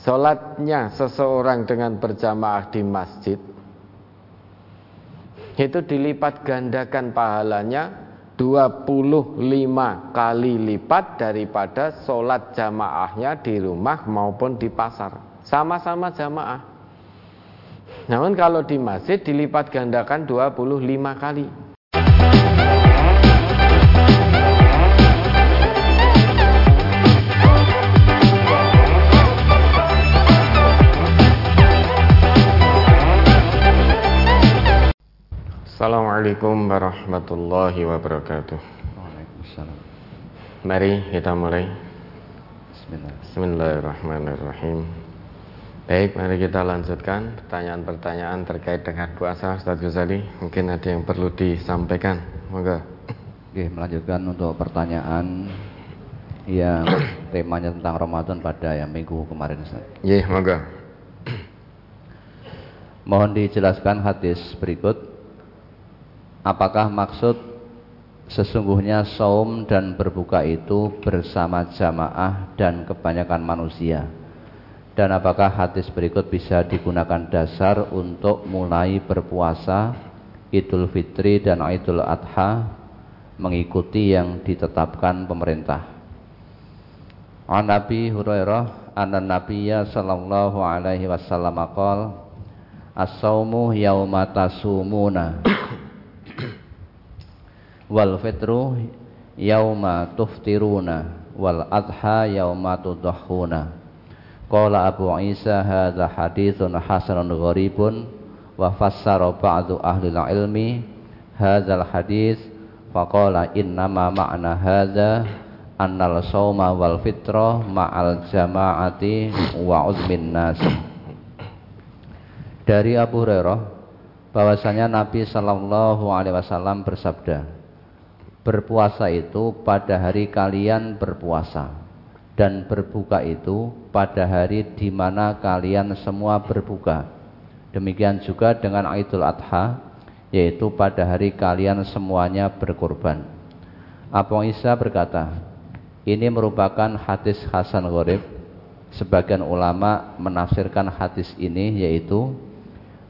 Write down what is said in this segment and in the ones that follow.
Sholatnya seseorang dengan berjamaah di masjid Itu dilipat gandakan pahalanya 25 kali lipat daripada sholat jamaahnya di rumah maupun di pasar. Sama-sama jamaah. Namun kalau di masjid dilipat gandakan 25 kali Assalamualaikum warahmatullahi wabarakatuh. Waalaikumsalam. Mari kita mulai. Bismillah. Bismillahirrahmanirrahim. Baik, mari kita lanjutkan pertanyaan-pertanyaan terkait dengan puasa Ustaz Ghazali. Mungkin ada yang perlu disampaikan. Moga. Oke, melanjutkan untuk pertanyaan yang temanya tentang Ramadan pada yang minggu kemarin Ustaz. Iya, moga. Mohon dijelaskan hadis berikut Apakah maksud sesungguhnya saum dan berbuka itu bersama jamaah dan kebanyakan manusia? Dan apakah hadis berikut bisa digunakan dasar untuk mulai berpuasa Idul Fitri dan Idul Adha mengikuti yang ditetapkan pemerintah? An Nabi Hurairah anna Nabiyya sallallahu alaihi wasallam qala As-saumu yauma tasumuna wal fitru yauma tuftiruna wal adha yauma tudhahuna qala Abu Isa hadza haditsun hasanun gharibun wa fassara ba'du ahli ilmi hadzal hadis faqala innama ma'na hadza annal sawma wal fitra ma'al jama'ati wa uzmin nas. Dari Abu Hurairah bahwasanya Nabi Shallallahu alaihi wasallam bersabda Berpuasa itu pada hari kalian berpuasa dan berbuka itu pada hari di mana kalian semua berbuka. Demikian juga dengan Idul Adha yaitu pada hari kalian semuanya berkorban. Abu Isa berkata, ini merupakan hadis Hasan Gharib. Sebagian ulama menafsirkan hadis ini yaitu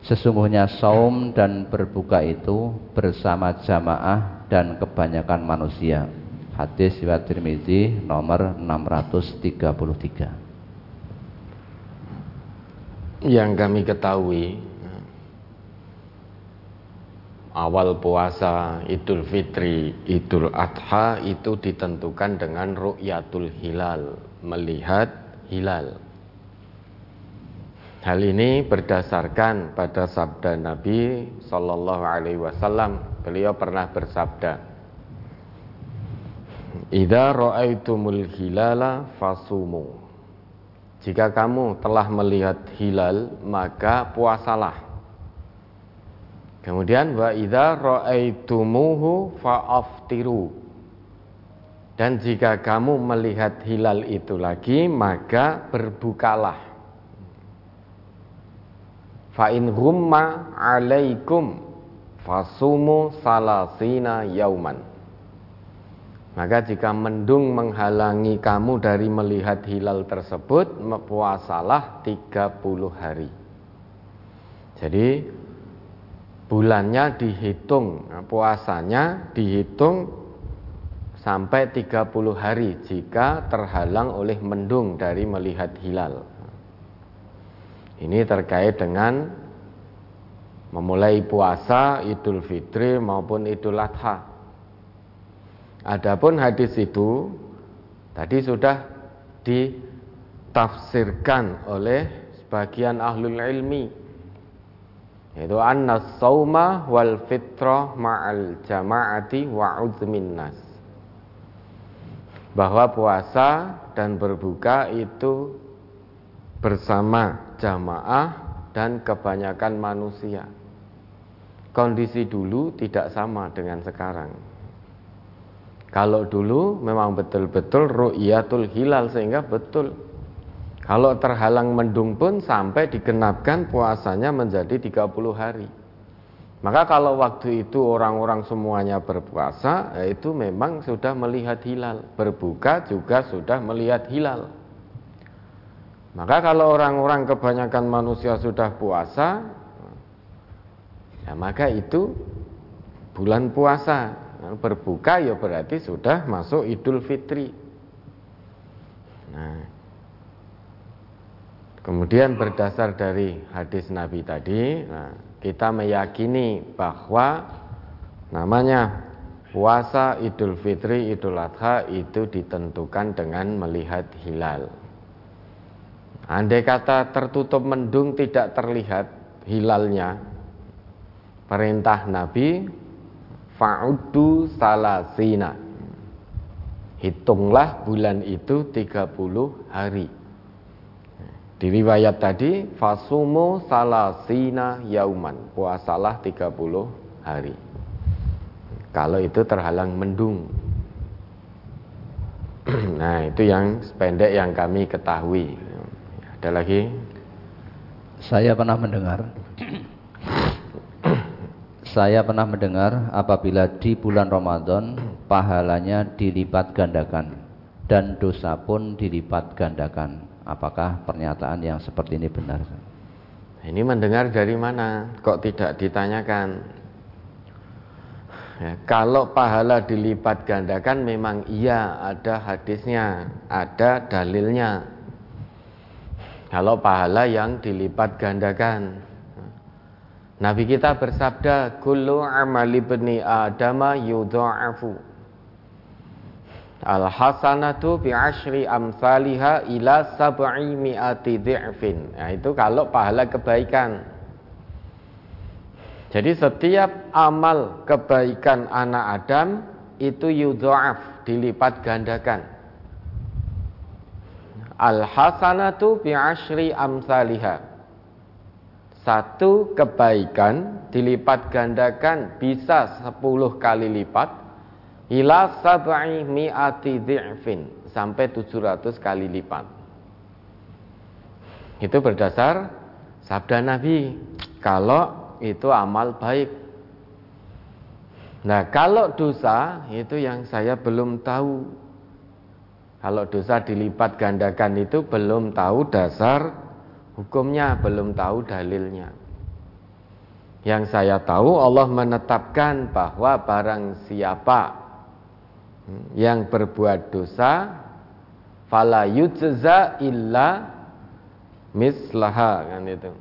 Sesungguhnya saum dan berbuka itu bersama jamaah dan kebanyakan manusia. Hadis riwayat Tirmizi nomor 633. Yang kami ketahui awal puasa Idul Fitri, Idul Adha itu ditentukan dengan ru'yatul hilal, melihat hilal. Hal ini berdasarkan pada sabda Nabi Sallallahu Alaihi Wasallam. Beliau pernah bersabda, "Ida ro'aitumul hilala fasumu." Jika kamu telah melihat hilal, maka puasalah. Kemudian wa idza ra'aitumuhu fa'aftiru. Dan jika kamu melihat hilal itu lagi, maka berbukalah. Fa in ghumma alaikum fasumu salasina yauman. Maka jika mendung menghalangi kamu dari melihat hilal tersebut, puasalah 30 hari. Jadi bulannya dihitung, puasanya dihitung sampai 30 hari jika terhalang oleh mendung dari melihat hilal. Ini terkait dengan memulai puasa Idul Fitri maupun Idul Adha. Adapun hadis itu tadi sudah ditafsirkan oleh sebagian ahlul ilmi yaitu anna sauma wal fitra ma'al jama'ati wa nas bahwa puasa dan berbuka itu bersama jamaah dan kebanyakan manusia. Kondisi dulu tidak sama dengan sekarang. Kalau dulu memang betul-betul ru'yatul hilal sehingga betul. Kalau terhalang mendung pun sampai digenapkan puasanya menjadi 30 hari. Maka kalau waktu itu orang-orang semuanya berpuasa, ya itu memang sudah melihat hilal. Berbuka juga sudah melihat hilal. Maka kalau orang-orang kebanyakan manusia sudah puasa, ya maka itu bulan puasa. Berbuka ya berarti sudah masuk Idul Fitri. Nah, kemudian berdasar dari hadis Nabi tadi, nah, kita meyakini bahwa namanya puasa Idul Fitri, Idul Adha itu ditentukan dengan melihat hilal. Andai kata tertutup mendung tidak terlihat hilalnya, perintah Nabi fa'uddu salasina. Hitunglah bulan itu 30 hari. Di riwayat tadi fasumu salasina yauman, puasalah 30 hari. Kalau itu terhalang mendung. Nah, itu yang sependek yang kami ketahui. Ada lagi? Saya pernah mendengar Saya pernah mendengar apabila di bulan Ramadan pahalanya dilipat gandakan dan dosa pun dilipat gandakan. Apakah pernyataan yang seperti ini benar? Ini mendengar dari mana? Kok tidak ditanyakan? Ya, kalau pahala dilipat gandakan memang iya ada hadisnya, ada dalilnya. Kalau pahala yang dilipat gandakan. Nabi kita bersabda, "Kullu amali bani Adama yudha'afu." Al hasanatu bi asyri amsalha ila sab'i mi'ati dhi'fin. Nah, itu kalau pahala kebaikan. Jadi setiap amal kebaikan anak Adam itu yudha'af, dilipat gandakan. Al hasanatu bi asyri amsalha. Satu kebaikan dilipat gandakan bisa sepuluh kali lipat ila sab'i mi'ati dhi'fin sampai 700 kali lipat. Itu berdasar sabda Nabi. Kalau itu amal baik. Nah, kalau dosa itu yang saya belum tahu. Kalau dosa dilipat gandakan itu belum tahu dasar hukumnya, belum tahu dalilnya. Yang saya tahu Allah menetapkan bahwa barang siapa yang berbuat dosa fala yujza illa mislaha kan itu.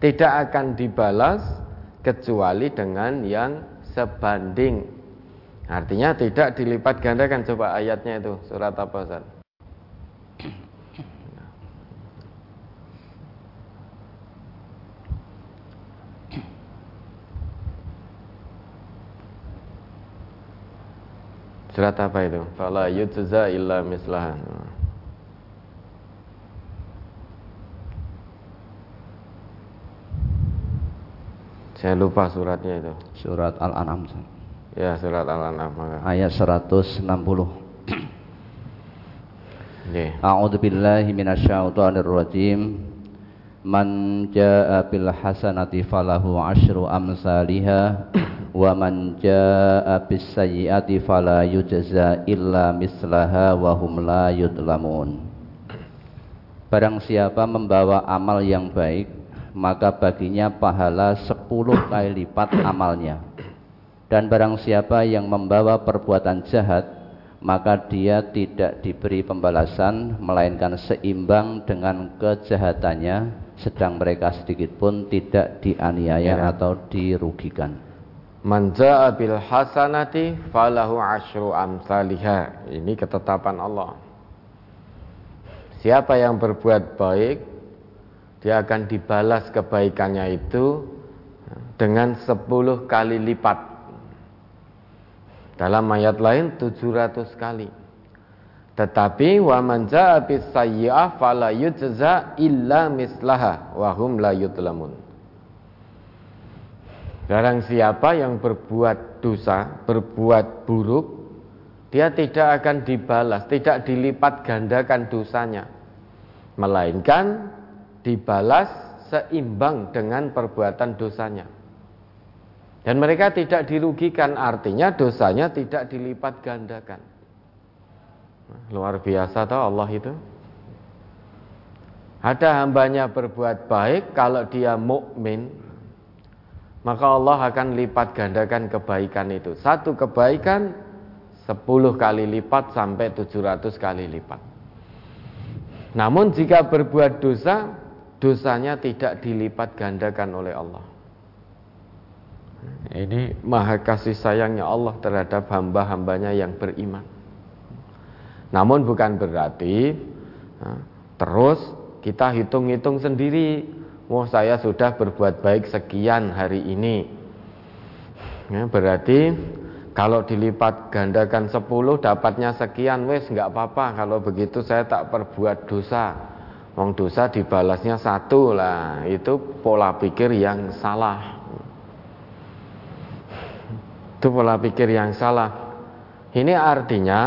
Tidak akan dibalas kecuali dengan yang sebanding Artinya tidak dilipat gandakan coba ayatnya itu surat apa Ustaz? Surat apa itu? Fala yujza illa mislaha. Saya lupa suratnya itu. Surat Al-An'am. Ya, surat Al-An'am. Ayat 160. Yeah. A'udzu billahi minasyaitonir rajim. Man jaa bil hasanati falahu asyru amsalihha wa man jaa bis sayyiati fala yujza illa mislaha wa hum la yudlamun. Barang siapa membawa amal yang baik, maka baginya pahala sepuluh kali lipat amalnya dan barang siapa yang membawa perbuatan jahat, maka dia tidak diberi pembalasan melainkan seimbang dengan kejahatannya, sedang mereka sedikit pun tidak dianiaya ya. atau dirugikan. Manja bil hasanati falahu asyru amsalihha. Ini ketetapan Allah. Siapa yang berbuat baik, dia akan dibalas kebaikannya itu dengan sepuluh kali lipat dalam ayat lain 700 kali. Tetapi wa man jaa bis sayyi'ah fala yujza illa mislaha wa hum la yutlamun. Barang siapa yang berbuat dosa, berbuat buruk, dia tidak akan dibalas, tidak dilipat gandakan dosanya. Melainkan dibalas seimbang dengan perbuatan dosanya. Dan mereka tidak dirugikan, artinya dosanya tidak dilipat gandakan. Luar biasa tahu Allah itu. Ada hambanya berbuat baik kalau dia mukmin, maka Allah akan lipat gandakan kebaikan itu. Satu kebaikan sepuluh kali lipat sampai tujuh ratus kali lipat. Namun jika berbuat dosa, dosanya tidak dilipat gandakan oleh Allah. Ini maha kasih sayangnya Allah terhadap hamba-hambanya yang beriman. Namun bukan berarti terus kita hitung-hitung sendiri. Wah saya sudah berbuat baik sekian hari ini. Ya, berarti kalau dilipat gandakan 10 dapatnya sekian wes nggak apa-apa kalau begitu saya tak perbuat dosa. Wong dosa dibalasnya satu lah itu pola pikir yang salah. Itu pola pikir yang salah. Ini artinya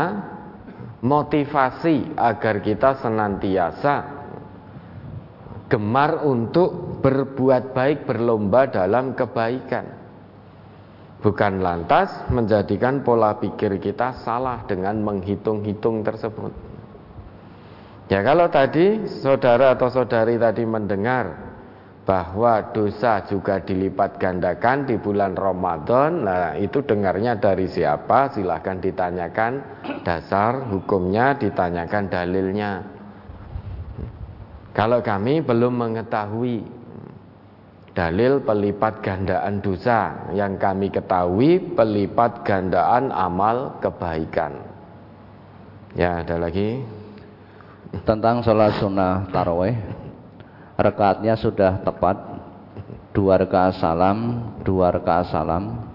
motivasi agar kita senantiasa gemar untuk berbuat baik, berlomba dalam kebaikan. Bukan lantas menjadikan pola pikir kita salah dengan menghitung-hitung tersebut. Ya kalau tadi saudara atau saudari tadi mendengar bahwa dosa juga dilipat gandakan di bulan Ramadan. Nah, itu dengarnya dari siapa? Silahkan ditanyakan dasar hukumnya, ditanyakan dalilnya. Kalau kami belum mengetahui dalil pelipat gandaan dosa, yang kami ketahui pelipat gandaan amal kebaikan. Ya, ada lagi tentang sholat sunnah taraweh rekaatnya sudah tepat. Dua rakaat salam dua rakaat salam.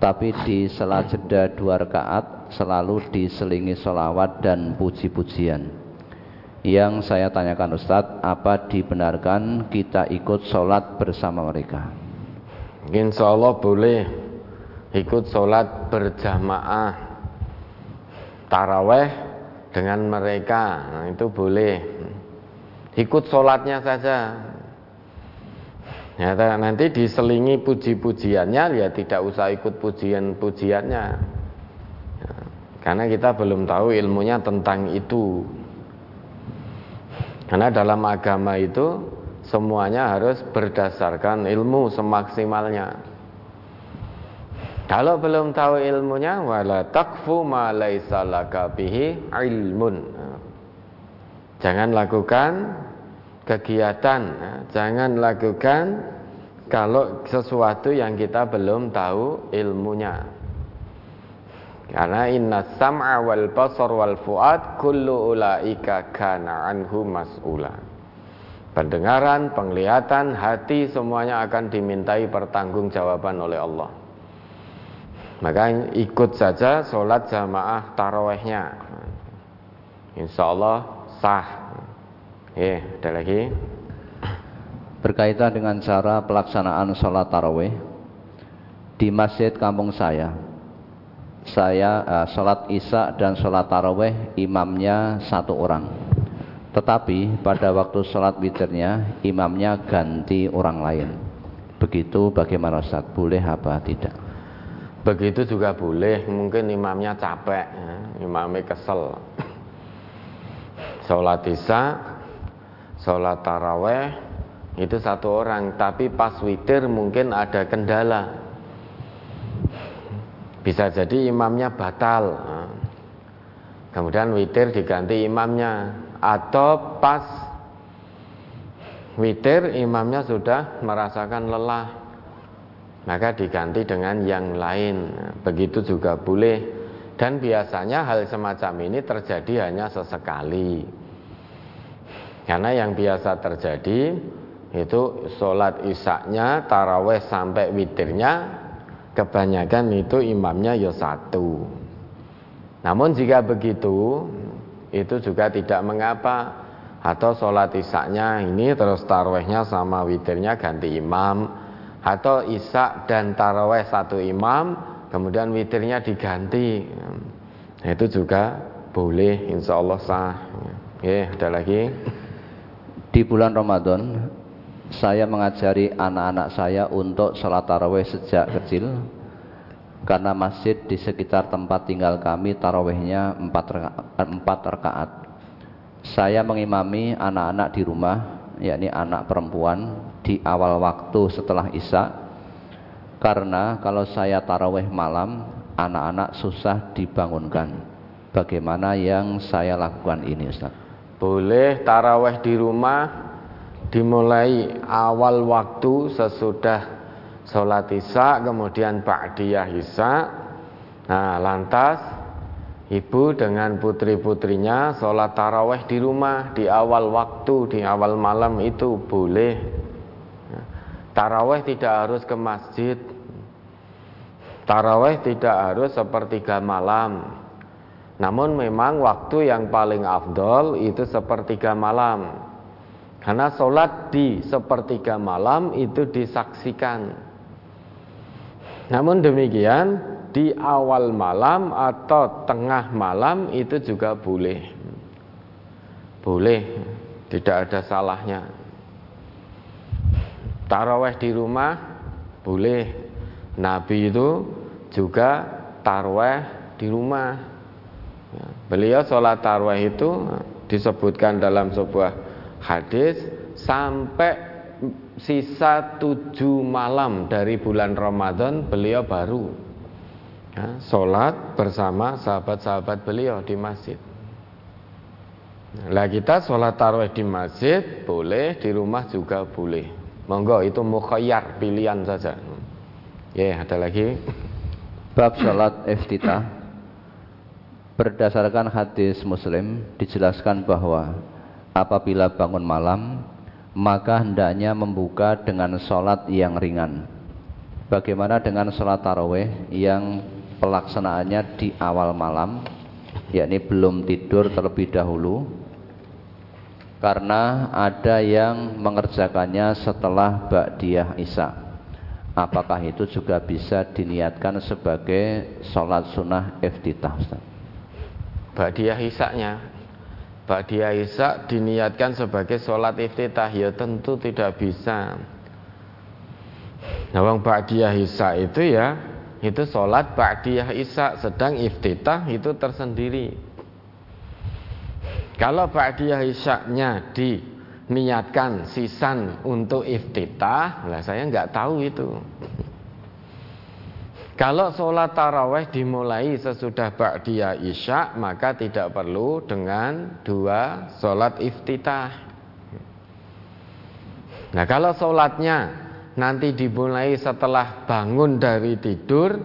Tapi di sela jeda dua rakaat selalu diselingi solawat dan puji-pujian. Yang saya tanyakan Ustadz apa dibenarkan kita ikut sholat bersama mereka? Insya Allah boleh ikut sholat berjamaah taraweh dengan mereka. Nah, itu boleh ikut sholatnya saja. Ya, nanti diselingi puji-pujiannya ya tidak usah ikut pujian-pujiannya. Ya, karena kita belum tahu ilmunya tentang itu. Karena dalam agama itu semuanya harus berdasarkan ilmu semaksimalnya. Kalau belum tahu ilmunya wala takfu ma laisa bihi ilmun Jangan lakukan kegiatan, ya. jangan lakukan kalau sesuatu yang kita belum tahu ilmunya. Karena inna sam'a wal basar wal fuad kullu ulaika kana anhu mas'ula. Pendengaran, penglihatan, hati semuanya akan dimintai pertanggungjawaban oleh Allah. Maka ikut saja sholat jamaah tarawehnya. Insya Allah sah. Ya, ada lagi. Berkaitan dengan cara pelaksanaan sholat taraweh di masjid kampung saya, saya uh, sholat isya dan sholat taraweh imamnya satu orang. Tetapi pada waktu sholat witirnya imamnya ganti orang lain. Begitu bagaimana Ustaz? Boleh apa tidak? Begitu juga boleh, mungkin imamnya capek, ya. imamnya kesel sholat isya sholat taraweh itu satu orang. Tapi pas witir mungkin ada kendala. Bisa jadi imamnya batal. Kemudian witir diganti imamnya. Atau pas witir imamnya sudah merasakan lelah. Maka diganti dengan yang lain. Begitu juga boleh dan biasanya hal semacam ini terjadi hanya sesekali. Karena yang biasa terjadi itu sholat isaknya, taraweh sampai witirnya, kebanyakan itu imamnya ya satu. Namun jika begitu, itu juga tidak mengapa. Atau sholat isaknya ini terus tarawehnya sama witirnya ganti imam. Atau isak dan taraweh satu imam, kemudian witirnya diganti. Nah, itu juga boleh insya Allah sah. Ya ada lagi? Di bulan Ramadan saya mengajari anak-anak saya untuk sholat taraweh sejak kecil karena masjid di sekitar tempat tinggal kami raka, empat rakaat. Saya mengimami anak-anak di rumah yakni anak perempuan di awal waktu setelah Isya karena kalau saya taraweh malam anak-anak susah dibangunkan bagaimana yang saya lakukan ini Ustaz boleh taraweh di rumah dimulai awal waktu sesudah sholat isya kemudian ba'diyah isya nah lantas Ibu dengan putri-putrinya sholat taraweh di rumah di awal waktu, di awal malam itu boleh. Taraweh tidak harus ke masjid. Taraweh tidak harus sepertiga malam. Namun memang waktu yang paling afdol itu sepertiga malam. Karena sholat di sepertiga malam itu disaksikan. Namun demikian di awal malam atau tengah malam itu juga boleh. Boleh, tidak ada salahnya. Taraweh di rumah boleh. Nabi itu juga taraweh di rumah. Ya, beliau sholat taraweh itu disebutkan dalam sebuah hadis sampai sisa tujuh malam dari bulan Ramadan beliau baru ya, sholat bersama sahabat-sahabat beliau di masjid. Nah kita sholat tarawih di masjid boleh, di rumah juga boleh. Monggo itu mukhayyar pilihan saja. Ya ada lagi. Bab sholat iftitah Berdasarkan hadis muslim dijelaskan bahwa apabila bangun malam maka hendaknya membuka dengan sholat yang ringan. Bagaimana dengan sholat taraweh yang pelaksanaannya di awal malam yakni belum tidur terlebih dahulu karena ada yang mengerjakannya setelah Ba'diyah Isya apakah itu juga bisa diniatkan sebagai sholat sunnah iftitah? Ba'diyah Isya-nya Ba'diyah Isya diniatkan sebagai sholat iftitah. Ya tentu tidak bisa. Nah, Ba'diyah Isya itu ya itu sholat ba'diyah isya sedang iftitah itu tersendiri. Kalau ba'diyah isya-nya diniatkan sisan untuk iftitah. Lah saya nggak tahu itu. Kalau sholat taraweh dimulai sesudah ba'diyah isya maka tidak perlu dengan dua sholat iftitah. Nah kalau sholatnya nanti dimulai setelah bangun dari tidur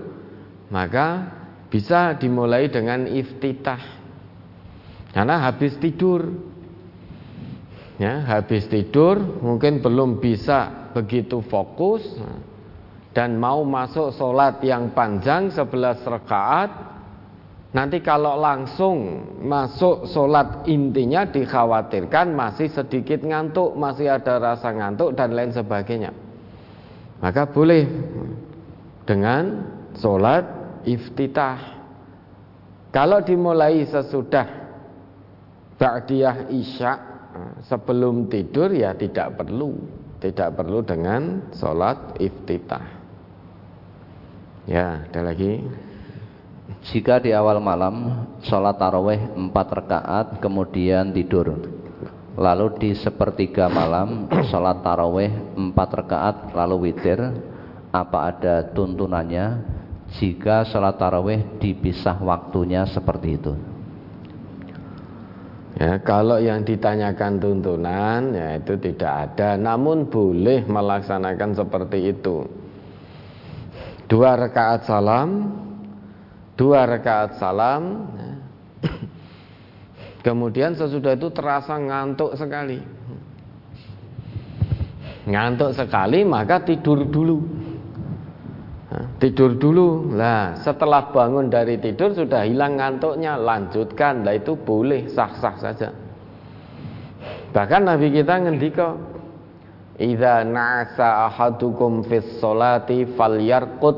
maka bisa dimulai dengan iftitah. Karena habis tidur ya habis tidur mungkin belum bisa begitu fokus dan mau masuk sholat yang panjang 11 rakaat nanti kalau langsung masuk sholat intinya dikhawatirkan masih sedikit ngantuk masih ada rasa ngantuk dan lain sebagainya. Maka boleh dengan sholat iftitah. Kalau dimulai sesudah ba'diyah isya sebelum tidur ya tidak perlu. Tidak perlu dengan sholat iftitah. Ya ada lagi? Jika di awal malam sholat taraweh empat rakaat kemudian tidur. Lalu di sepertiga malam sholat taraweh empat rakaat lalu witir apa ada tuntunannya? Jika sholat taraweh dipisah waktunya seperti itu ya kalau yang ditanyakan tuntunan ya itu tidak ada namun boleh melaksanakan seperti itu dua rakaat salam dua rakaat salam ya. Kemudian sesudah itu terasa ngantuk sekali. Ngantuk sekali maka tidur dulu. Tidur dulu. Lah, setelah bangun dari tidur sudah hilang ngantuknya, lanjutkan. Lah itu boleh sah-sah saja. Bahkan Nabi kita ngendika, "Idza na'asa ahadukum fis salati falyarqut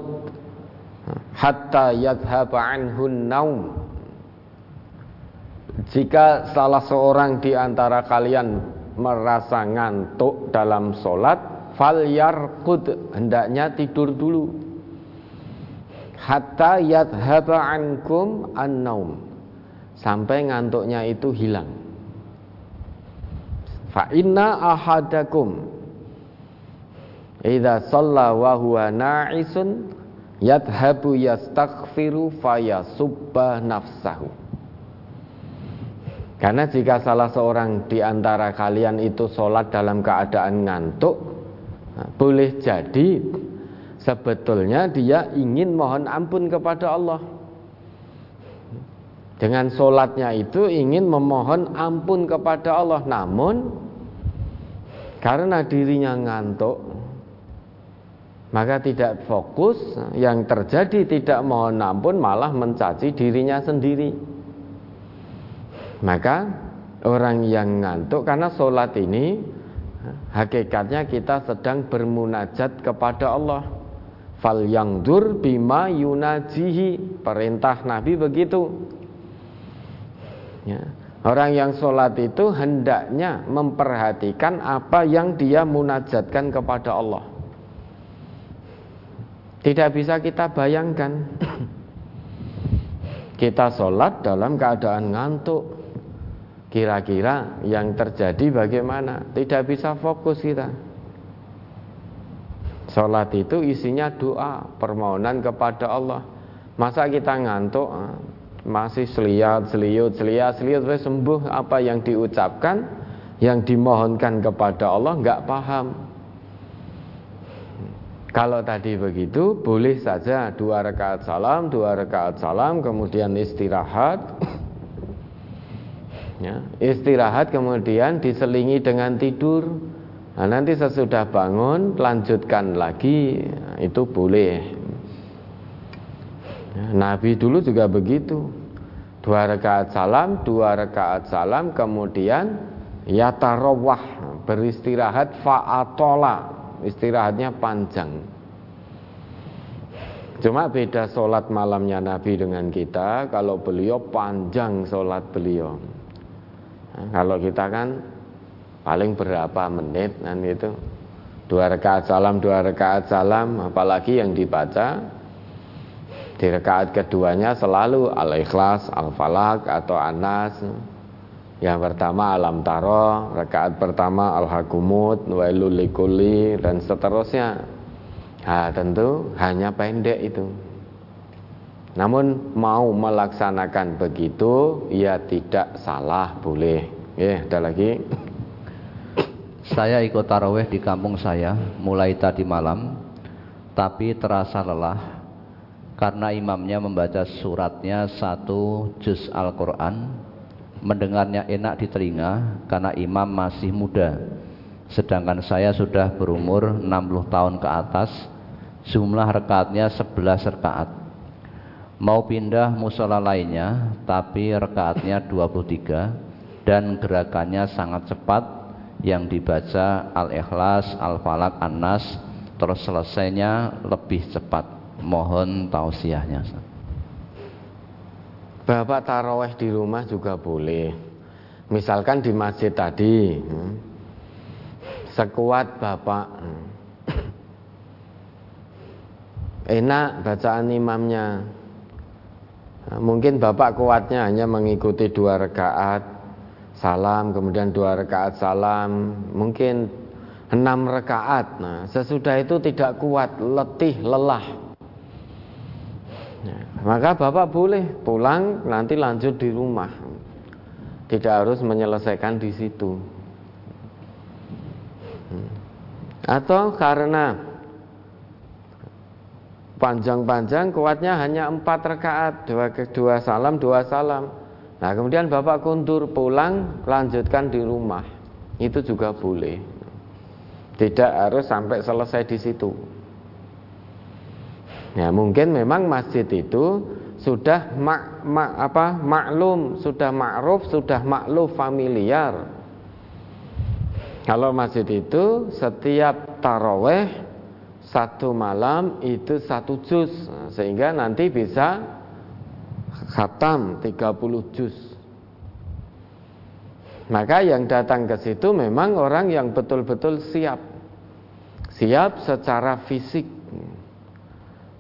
hatta yadhhaba anhu naum." Jika salah seorang di antara kalian merasa ngantuk dalam sholat, fal yarkud hendaknya tidur dulu. Hatta yadhaba ankum an-naum. Sampai ngantuknya itu hilang. Fa inna ahadakum idza shalla wa huwa na'isun yadhabu yastaghfiru fayasubba nafsahu. Karena jika salah seorang di antara kalian itu sholat dalam keadaan ngantuk, boleh jadi sebetulnya dia ingin mohon ampun kepada Allah. Dengan sholatnya itu ingin memohon ampun kepada Allah, namun karena dirinya ngantuk, maka tidak fokus. Yang terjadi tidak mohon ampun, malah mencaci dirinya sendiri. Maka orang yang ngantuk karena sholat ini hakikatnya kita sedang bermunajat kepada Allah. Fal yang dur bima yunajihi perintah Nabi begitu. Ya. Orang yang sholat itu hendaknya memperhatikan apa yang dia munajatkan kepada Allah. Tidak bisa kita bayangkan kita sholat dalam keadaan ngantuk Kira-kira yang terjadi bagaimana? Tidak bisa fokus kita. Sholat itu isinya doa, permohonan kepada Allah. Masa kita ngantuk, ah, masih seliat, seliut, seliat, seliut, sembuh apa yang diucapkan, yang dimohonkan kepada Allah nggak paham. Kalau tadi begitu, boleh saja dua rakaat salam, dua rakaat salam, kemudian istirahat, ya, istirahat kemudian diselingi dengan tidur nah, nanti sesudah bangun lanjutkan lagi nah, itu boleh. Ya, Nabi dulu juga begitu. Dua rakaat salam dua rakaat salam kemudian yatarawah beristirahat faatola. Istirahatnya panjang. Cuma beda sholat malamnya Nabi dengan kita Kalau beliau panjang sholat beliau. Nah, kalau kita kan paling berapa menit dan itu dua rakaat salam dua rakaat salam apalagi yang dibaca di rakaat keduanya selalu al-ikhlas al-falak atau anas yang pertama alam taro rakaat pertama al-hakumut wailul dan seterusnya nah, tentu hanya pendek itu namun mau melaksanakan begitu ya tidak salah boleh. Ya, ada lagi. Saya ikut taraweh di kampung saya mulai tadi malam, tapi terasa lelah karena imamnya membaca suratnya satu juz Al-Quran, mendengarnya enak di telinga karena imam masih muda, sedangkan saya sudah berumur 60 tahun ke atas, jumlah rekaatnya 11 rekaat. Mau pindah musola lainnya tapi rekaatnya 23 dan gerakannya sangat cepat yang dibaca Al-Ikhlas, Al-Falak, An-Nas terus selesainya lebih cepat. Mohon tausiahnya Bapak taraweh di rumah juga boleh. Misalkan di masjid tadi hmm, sekuat Bapak. Hmm, enak bacaan imamnya. Nah, mungkin bapak kuatnya hanya mengikuti dua rakaat salam, kemudian dua rakaat salam, mungkin enam rakaat. Nah, sesudah itu tidak kuat, letih, lelah. Nah, maka bapak boleh pulang nanti lanjut di rumah, tidak harus menyelesaikan di situ. Hmm. Atau karena panjang-panjang kuatnya hanya empat rakaat dua, dua salam dua salam nah kemudian bapak kundur pulang lanjutkan di rumah. Itu juga boleh. Tidak harus sampai selesai di situ. Ya mungkin memang masjid itu sudah mak, mak, apa maklum sudah makruf sudah makluf familiar. Kalau masjid itu setiap taraweh satu malam itu satu juz sehingga nanti bisa khatam 30 juz. Maka yang datang ke situ memang orang yang betul-betul siap. Siap secara fisik.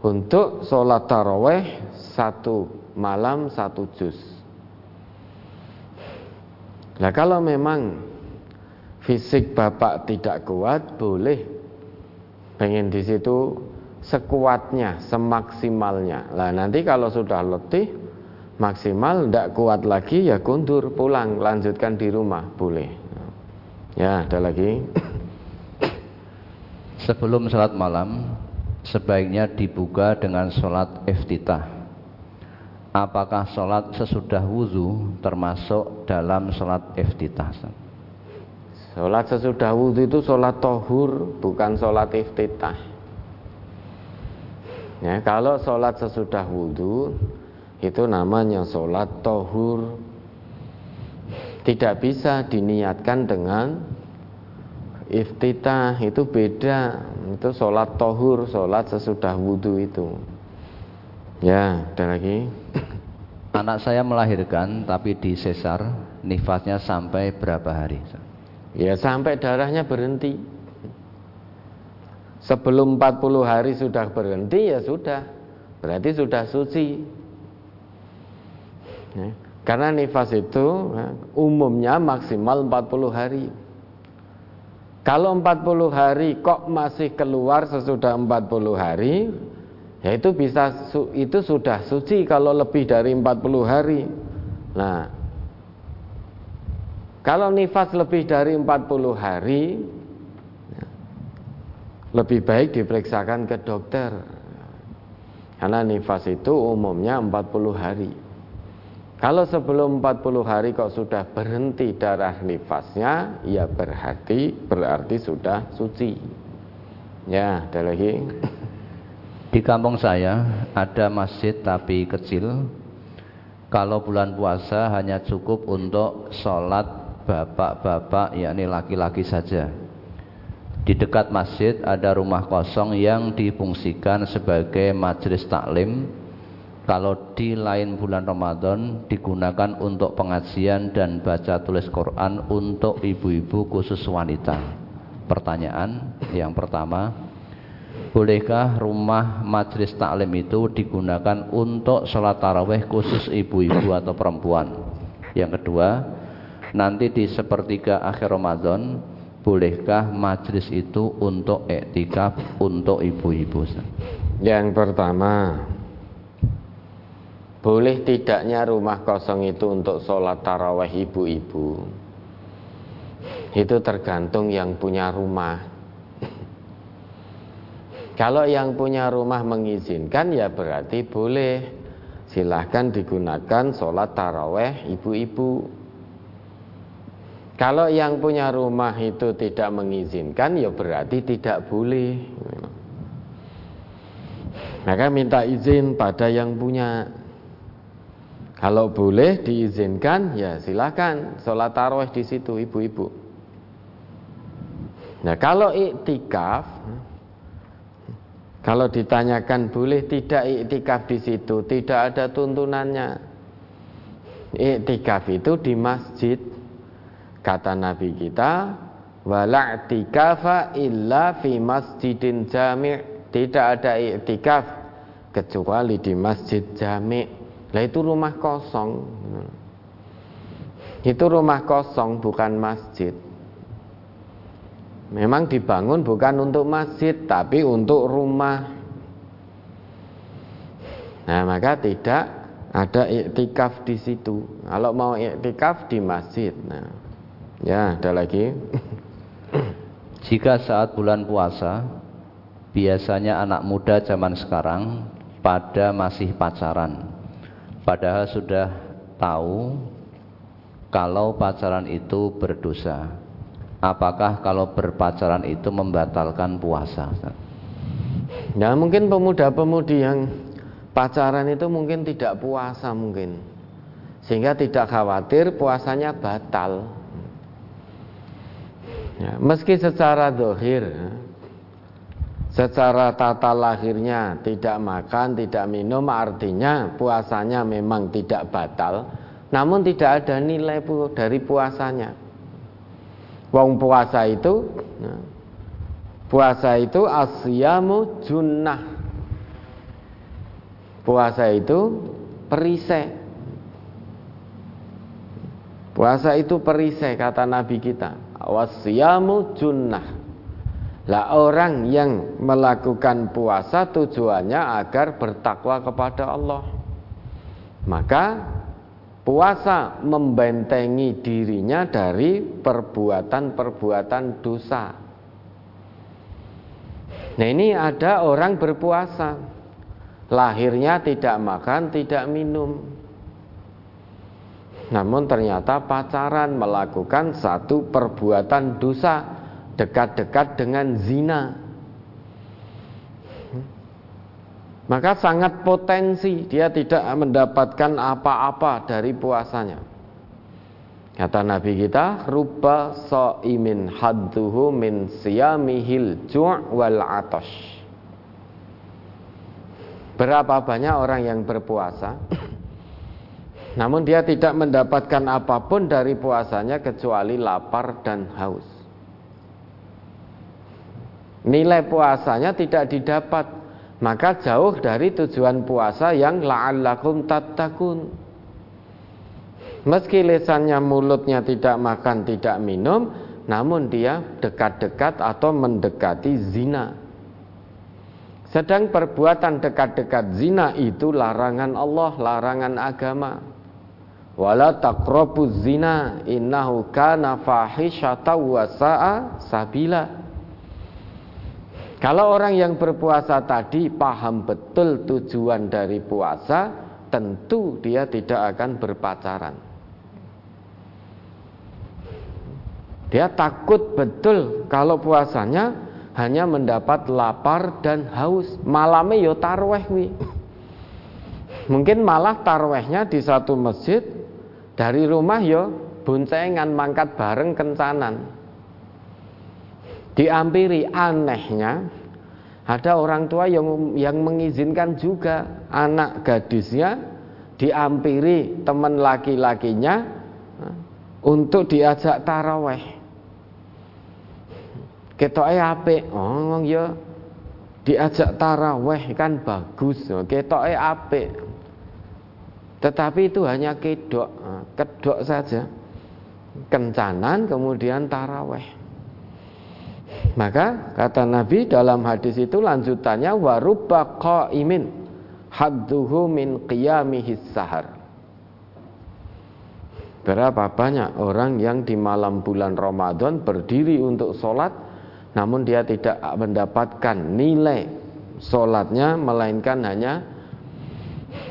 Untuk sholat taraweh satu malam satu juz. Nah kalau memang fisik bapak tidak kuat boleh. Pengen di situ sekuatnya semaksimalnya. Lah nanti kalau sudah letih maksimal tidak kuat lagi ya kundur pulang lanjutkan di rumah boleh. Ya ada lagi? Sebelum sholat malam sebaiknya dibuka dengan sholat iftitah. Apakah sholat sesudah wudhu termasuk dalam sholat iftitah sholat sesudah wudhu itu sholat tohur bukan sholat iftitah. Ya, kalau sholat sesudah wudhu itu namanya sholat tohur tidak bisa diniatkan dengan iftitah itu beda itu sholat tohur sholat sesudah wudhu itu Ya, ada lagi. Anak saya melahirkan tapi di sesar, nifasnya sampai berapa hari? Ya, sampai darahnya berhenti. Sebelum 40 hari sudah berhenti ya sudah. Berarti sudah suci. Ya, karena nifas itu ya, umumnya maksimal 40 hari. Kalau 40 hari kok masih keluar sesudah 40 hari, Ya itu bisa itu sudah suci kalau lebih dari 40 hari. Nah, kalau nifas lebih dari 40 hari ya, lebih baik diperiksakan ke dokter. Karena nifas itu umumnya 40 hari. Kalau sebelum 40 hari kok sudah berhenti darah nifasnya, ya berarti berarti sudah suci. Ya, ada lagi. Di kampung saya ada masjid tapi kecil. Kalau bulan puasa hanya cukup untuk sholat bapak-bapak yakni laki-laki saja. Di dekat masjid ada rumah kosong yang difungsikan sebagai majelis taklim. Kalau di lain bulan Ramadan digunakan untuk pengajian dan baca tulis Quran untuk ibu-ibu khusus wanita. Pertanyaan yang pertama, Bolehkah rumah majelis taklim itu digunakan untuk sholat taraweh khusus ibu-ibu atau perempuan? Yang kedua, nanti di sepertiga akhir Ramadan, bolehkah majelis itu untuk ektikaf untuk ibu-ibu? Yang pertama, boleh tidaknya rumah kosong itu untuk sholat taraweh ibu-ibu? Itu tergantung yang punya rumah. Kalau yang punya rumah mengizinkan ya berarti boleh Silahkan digunakan sholat taraweh ibu-ibu Kalau yang punya rumah itu tidak mengizinkan ya berarti tidak boleh Maka minta izin pada yang punya Kalau boleh diizinkan ya silahkan sholat taraweh di situ ibu-ibu Nah kalau iktikaf kalau ditanyakan boleh tidak iktikaf di situ, tidak ada tuntunannya. Iktikaf itu di masjid. Kata Nabi kita, wala i'tikafa illa fi masjidin jami'. Tidak ada iktikaf kecuali di masjid jami'. Lah itu rumah kosong. Itu rumah kosong bukan masjid. Memang dibangun bukan untuk masjid tapi untuk rumah. Nah, maka tidak ada iktikaf di situ. Kalau mau iktikaf di masjid. Nah, ya, ada lagi. Jika saat bulan puasa biasanya anak muda zaman sekarang pada masih pacaran. Padahal sudah tahu kalau pacaran itu berdosa apakah kalau berpacaran itu membatalkan puasa? Ya mungkin pemuda-pemudi yang pacaran itu mungkin tidak puasa mungkin sehingga tidak khawatir puasanya batal. Ya, meski secara dohir, secara tata lahirnya tidak makan, tidak minum, artinya puasanya memang tidak batal, namun tidak ada nilai dari puasanya. Wong puasa itu ya, puasa itu asyamu junnah. Puasa itu perisai. Puasa itu perisai kata Nabi kita. wasiyamu junnah. Lah orang yang melakukan puasa tujuannya agar bertakwa kepada Allah. Maka puasa membentengi dirinya dari perbuatan-perbuatan dosa. Nah ini ada orang berpuasa Lahirnya tidak makan, tidak minum Namun ternyata pacaran melakukan satu perbuatan dosa Dekat-dekat dengan zina Maka sangat potensi dia tidak mendapatkan apa-apa dari puasanya Kata Nabi kita, ruba imin hadduhu min siyamihil ju' wal atash. Berapa banyak orang yang berpuasa namun dia tidak mendapatkan apa pun dari puasanya kecuali lapar dan haus. Nilai puasanya tidak didapat, maka jauh dari tujuan puasa yang la'allakum tattaqun. Meski lesannya mulutnya tidak makan, tidak minum, namun dia dekat-dekat atau mendekati zina. Sedang perbuatan dekat-dekat zina itu larangan Allah, larangan agama. Wala taqrabuz zina innahu kana fahisyata wa sa'a sabila. Kalau orang yang berpuasa tadi paham betul tujuan dari puasa, tentu dia tidak akan berpacaran. Dia takut betul kalau puasanya hanya mendapat lapar dan haus. Malamnya yo tarweh wi. Mungkin malah tarwehnya di satu masjid dari rumah yo boncengan mangkat bareng kencanan. Diampiri anehnya ada orang tua yang yang mengizinkan juga anak gadisnya diampiri teman laki-lakinya untuk diajak taraweh. Ketoke apik. Oh ya diajak taraweh kan bagus. Ketoke apik. Tetapi itu hanya kedok kedok saja. Kencanan kemudian taraweh maka kata Nabi dalam hadis itu lanjutannya warubba qaimin hadduhu min qiyamihis sahar. Berapa banyak orang yang di malam bulan Ramadan berdiri untuk sholat namun dia tidak mendapatkan nilai solatnya melainkan hanya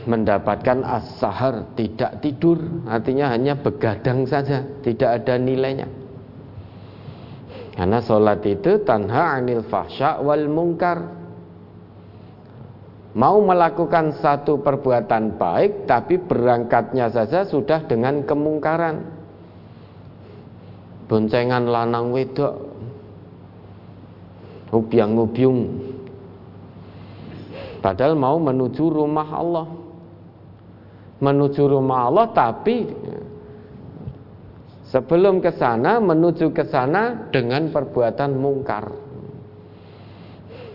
mendapatkan as-sahar tidak tidur. Artinya hanya begadang saja tidak ada nilainya karena solat itu tanha anil fahsya wal mungkar. Mau melakukan satu perbuatan baik tapi berangkatnya saja sudah dengan kemungkaran. Boncengan lanang wedok. Ngubyang-ngubyung padahal mau menuju rumah Allah. Menuju rumah Allah tapi sebelum ke sana menuju ke sana dengan perbuatan mungkar.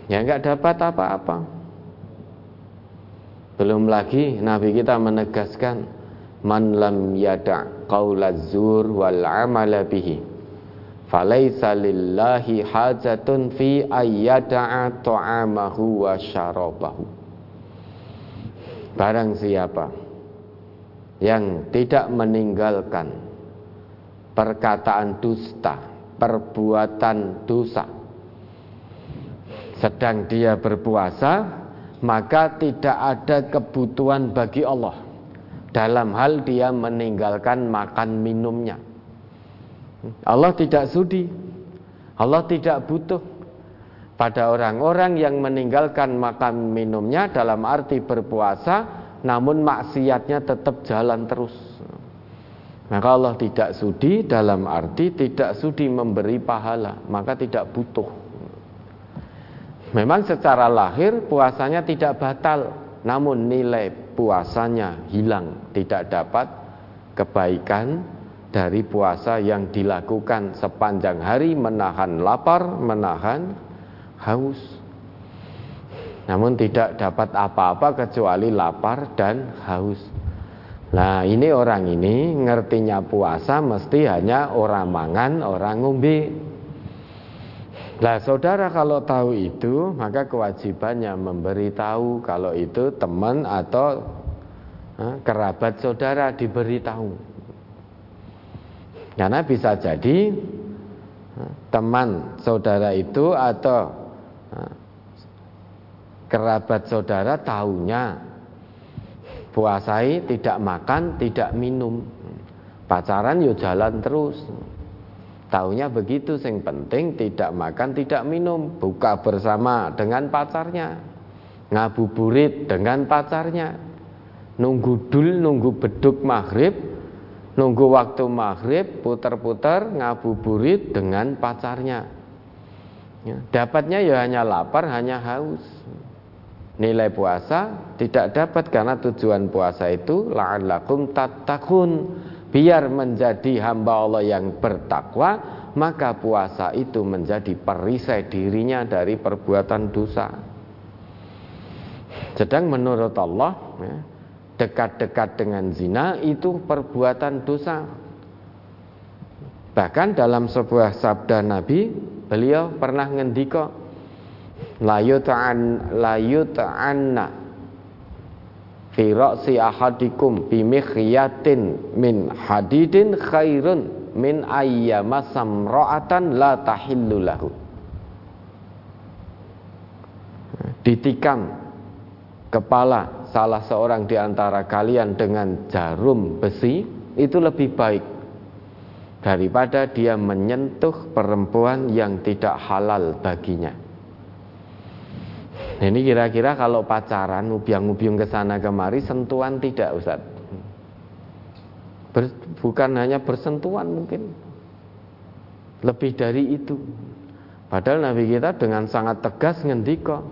Ya nggak dapat apa-apa. Belum lagi Nabi kita menegaskan man lam yada qaulaz zur wal amala bihi falaisa lillahi hajatun fi ayyada'a ta'amahu wa syarabahu. Barang siapa yang tidak meninggalkan perkataan dusta perbuatan dosa sedang dia berpuasa maka tidak ada kebutuhan bagi Allah dalam hal dia meninggalkan makan minumnya Allah tidak sudi. Allah tidak butuh pada orang-orang yang meninggalkan makan minumnya dalam arti berpuasa namun maksiatnya tetap jalan terus. Maka Allah tidak sudi dalam arti tidak sudi memberi pahala, maka tidak butuh. Memang secara lahir puasanya tidak batal, namun nilai puasanya hilang, tidak dapat kebaikan dari puasa yang dilakukan sepanjang hari menahan lapar, menahan haus. Namun tidak dapat apa-apa kecuali lapar dan haus. Nah ini orang ini ngertinya puasa mesti hanya orang mangan, orang ngombe. Nah saudara kalau tahu itu maka kewajibannya memberitahu kalau itu teman atau eh, kerabat saudara diberitahu. Karena bisa jadi eh, teman saudara itu atau eh, kerabat saudara tahunya puasai tidak makan tidak minum. Pacaran yo jalan terus. Tahunya begitu sing penting tidak makan tidak minum. Buka bersama dengan pacarnya. Ngabuburit dengan pacarnya. Nunggu dul nunggu beduk maghrib. Nunggu waktu maghrib putar-putar ngabuburit dengan pacarnya. Ya, dapatnya ya hanya lapar hanya haus nilai puasa tidak dapat karena tujuan puasa itu la'allakum tattaqun. Biar menjadi hamba Allah yang bertakwa maka puasa itu menjadi perisai dirinya dari perbuatan dosa. Sedang menurut Allah ya, dekat-dekat dengan zina itu perbuatan dosa. Bahkan dalam sebuah sabda Nabi beliau pernah ngendika la yut'an la yut'anna fi ra'si ahadikum bi mikhyatin min hadidin khairun min ayyama samra'atan la tahillu lahu ditikam kepala salah seorang di antara kalian dengan jarum besi itu lebih baik daripada dia menyentuh perempuan yang tidak halal baginya. Nah, ini kira-kira kalau pacaran ngubiang-ngubiung ke sana kemari sentuhan tidak Ustaz? Ber, bukan hanya bersentuhan mungkin lebih dari itu. Padahal Nabi kita dengan sangat tegas ngendika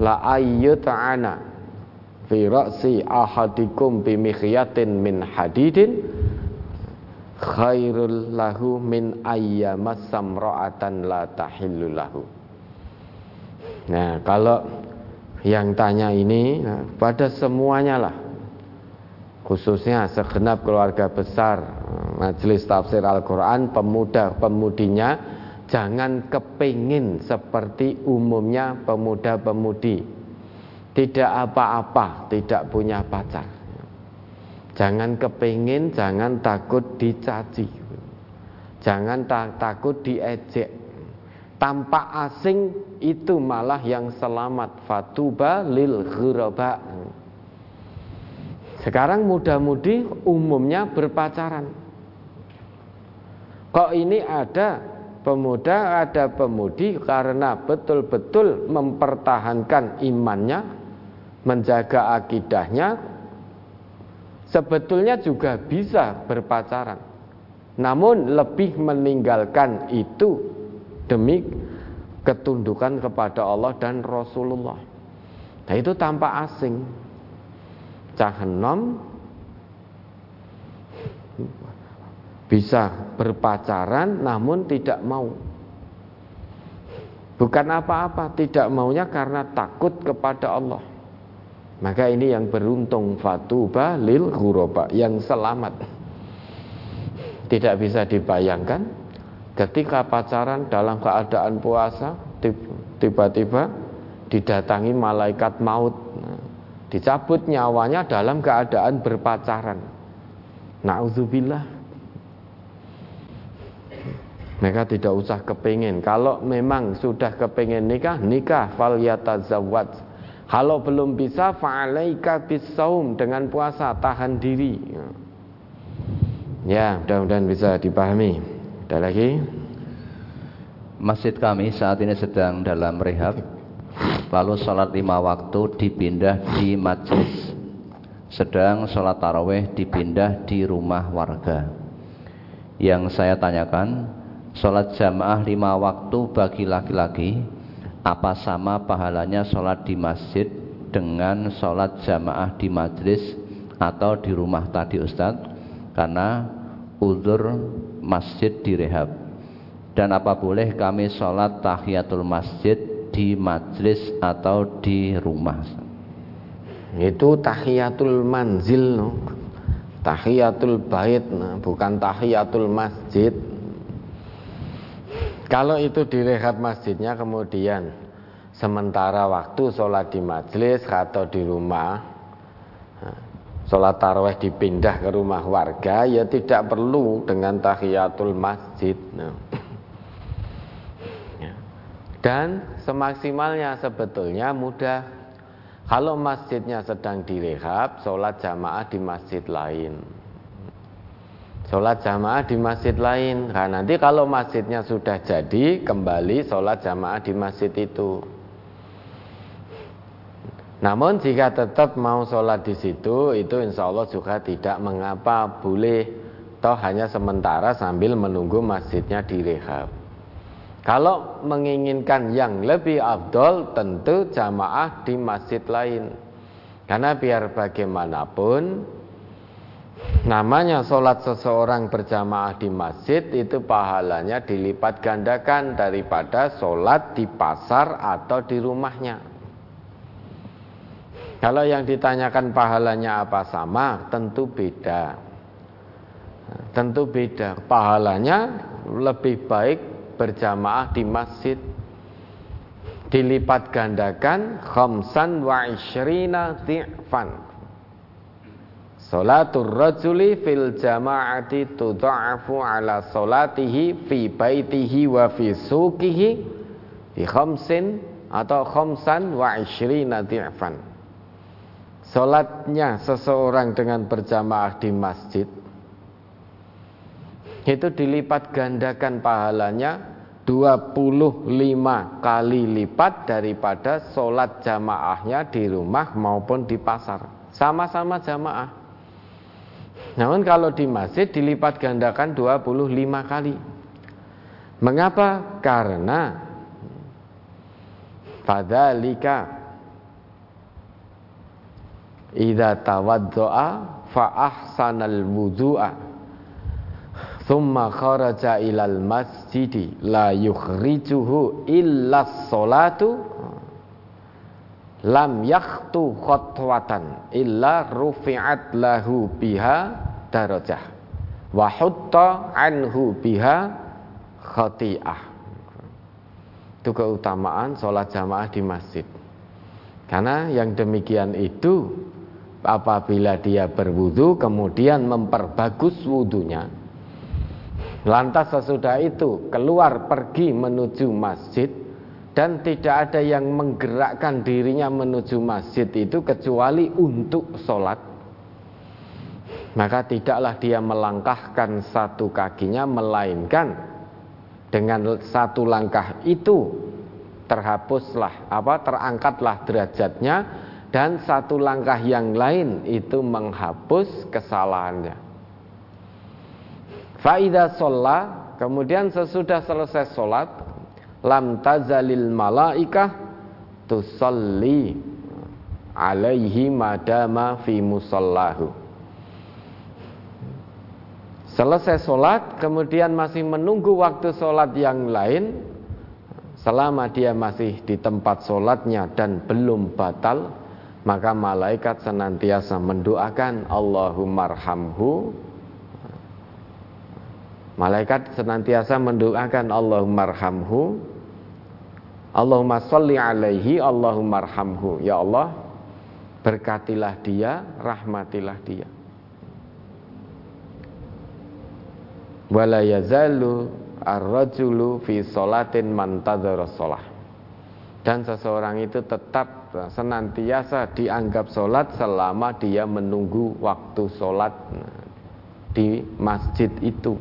la ayyuta'ana fi ra'si ahadikum bi mikhyatin min hadidin khairul lahu min ayyamas samra'atan la tahillu lahu. Nah, kalau yang tanya ini nah, pada semuanya lah. Khususnya segenap keluarga besar majelis tafsir Al-Quran pemuda-pemudinya jangan kepingin seperti umumnya pemuda-pemudi. Tidak apa-apa tidak punya pacar. Jangan kepingin jangan takut dicaci. Jangan tak takut diejek tampak asing itu malah yang selamat. Fatuba lil ghuraba. Sekarang muda-mudi umumnya berpacaran. Kok ini ada pemuda ada pemudi karena betul-betul mempertahankan imannya menjaga akidahnya sebetulnya juga bisa berpacaran. Namun lebih meninggalkan itu demi ketundukan kepada Allah dan Rasulullah. Nah itu tanpa asing. Cahenom bisa berpacaran namun tidak mau. Bukan apa-apa, tidak maunya karena takut kepada Allah. Maka ini yang beruntung fatuba lil ghuraba yang selamat. Tidak bisa dibayangkan Ketika pacaran dalam keadaan puasa, tiba-tiba didatangi malaikat maut, dicabut nyawanya dalam keadaan berpacaran. Nauzubillah. Mereka tidak usah kepingin. Kalau memang sudah kepingin nikah, nikah fal yatazawwaj. Kalau belum bisa fa'alaika bisaum dengan puasa tahan diri. Ya, mudah-mudahan bisa dipahami. Ada lagi? Masjid kami saat ini sedang dalam rehab. Lalu sholat lima waktu dipindah di majlis. Sedang sholat taraweh dipindah di rumah warga. Yang saya tanyakan Sholat jamaah lima waktu bagi laki-laki Apa sama pahalanya sholat di masjid Dengan sholat jamaah di majlis Atau di rumah tadi Ustadz? Karena uzur masjid direhab. Dan apa boleh kami sholat tahiyatul masjid di majlis atau di rumah? Itu tahiyatul manzil no? tahiyatul bait nah, bukan tahiyatul masjid. Kalau itu direhab masjidnya kemudian sementara waktu sholat di majelis atau di rumah nah, sholat taraweh dipindah ke rumah warga ya tidak perlu dengan tahiyatul masjid nah. Ya. dan semaksimalnya sebetulnya mudah kalau masjidnya sedang direhab, sholat jamaah di masjid lain. Sholat jamaah di masjid lain. Nah, nanti kalau masjidnya sudah jadi, kembali sholat jamaah di masjid itu. Namun jika tetap mau sholat di situ, itu insya Allah juga tidak mengapa, boleh. Toh hanya sementara sambil menunggu masjidnya direhab. Kalau menginginkan yang lebih abdol tentu jamaah di masjid lain. Karena biar bagaimanapun namanya sholat seseorang berjamaah di masjid itu pahalanya dilipat gandakan daripada sholat di pasar atau di rumahnya. Kalau yang ditanyakan pahalanya apa sama, tentu beda. Tentu beda. Pahalanya lebih baik berjamaah di masjid dilipat gandakan khamsan wa ishrina di'fan Salatul rajuli fil jama'ati tudha'afu ala salatihi fi baitihi wa fi suqihi bi khamsin atau khamsan wa ishrina di'fan Salatnya seseorang dengan berjamaah di masjid itu dilipat gandakan pahalanya 25 kali lipat daripada sholat jamaahnya di rumah maupun di pasar. Sama-sama jamaah. Namun kalau di masjid dilipat gandakan 25 kali. Mengapa? karena fadzalika idza tawaddoa fa ahsanal wudu'a. Thumma kharaja ilal masjidi la yukhrijuhu illa sholatu lam yakhtu khotwatan illa rufi'at lahu biha darajah wa hutta anhu biha khati'ah. Itu keutamaan sholat jamaah di masjid. Karena yang demikian itu apabila dia berwudu kemudian memperbagus wudunya Lantas sesudah itu keluar pergi menuju masjid dan tidak ada yang menggerakkan dirinya menuju masjid itu kecuali untuk sholat. Maka tidaklah dia melangkahkan satu kakinya melainkan dengan satu langkah itu terhapuslah apa terangkatlah derajatnya dan satu langkah yang lain itu menghapus kesalahannya. Faida sholat, kemudian sesudah selesai sholat, lam tazalil malaikah tusalli alaihi madama fi musallahu. Selesai sholat, kemudian masih menunggu waktu sholat yang lain, selama dia masih di tempat sholatnya dan belum batal, maka malaikat senantiasa mendoakan Allahumma arhamhu. Malaikat senantiasa mendoakan Allahumma arhamhu. Allahumma salli alaihi Allahumma arhamhu. Ya Allah berkatilah dia rahmatilah dia. Wala yazalu fi salatin shalah dan seseorang itu tetap senantiasa dianggap sholat selama dia menunggu waktu sholat di masjid itu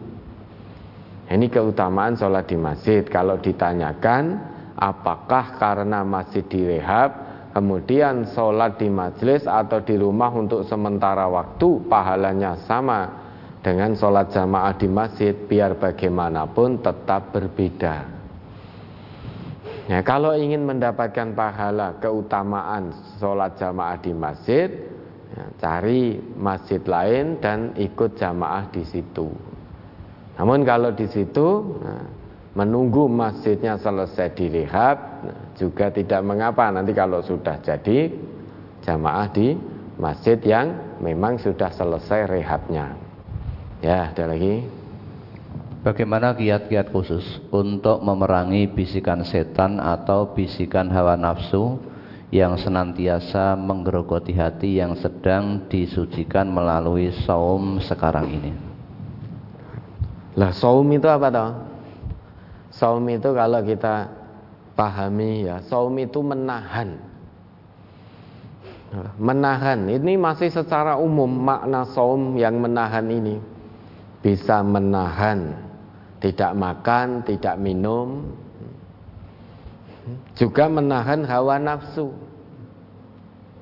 ini keutamaan sholat di masjid. Kalau ditanyakan apakah karena masjid direhab, kemudian sholat di majelis atau di rumah untuk sementara waktu pahalanya sama dengan sholat jamaah di masjid, biar bagaimanapun tetap berbeda. Ya, kalau ingin mendapatkan pahala keutamaan sholat jamaah di masjid, ya, cari masjid lain dan ikut jamaah di situ. Namun kalau di situ nah, menunggu masjidnya selesai dilihat nah, juga tidak mengapa nanti kalau sudah jadi jamaah di masjid yang memang sudah selesai rehabnya. Ya, ada lagi. Bagaimana kiat-kiat khusus untuk memerangi bisikan setan atau bisikan hawa nafsu yang senantiasa menggerogoti hati yang sedang disucikan melalui saum sekarang ini? Lah saum itu apa toh? Saum itu kalau kita pahami ya, saum itu menahan. Menahan, ini masih secara umum makna saum yang menahan ini. Bisa menahan tidak makan, tidak minum, juga menahan hawa nafsu.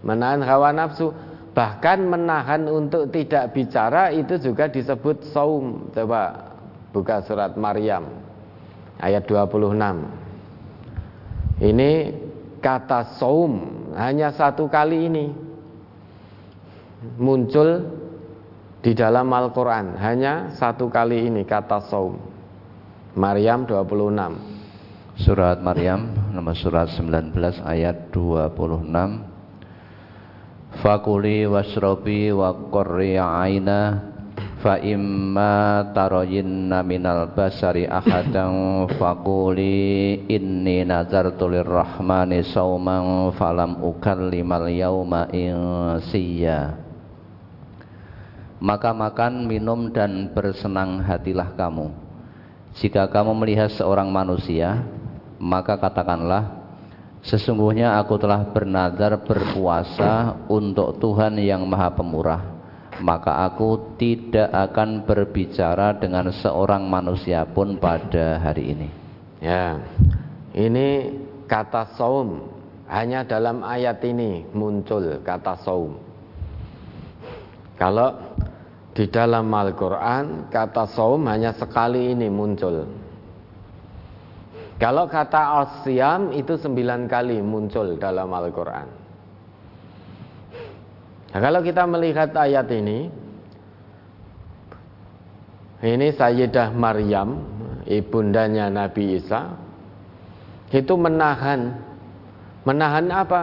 Menahan hawa nafsu, bahkan menahan untuk tidak bicara itu juga disebut saum. Coba buka surat Maryam ayat 26. Ini kata saum hanya satu kali ini muncul di dalam Al-Quran hanya satu kali ini kata saum Maryam 26 Surat Maryam nomor surat 19 ayat 26 Fakuli wasrobi wa qurri aina fa imma tarayinna minal basari ahadan fakuli inni nazartu lirrahmani sauman falam ukallimal yauma insiya. Maka makan minum dan bersenang hatilah kamu jika kamu melihat seorang manusia, maka katakanlah, sesungguhnya aku telah bernazar berpuasa untuk Tuhan yang Maha Pemurah, maka aku tidak akan berbicara dengan seorang manusia pun pada hari ini. Ya, ini kata saum hanya dalam ayat ini muncul kata saum. Kalau di dalam Al-Quran kata saum hanya sekali ini muncul. Kalau kata asyam itu sembilan kali muncul dalam Al-Quran. Nah, kalau kita melihat ayat ini, ini Sayyidah Maryam, ibundanya Nabi Isa, itu menahan, menahan apa?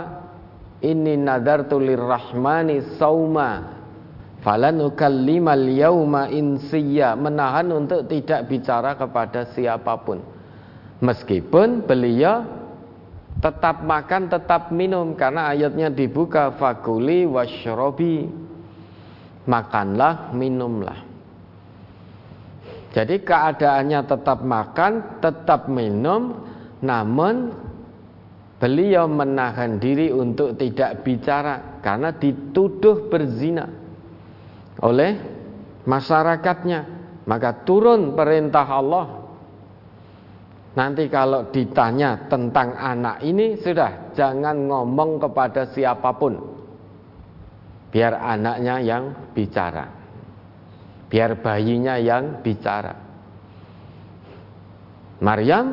Ini nadartu lirrahmani sauma Falan ukallimal yauma insiya menahan untuk tidak bicara kepada siapa pun. Meskipun beliau tetap makan, tetap minum karena ayatnya dibuka fakuli washrobi. Makanlah, minumlah. Jadi keadaannya tetap makan, tetap minum, namun beliau menahan diri untuk tidak bicara karena dituduh berzina oleh masyarakatnya. Maka turun perintah Allah. Nanti kalau ditanya tentang anak ini sudah jangan ngomong kepada siapa pun. Biar anaknya yang bicara. Biar bayinya yang bicara. Maryam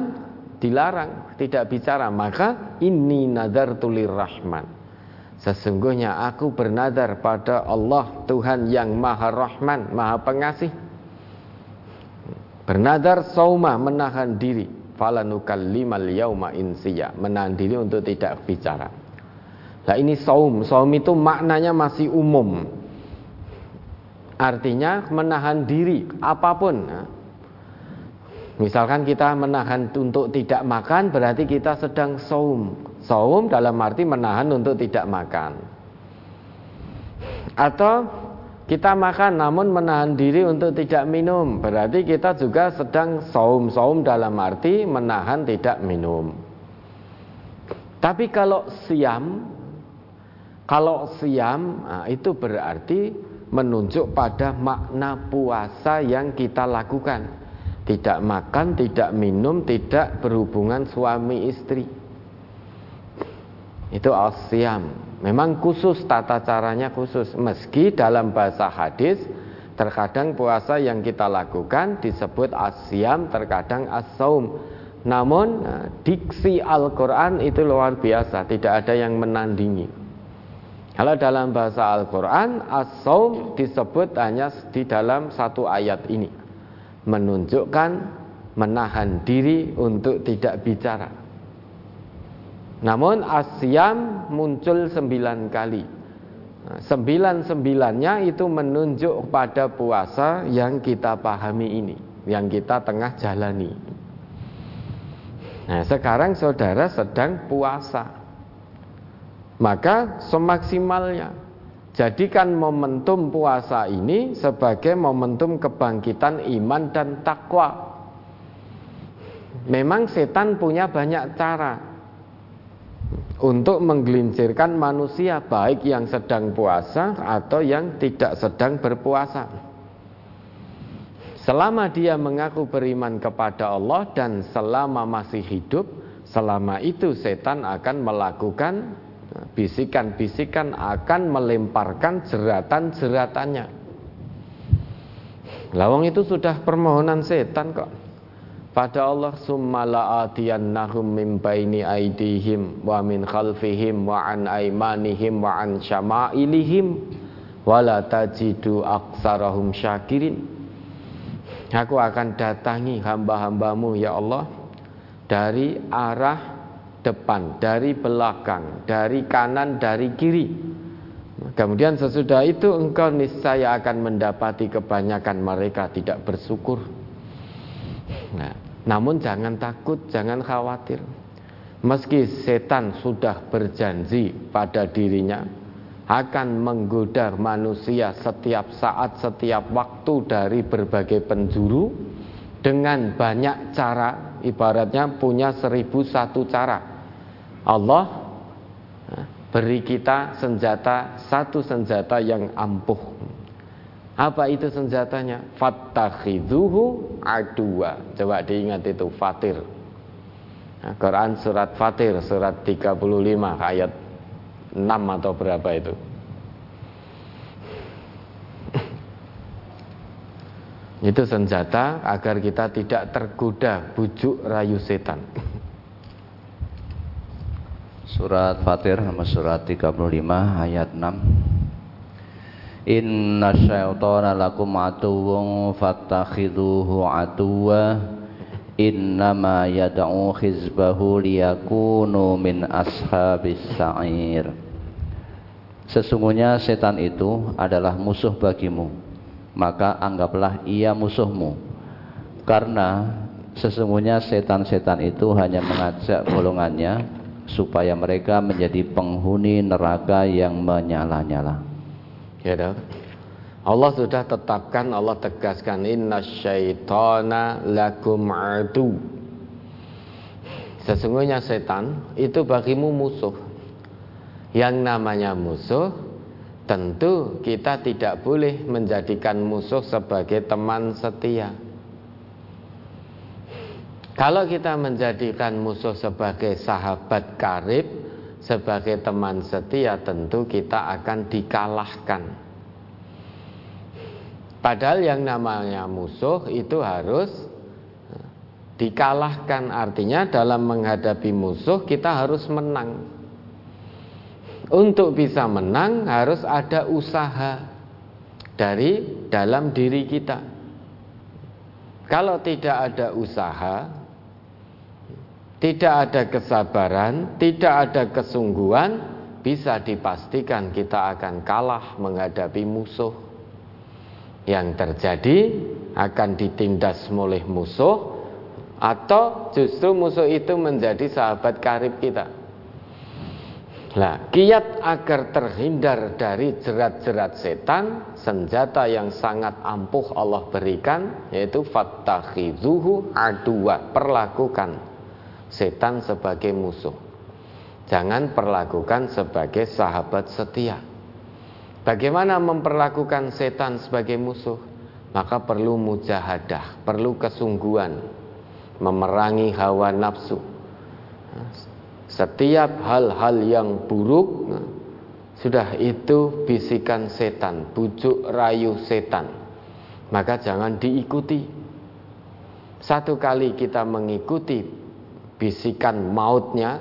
dilarang tidak bicara. Maka ini nadar tulir rahman Sesungguhnya aku bernadar pada Allah Tuhan yang maha rahman, maha pengasih. Bernadar sauma menahan diri. Falanukallimal yauma insiya Menahan diri untuk tidak bicara. Nah ini saum. Saum itu maknanya masih umum. Artinya menahan diri apa pun Misalkan kita menahan untuk tidak makan berarti kita sedang saum. Saum dalam arti menahan untuk tidak makan. Atau kita makan namun menahan diri untuk tidak minum berarti kita juga sedang saum-saum dalam arti menahan tidak minum. Tapi kalau siam kalau siam nah itu berarti menunjuk pada makna puasa yang kita lakukan tidak makan, tidak minum, tidak berhubungan suami istri. Itu asyam. Memang khusus tata caranya khusus. Meski dalam bahasa hadis terkadang puasa yang kita lakukan disebut asyam, terkadang as-saum. Namun nah, diksi Al-Quran itu luar biasa, tidak ada yang menandingi. Kalau dalam bahasa Al-Quran, as-saum disebut hanya di dalam satu ayat ini menunjukkan menahan diri untuk tidak bicara. Namun asyam muncul sembilan kali Nah, sembilan-sembilannya itu menunjuk pada puasa yang kita pahami ini, yang kita tengah jalani. Nah, sekarang saudara sedang puasa. Maka semaksimalnya jadikan momentum puasa ini sebagai momentum kebangkitan iman dan takwa. Memang setan punya banyak cara untuk menggelincirkan manusia baik yang sedang puasa atau yang tidak sedang berpuasa. Selama dia mengaku beriman kepada Allah dan selama masih hidup, selama itu setan akan melakukan bisikan-bisikan akan melemparkan jeratan-jeratannya. Lawang itu sudah permohonan setan kok pada Allah summa la'atiyannahum min baini aidihim wa min khalfihim wa an aimanihim wa an syama'ilihim wa la tajidu aksarahum syakirin Aku akan datangi hamba-hambamu ya Allah dari arah depan, dari belakang, dari kanan, dari kiri. Kemudian sesudah itu engkau niscaya akan mendapati kebanyakan mereka tidak bersyukur. Nah, namun jangan takut, jangan khawatir. Meski setan sudah berjanji pada dirinya akan menggoda manusia setiap saat, setiap waktu dari berbagai penjuru dengan banyak cara, ibaratnya punya seribu satu cara. Allah beri kita senjata, satu senjata yang ampuh apa itu senjatanya? Fattakhidhuhu adua. Coba diingat itu Fatir. Quran surat Fatir surat 35 ayat 6 atau berapa itu? itu senjata agar kita tidak tergoda bujuk rayu setan. Surat Fatir nama surat 35 ayat 6 Inna syaitana lakum atuwun fattakhiduhu atuwa Innama yada'u khizbahu liyakunu min ashabis sa'ir. Sesungguhnya setan itu adalah musuh bagimu. Maka anggaplah ia musuhmu. Karena sesungguhnya setan-setan itu hanya mengajak golongannya Supaya mereka menjadi penghuni neraka yang menyala-nyala Ya dong. Allah sudah tetapkan, Allah tegaskan inna syaitana lakum adu. Sesungguhnya setan itu bagimu musuh. Yang namanya musuh tentu kita tidak boleh menjadikan musuh sebagai teman setia. Kalau kita menjadikan musuh sebagai sahabat karib, sebagai teman setia tentu kita akan dikalahkan. Padahal yang namanya musuh itu harus dikalahkan artinya dalam menghadapi musuh kita harus menang. Untuk bisa menang harus ada usaha dari dalam diri kita. Kalau tidak ada usaha, tidak ada kesabaran, tidak ada kesungguhan, bisa dipastikan kita akan kalah menghadapi musuh. Yang terjadi akan ditindas oleh musuh atau justru musuh itu menjadi sahabat karib kita. Nah, kiat agar terhindar dari jerat-jerat setan, senjata yang sangat ampuh Allah berikan yaitu fattakhidzuhu adua, perlakukan setan sebagai musuh. Jangan perlakukan sebagai sahabat setia. Bagaimana memperlakukan setan sebagai musuh? Maka perlu mujahadah, perlu kesungguhan memerangi hawa nafsu. Setiap hal-hal yang buruk sudah itu bisikan setan, bujuk rayu setan. Maka jangan diikuti. Satu kali kita mengikuti bisikan mautnya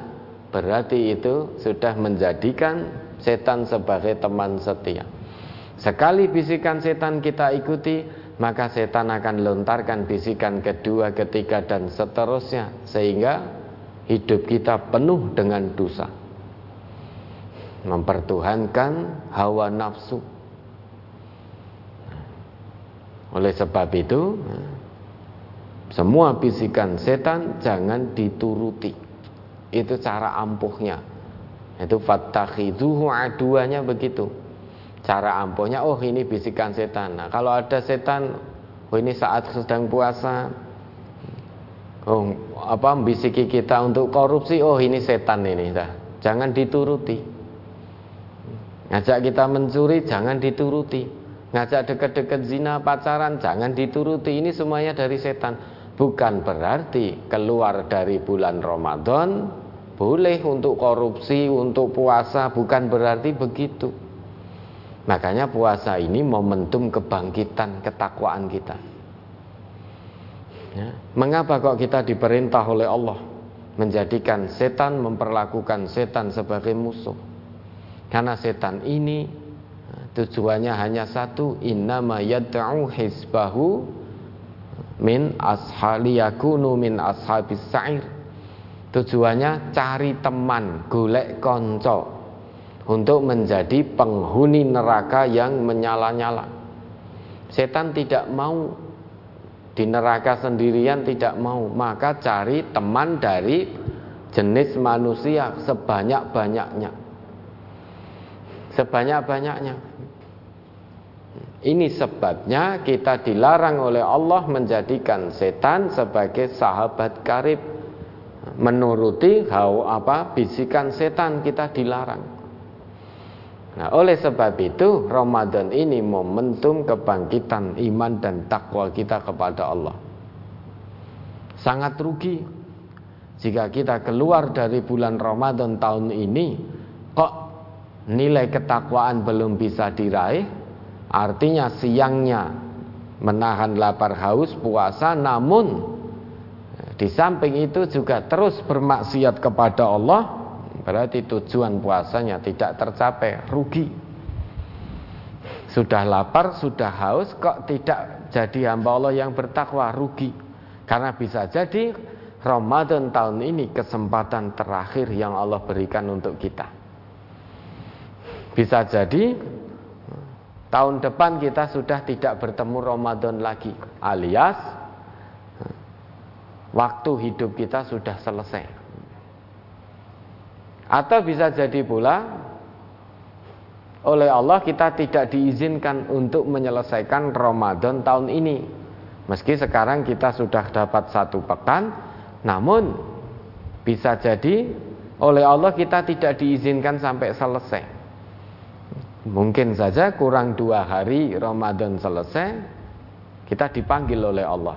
berarti itu sudah menjadikan setan sebagai teman setia. Sekali bisikan setan kita ikuti, maka setan akan lontarkan bisikan kedua, ketiga dan seterusnya sehingga hidup kita penuh dengan dosa. mempertuhankan hawa nafsu. Oleh sebab itu, semua bisikan setan jangan dituruti. Itu cara ampuhnya. Itu fattakhidhuhu aduanya begitu. Cara ampuhnya, oh ini bisikan setan. Nah, kalau ada setan, oh ini saat sedang puasa, oh apa bisiki kita untuk korupsi, oh ini setan ini. Dah. Jangan dituruti. Ngajak kita mencuri, jangan dituruti. Ngajak deket-deket zina, pacaran, jangan dituruti. Ini semuanya dari setan. Bukan berarti keluar dari bulan Ramadan boleh untuk korupsi, untuk puasa, bukan berarti begitu. Makanya puasa ini momentum kebangkitan ketakwaan kita. Ya. Mengapa kok kita diperintah oleh Allah menjadikan setan memperlakukan setan sebagai musuh? Karena setan ini tujuannya hanya satu, innama yad'u hisbahu min ashali yakunu min ashabis sa'ir Tujuannya cari teman, golek konco untuk menjadi penghuni neraka yang menyala-nyala. Setan tidak mau di neraka sendirian tidak mau, maka cari teman dari jenis manusia sebanyak-banyaknya. Sebanyak-banyaknya. Ini sebabnya kita dilarang oleh Allah menjadikan setan sebagai sahabat karib menuruti hawa apa bisikan setan kita dilarang. Nah, oleh sebab itu Ramadan ini momentum kebangkitan iman dan takwa kita kepada Allah. Sangat rugi jika kita keluar dari bulan Ramadan tahun ini kok nilai ketakwaan belum bisa diraih, artinya siangnya menahan lapar haus puasa namun di samping itu juga terus bermaksiat kepada Allah, berarti tujuan puasanya tidak tercapai, rugi. Sudah lapar, sudah haus, kok tidak jadi hamba Allah yang bertakwa, rugi. Karena bisa jadi Ramadan tahun ini kesempatan terakhir yang Allah berikan untuk kita. Bisa jadi tahun depan kita sudah tidak bertemu Ramadan lagi, alias waktu hidup kita sudah selesai. Atau bisa jadi pula oleh Allah kita tidak diizinkan untuk menyelesaikan Ramadan tahun ini. Meski sekarang kita sudah dapat satu pekan, namun bisa jadi oleh Allah kita tidak diizinkan sampai selesai. Mungkin saja kurang dua hari Ramadan selesai, kita dipanggil oleh Allah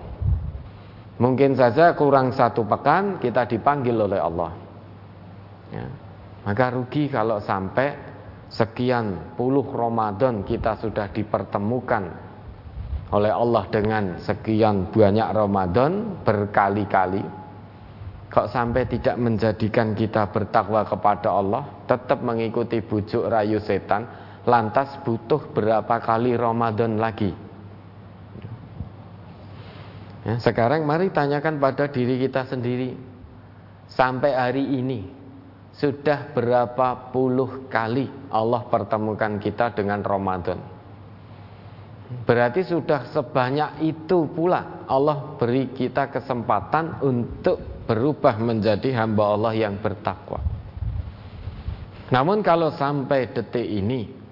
Mungkin saja kurang satu pekan kita dipanggil oleh Allah. Ya. Maka rugi kalau sampai sekian puluh Ramadan kita sudah dipertemukan oleh Allah dengan sekian banyak Ramadan berkali-kali. Kok sampai tidak menjadikan kita bertakwa kepada Allah, tetap mengikuti bujuk rayu setan, lantas butuh berapa kali Ramadan lagi? Ya, sekarang mari tanyakan pada diri kita sendiri. Sampai hari ini sudah berapa puluh kali Allah pertemukan kita dengan Ramadan. Berarti sudah sebanyak itu pula Allah beri kita kesempatan untuk berubah menjadi hamba Allah yang bertakwa. Namun kalau sampai detik ini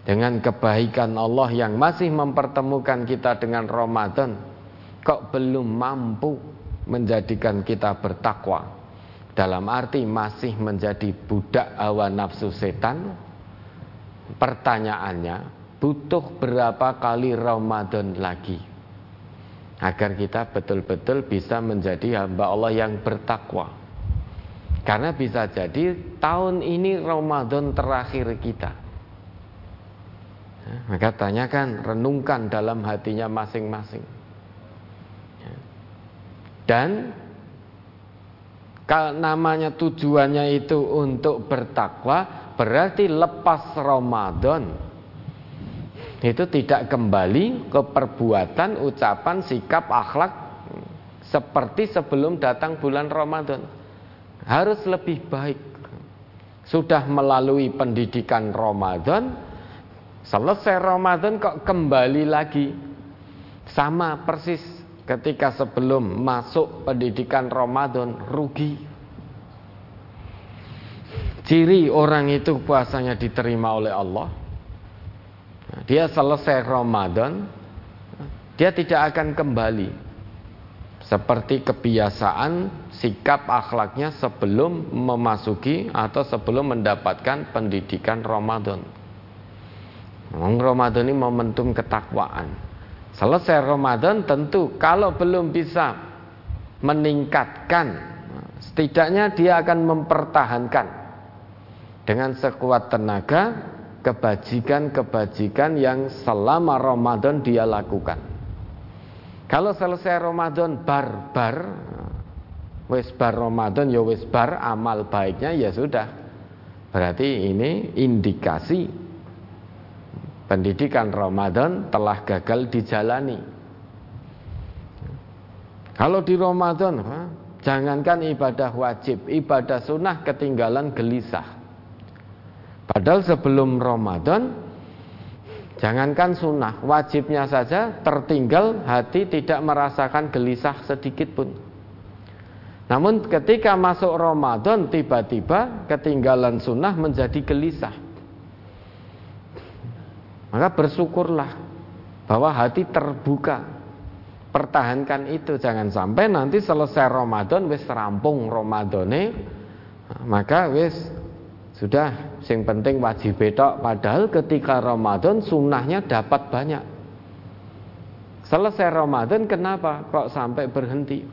dengan kebaikan Allah yang masih mempertemukan kita dengan Ramadan kok belum mampu menjadikan kita bertakwa? Dalam arti masih menjadi budak hawa nafsu setan? Pertanyaannya butuh berapa kali Ramadan lagi? Agar kita betul-betul bisa menjadi hamba Allah yang bertakwa. Karena bisa jadi tahun ini Ramadan terakhir kita maka tanyakan, renungkan dalam hatinya masing-masing. Ya. Dan kalau namanya tujuannya itu untuk bertakwa, berarti lepas Ramadan itu tidak kembali ke perbuatan, ucapan, sikap, akhlak seperti sebelum datang bulan Ramadan. Harus lebih baik sudah melalui pendidikan Ramadan, selesai Ramadan kok kembali lagi sama persis ketika sebelum masuk pendidikan Ramadan rugi. Ciri orang itu puasanya diterima oleh Allah. Dia selesai Ramadan, dia tidak akan kembali seperti kebiasaan sikap akhlaknya sebelum memasuki atau sebelum mendapatkan pendidikan Ramadan. Ramadan ini momentum ketakwaan. Selesai Ramadan tentu kalau belum bisa meningkatkan setidaknya dia akan mempertahankan dengan sekuat tenaga kebajikan-kebajikan yang selama Ramadan dia lakukan. Kalau selesai Ramadan bar-bar wis bar Ramadan ya wis bar amal baiknya ya sudah. Berarti ini indikasi pendidikan Ramadan telah gagal dijalani. Kalau di Ramadan, jangankan ibadah wajib, ibadah sunnah ketinggalan gelisah. Padahal sebelum Ramadan Jangankan sunnah, wajibnya saja tertinggal hati tidak merasakan gelisah sedikit pun. Namun ketika masuk Ramadan tiba-tiba ketinggalan sunnah menjadi gelisah. Maka bersyukurlah bahwa hati terbuka. Pertahankan itu jangan sampai nanti selesai Ramadan wis rampung Ramadane maka wis sudah, sing penting wajib betok. Padahal ketika Ramadan sunnahnya dapat banyak. Selesai Ramadan kenapa kok sampai berhenti?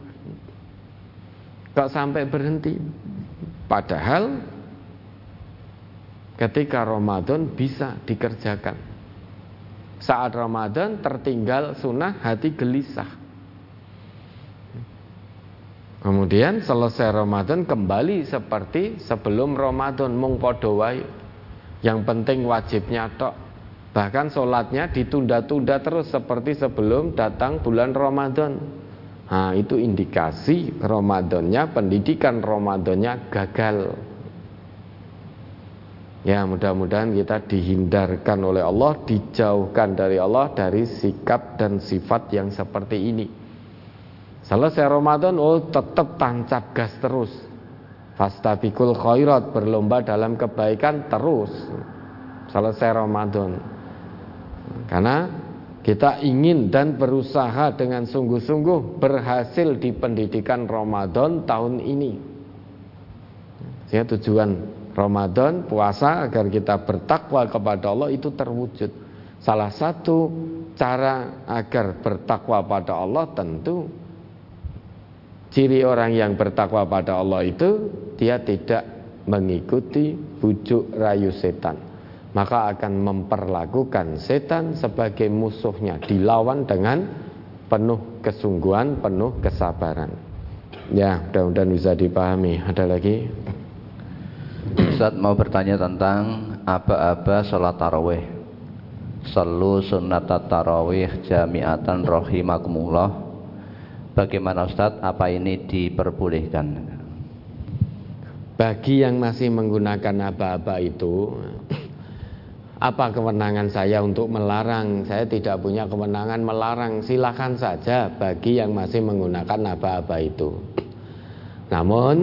Kok sampai berhenti? Padahal ketika Ramadan bisa dikerjakan. Saat Ramadan tertinggal sunnah hati gelisah. Kemudian selesai Ramadan kembali seperti sebelum Ramadan mung Yang penting wajibnya tok. Bahkan sholatnya ditunda-tunda terus seperti sebelum datang bulan Ramadan. Nah, itu indikasi Ramadannya, pendidikan Ramadannya gagal. Ya, mudah-mudahan kita dihindarkan oleh Allah, dijauhkan dari Allah dari sikap dan sifat yang seperti ini. Selesai Ramadan, oh tetap tancap gas terus. Fastabikul khairat, berlomba dalam kebaikan terus. Selesai Ramadan. Karena kita ingin dan berusaha dengan sungguh-sungguh berhasil di pendidikan Ramadan tahun ini. Sehingga tujuan Ramadan, puasa agar kita bertakwa kepada Allah itu terwujud. Salah satu cara agar bertakwa pada Allah tentu Ciri orang yang bertakwa pada Allah itu dia tidak mengikuti bujuk rayu setan. Maka akan memperlakukan setan sebagai musuhnya, dilawan dengan penuh kesungguhan, penuh kesabaran. Ya, mudah-mudahan bisa dipahami. Ada lagi? Ustaz mau bertanya tentang apa-apa sholat tarawih. Sallu sunnat tarawih jami'atan rahimakumullah Bagaimana Ustadz, apa ini diperbolehkan? Bagi yang masih menggunakan aba-aba itu, apa kewenangan saya untuk melarang? Saya tidak punya kewenangan melarang. Silakan saja bagi yang masih menggunakan aba-aba itu. Namun,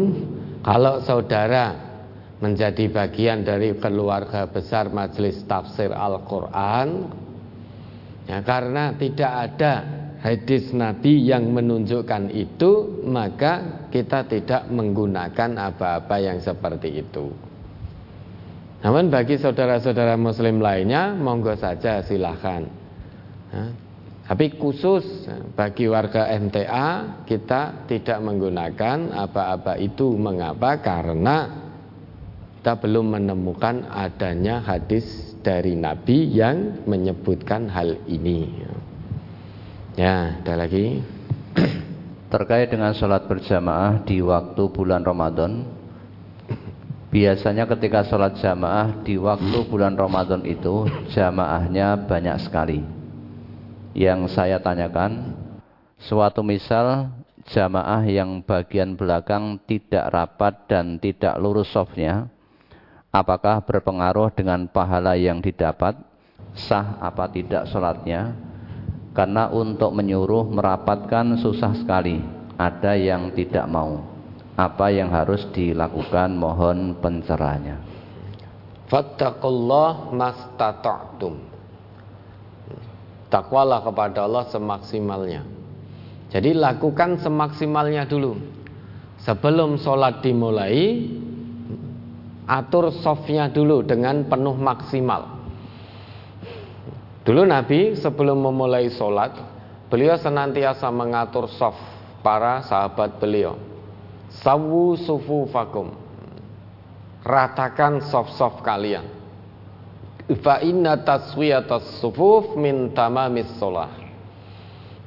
kalau saudara menjadi bagian dari keluarga besar Majelis Tafsir Al-Quran, ya karena tidak ada hadis Nabi yang menunjukkan itu, maka kita tidak menggunakan apa-apa yang seperti itu. Namun bagi saudara-saudara muslim lainnya, monggo saja silahkan. tapi khusus bagi warga MTA kita tidak menggunakan apa-apa itu. Mengapa? Karena kita belum menemukan adanya hadis dari Nabi yang menyebutkan hal ini. Ya, ada lagi. Terkait dengan sholat berjamaah di waktu bulan Ramadan, biasanya ketika sholat jamaah di waktu bulan Ramadan itu jamaahnya banyak sekali. Yang saya tanyakan, suatu misal jamaah yang bagian belakang tidak rapat dan tidak lurus softnya, apakah berpengaruh dengan pahala yang didapat? Sah apa tidak sholatnya? Karena untuk menyuruh merapatkan susah sekali. Ada yang tidak mau. Apa yang harus dilakukan? Mohon pencerahannya. Fattakullah mastata'tum. Takwalah kepada Allah semaksimalnya. Jadi lakukan semaksimalnya dulu. Sebelum sholat dimulai, atur softnya dulu dengan penuh maksimal. Dulu Nabi sebelum memulai sholat, beliau senantiasa mengatur soft para sahabat beliau. Sawu sufu fakum. Ratakan soft-soft kalian. Fa inna taswiyatas sufuf min tamamis sholah.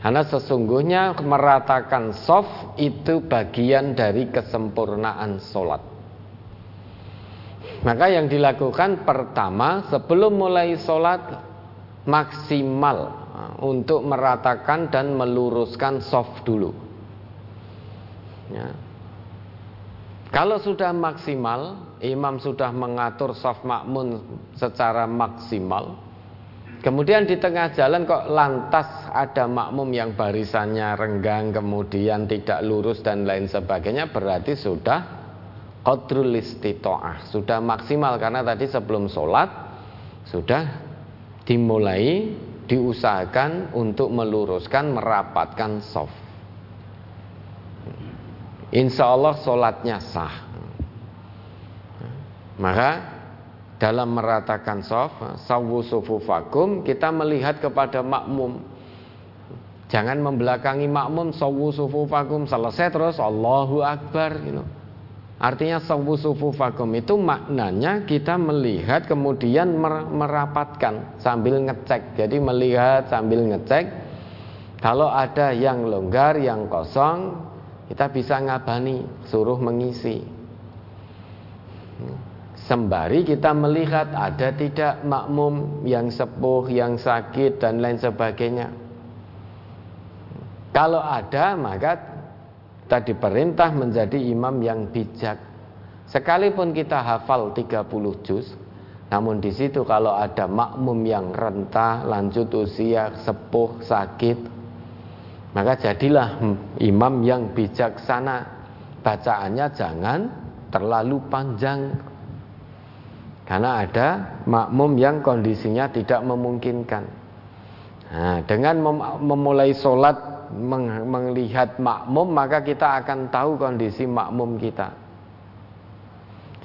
Karena sesungguhnya meratakan soft itu bagian dari kesempurnaan sholat. Maka yang dilakukan pertama sebelum mulai sholat maksimal untuk meratakan dan meluruskan soft dulu. Ya. Kalau sudah maksimal, imam sudah mengatur soft makmun secara maksimal. Kemudian di tengah jalan kok lantas ada makmum yang barisannya renggang, kemudian tidak lurus dan lain sebagainya, berarti sudah qadrul istitoah. Sudah maksimal karena tadi sebelum sholat sudah dimulai diusahakan untuk meluruskan merapatkan soft insya Allah sholatnya sah. Maka dalam meratakan soft sawu sufufakum kita melihat kepada makmum. Jangan membelakangi makmum sawu sufufakum selesai terus Allahu Akbar gitu Artinya sawu sufufakum itu maknanya kita melihat kemudian merapatkan sambil ngecek. Jadi melihat sambil ngecek kalau ada yang longgar, yang kosong, kita bisa ngabani, suruh mengisi. Sembari kita melihat ada tidak makmum yang sepuh, yang sakit dan lain sebagainya. Kalau ada maka kita diperintah menjadi imam yang bijak. Sekalipun kita hafal 30 juz, namun di situ kalau ada makmum yang rentah, lanjut usia, sepuh, sakit, maka jadilah imam yang bijaksana. Bacaannya jangan terlalu panjang. Karena ada makmum yang kondisinya tidak memungkinkan. Nah, dengan memulai sholat melihat makmum maka kita akan tahu kondisi makmum kita.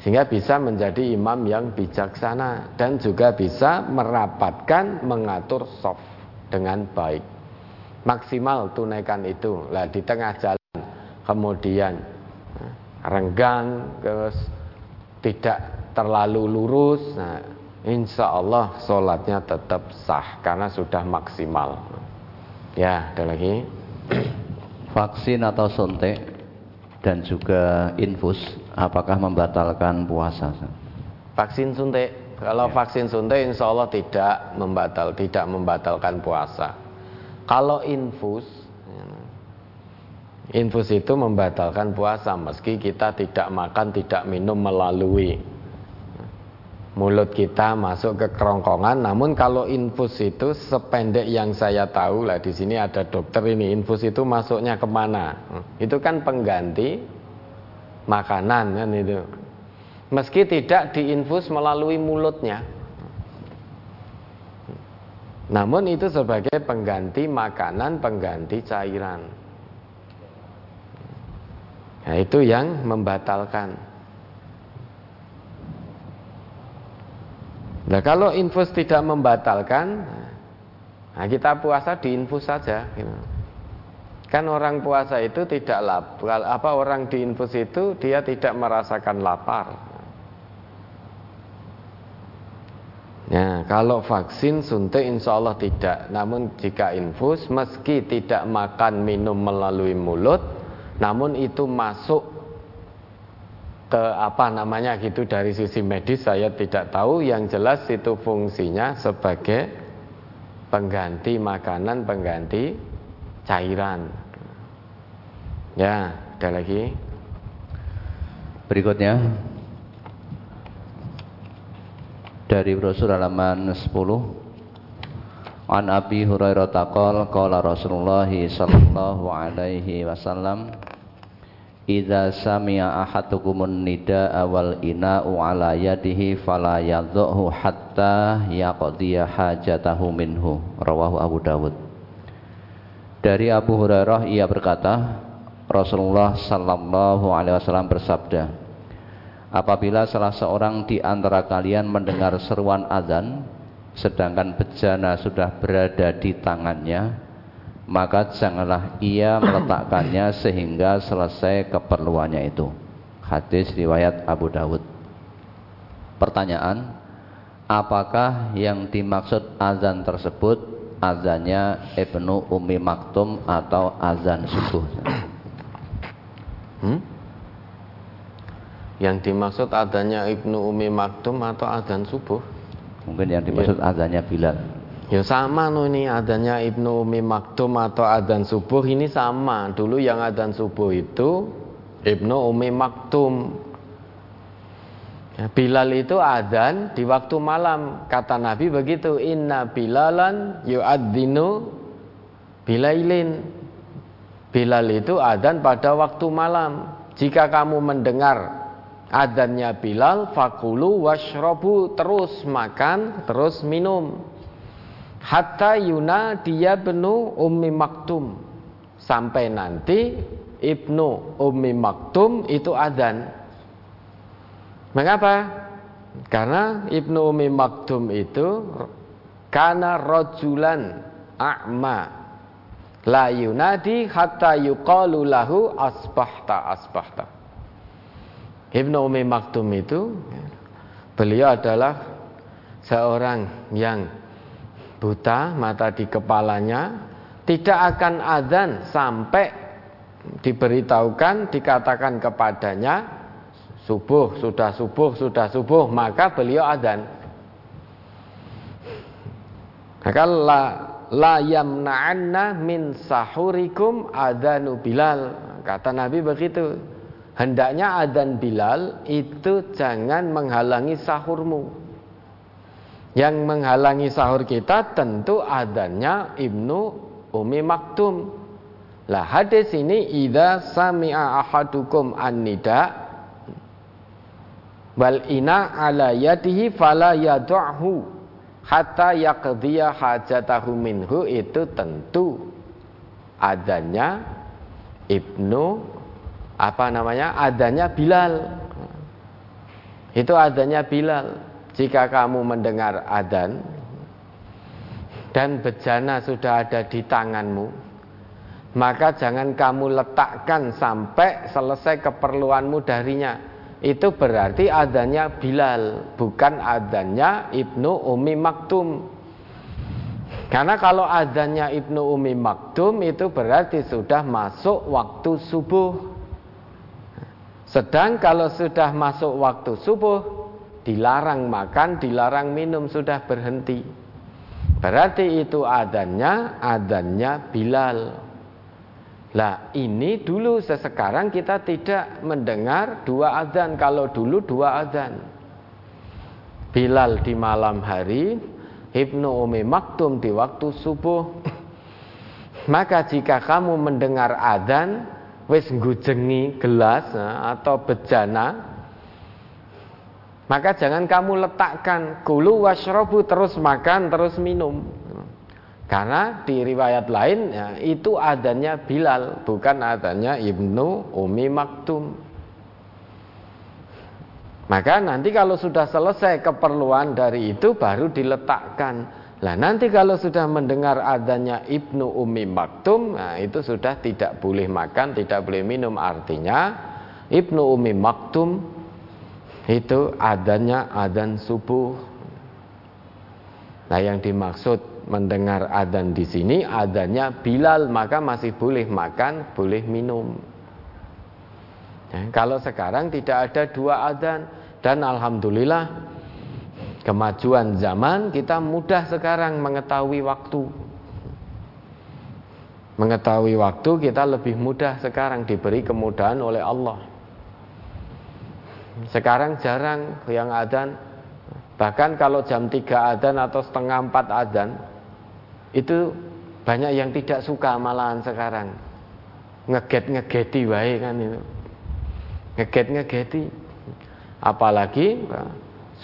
Sehingga bisa menjadi imam yang bijaksana dan juga bisa merapatkan mengatur soft dengan baik. Maksimal tunaikan itu. Lah di tengah jalan kemudian eh, renggang terus tidak terlalu lurus nah, insya Allah sholatnya tetap sah karena sudah maksimal Ya, ada lagi. Vaksin atau suntik dan juga infus apakah membatalkan puasa? Vaksin suntik. Kalau ya. vaksin suntik insya Allah tidak membatal, tidak membatalkan puasa. Kalau infus, infus itu membatalkan puasa meski kita tidak makan, tidak minum melalui mulut kita masuk ke kerongkongan. Namun kalau infus itu sependek yang saya tahu lah di sini ada dokter ini infus itu masuknya ke mana? Itu kan pengganti makanan kan itu. Meski tidak diinfus melalui mulutnya. Namun itu sebagai pengganti makanan, pengganti cairan. Nah, itu yang membatalkan. Nah kalau infus tidak membatalkan, nah kita puasa di infus saja. Gitu. Kan orang puasa itu tidak lapar, apa orang di infus itu dia tidak merasakan lapar. Ya, kalau vaksin suntik insya Allah tidak. Namun jika infus, meski tidak makan minum melalui mulut, namun itu masuk ke apa namanya gitu dari sisi medis saya tidak tahu. Yang jelas itu fungsinya sebagai pengganti makanan pengganti cairan. Ya ada lagi? Berikutnya. Dari brosur halaman 10 An Abi Hurairah taqal qala Rasulullah sallallahu alaihi wasallam Idza sami'a ahadukumun nidaa wal ina'u ala yadihi fala yadhuhu hatta yaqdiya hajatahu minhu. Rawahu Abu Dawud. Dari Abu Hurairah ia berkata Rasulullah sallallahu alaihi wasallam bersabda Apabila salah seorang di antara kalian mendengar seruan azan sedangkan bejana sudah berada di tangannya maka janganlah ia meletakkannya sehingga selesai keperluannya itu. Hadis riwayat Abu Dawud. Pertanyaan, apakah yang dimaksud azan tersebut azannya Ibnu Umi Maktum atau azan subuh? Hmm? Yang dimaksud adanya Ibnu Umi Maktum atau azan subuh? Mungkin yang dimaksud ya. azannya Bilal. Ya sama no ini adanya Ibnu Umi Maktum atau adzan subuh ini sama. Dulu yang adzan subuh itu Ibnu Umi Maktum. Ya, Bilal itu adzan di waktu malam. Kata Nabi begitu, "Inna Bilalan yu'adzinu bilailin." Bilal itu adzan pada waktu malam. Jika kamu mendengar adzannya Bilal, fakulu washrobu terus makan, terus minum hatta yuna dia benu ummi maktum. Sampai nanti ibnu ummi maktum itu adan mengapa? Karena ibnu ummi maktum itu karena rojulan a'ma. La yunadi hatta yuqalu lahu asbahta asbahta. Ibnu ummi maktum itu beliau adalah seorang yang buta, mata di kepalanya, tidak akan azan sampai diberitahukan, dikatakan kepadanya, subuh, sudah subuh, sudah subuh, maka beliau azan. Maka la, la yamna'anna min sahurikum adanu Bilal. Kata Nabi begitu. Hendaknya adzan Bilal itu jangan menghalangi sahurmu. Yang menghalangi sahur kita tentu adanya Ibnu Umi Maktum. Lah hadis ini idza sami'a ahadukum an-nida wal ina ala yadihi fala yad'hu hatta yaqdiya hajatahu minhu itu tentu adanya Ibnu apa namanya adanya Bilal itu adanya Bilal jika kamu mendengar adzan dan bejana sudah ada di tanganmu, maka jangan kamu letakkan sampai selesai keperluanmu darinya. Itu berarti adanya Bilal, bukan adanya Ibnu Umi Maktum. Karena kalau adanya Ibnu Umi Maktum itu berarti sudah masuk waktu subuh. Sedang kalau sudah masuk waktu subuh, dilarang makan, dilarang minum sudah berhenti. Berarti itu adanya, adanya Bilal. Lah ini dulu sesekarang kita tidak mendengar dua adzan kalau dulu dua adzan. Bilal di malam hari, Ibnu Umi Maktum di waktu subuh. Maka jika kamu mendengar adzan, wis ngujengi gelas eh, atau bejana, maka jangan kamu letakkan kulu washrobu terus makan terus minum. Karena di riwayat lain ya, itu adanya Bilal bukan adanya Ibnu Umi Maktum. Maka nanti kalau sudah selesai keperluan dari itu baru diletakkan. Lah nanti kalau sudah mendengar adanya Ibnu Umi Maktum, nah itu sudah tidak boleh makan, tidak boleh minum. Artinya Ibnu Umi Maktum itu adanya adan subuh. Nah, yang dimaksud mendengar adan di sini adanya Bilal, maka masih boleh makan, boleh minum. Ya, kalau sekarang tidak ada dua adan dan alhamdulillah kemajuan zaman kita mudah sekarang mengetahui waktu. Mengetahui waktu kita lebih mudah sekarang diberi kemudahan oleh Allah. Sekarang jarang yang adzan Bahkan kalau jam 3 adzan atau setengah 4 adzan itu banyak yang tidak suka malahan sekarang. Ngeget-ngegeti wae kan itu. Ngeget-ngegeti. Apalagi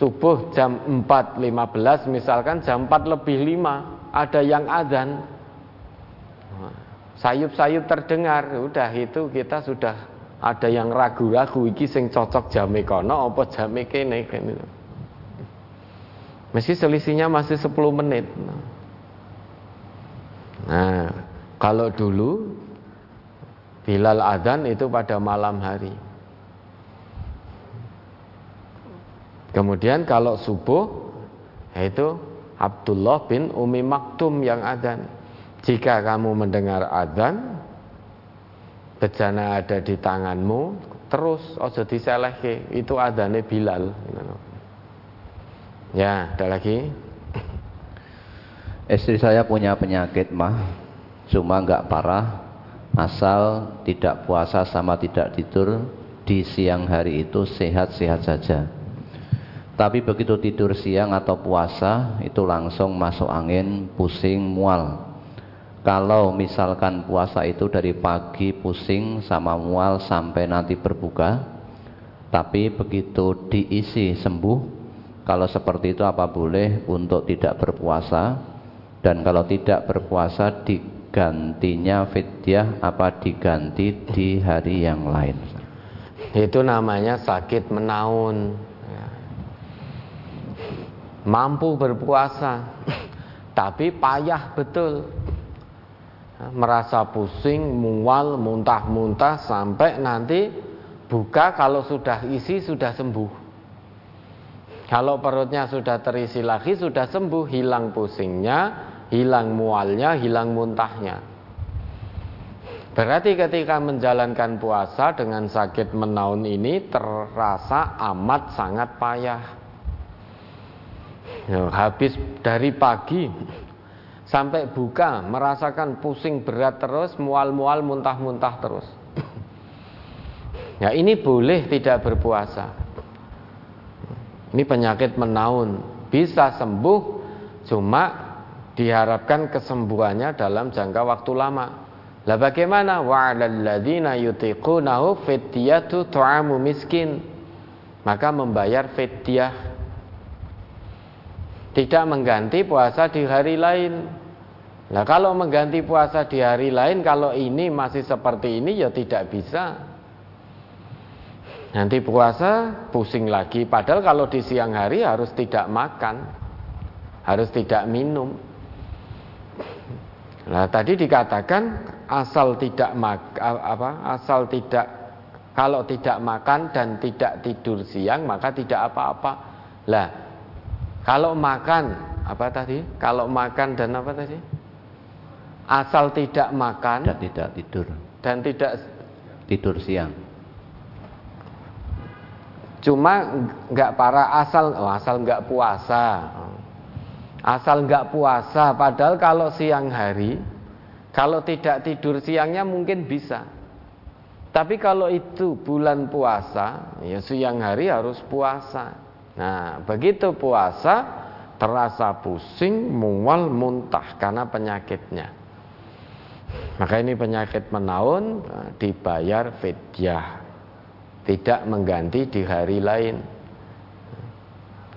subuh jam 4.15 misalkan jam 4 lebih 5 ada yang adzan. Sayup-sayup terdengar, udah itu kita sudah ada yang ragu-ragu iki sing cocok jame kono apa jame kene kan itu. Meski selisihnya masih 10 menit. Nah, kalau dulu Bilal adzan itu pada malam hari. Kemudian kalau subuh yaitu Abdullah bin Umi Maktum yang adzan. Jika kamu mendengar adzan, bejana ada di tanganmu, terus ojo diselehke, itu adzane Bilal. Ya, ada lagi. Istri saya punya penyakit mah, cuma nggak parah, asal tidak puasa sama tidak tidur di siang hari itu sehat-sehat saja. Tapi begitu tidur siang atau puasa itu langsung masuk angin, pusing, mual. Kalau misalkan puasa itu dari pagi pusing sama mual sampai nanti berbuka, tapi begitu diisi sembuh, kalau seperti itu apa boleh untuk tidak berpuasa? Dan kalau tidak berpuasa digantinya fidyah apa diganti di hari yang lain? Itu namanya sakit menaun. Ya. Mampu berpuasa, tapi payah betul. Merasa pusing, mual, muntah-muntah sampai nanti buka kalau sudah isi sudah sembuh. Kalau perutnya sudah terisi lagi, sudah sembuh, hilang pusingnya, hilang mualnya, hilang muntahnya. Berarti ketika menjalankan puasa dengan sakit menaun ini terasa amat sangat payah. Ya, habis dari pagi sampai buka merasakan pusing berat terus, mual-mual, muntah-muntah terus. Ya ini boleh tidak berpuasa. Ini penyakit menaun, bisa sembuh, cuma diharapkan kesembuhannya dalam jangka waktu lama. Lah bagaimana? Wa 'alal ladzina yutiqunahu fidyatu tu'amu miskin. Maka membayar fidyah. Tidak mengganti puasa di hari lain. Nah kalau mengganti puasa di hari lain Kalau ini masih seperti ini ya tidak bisa Nanti puasa pusing lagi. Padahal kalau di siang hari harus tidak makan, harus tidak minum. Nah tadi dikatakan asal tidak mak apa asal tidak kalau tidak makan dan tidak tidur siang maka tidak apa-apa. Lah kalau makan apa tadi? Kalau makan dan apa tadi? Asal tidak makan dan tidak tidur dan tidak tidur siang Cuma nggak para asal oh, asal nggak puasa. Asal nggak puasa padahal kalau siang hari kalau tidak tidur siangnya mungkin bisa. Tapi kalau itu bulan puasa, ya siang hari harus puasa. Nah, begitu puasa terasa pusing, mual, muntah karena penyakitnya. Maka ini penyakit menaun dibayar fidyah tidak mengganti di hari lain.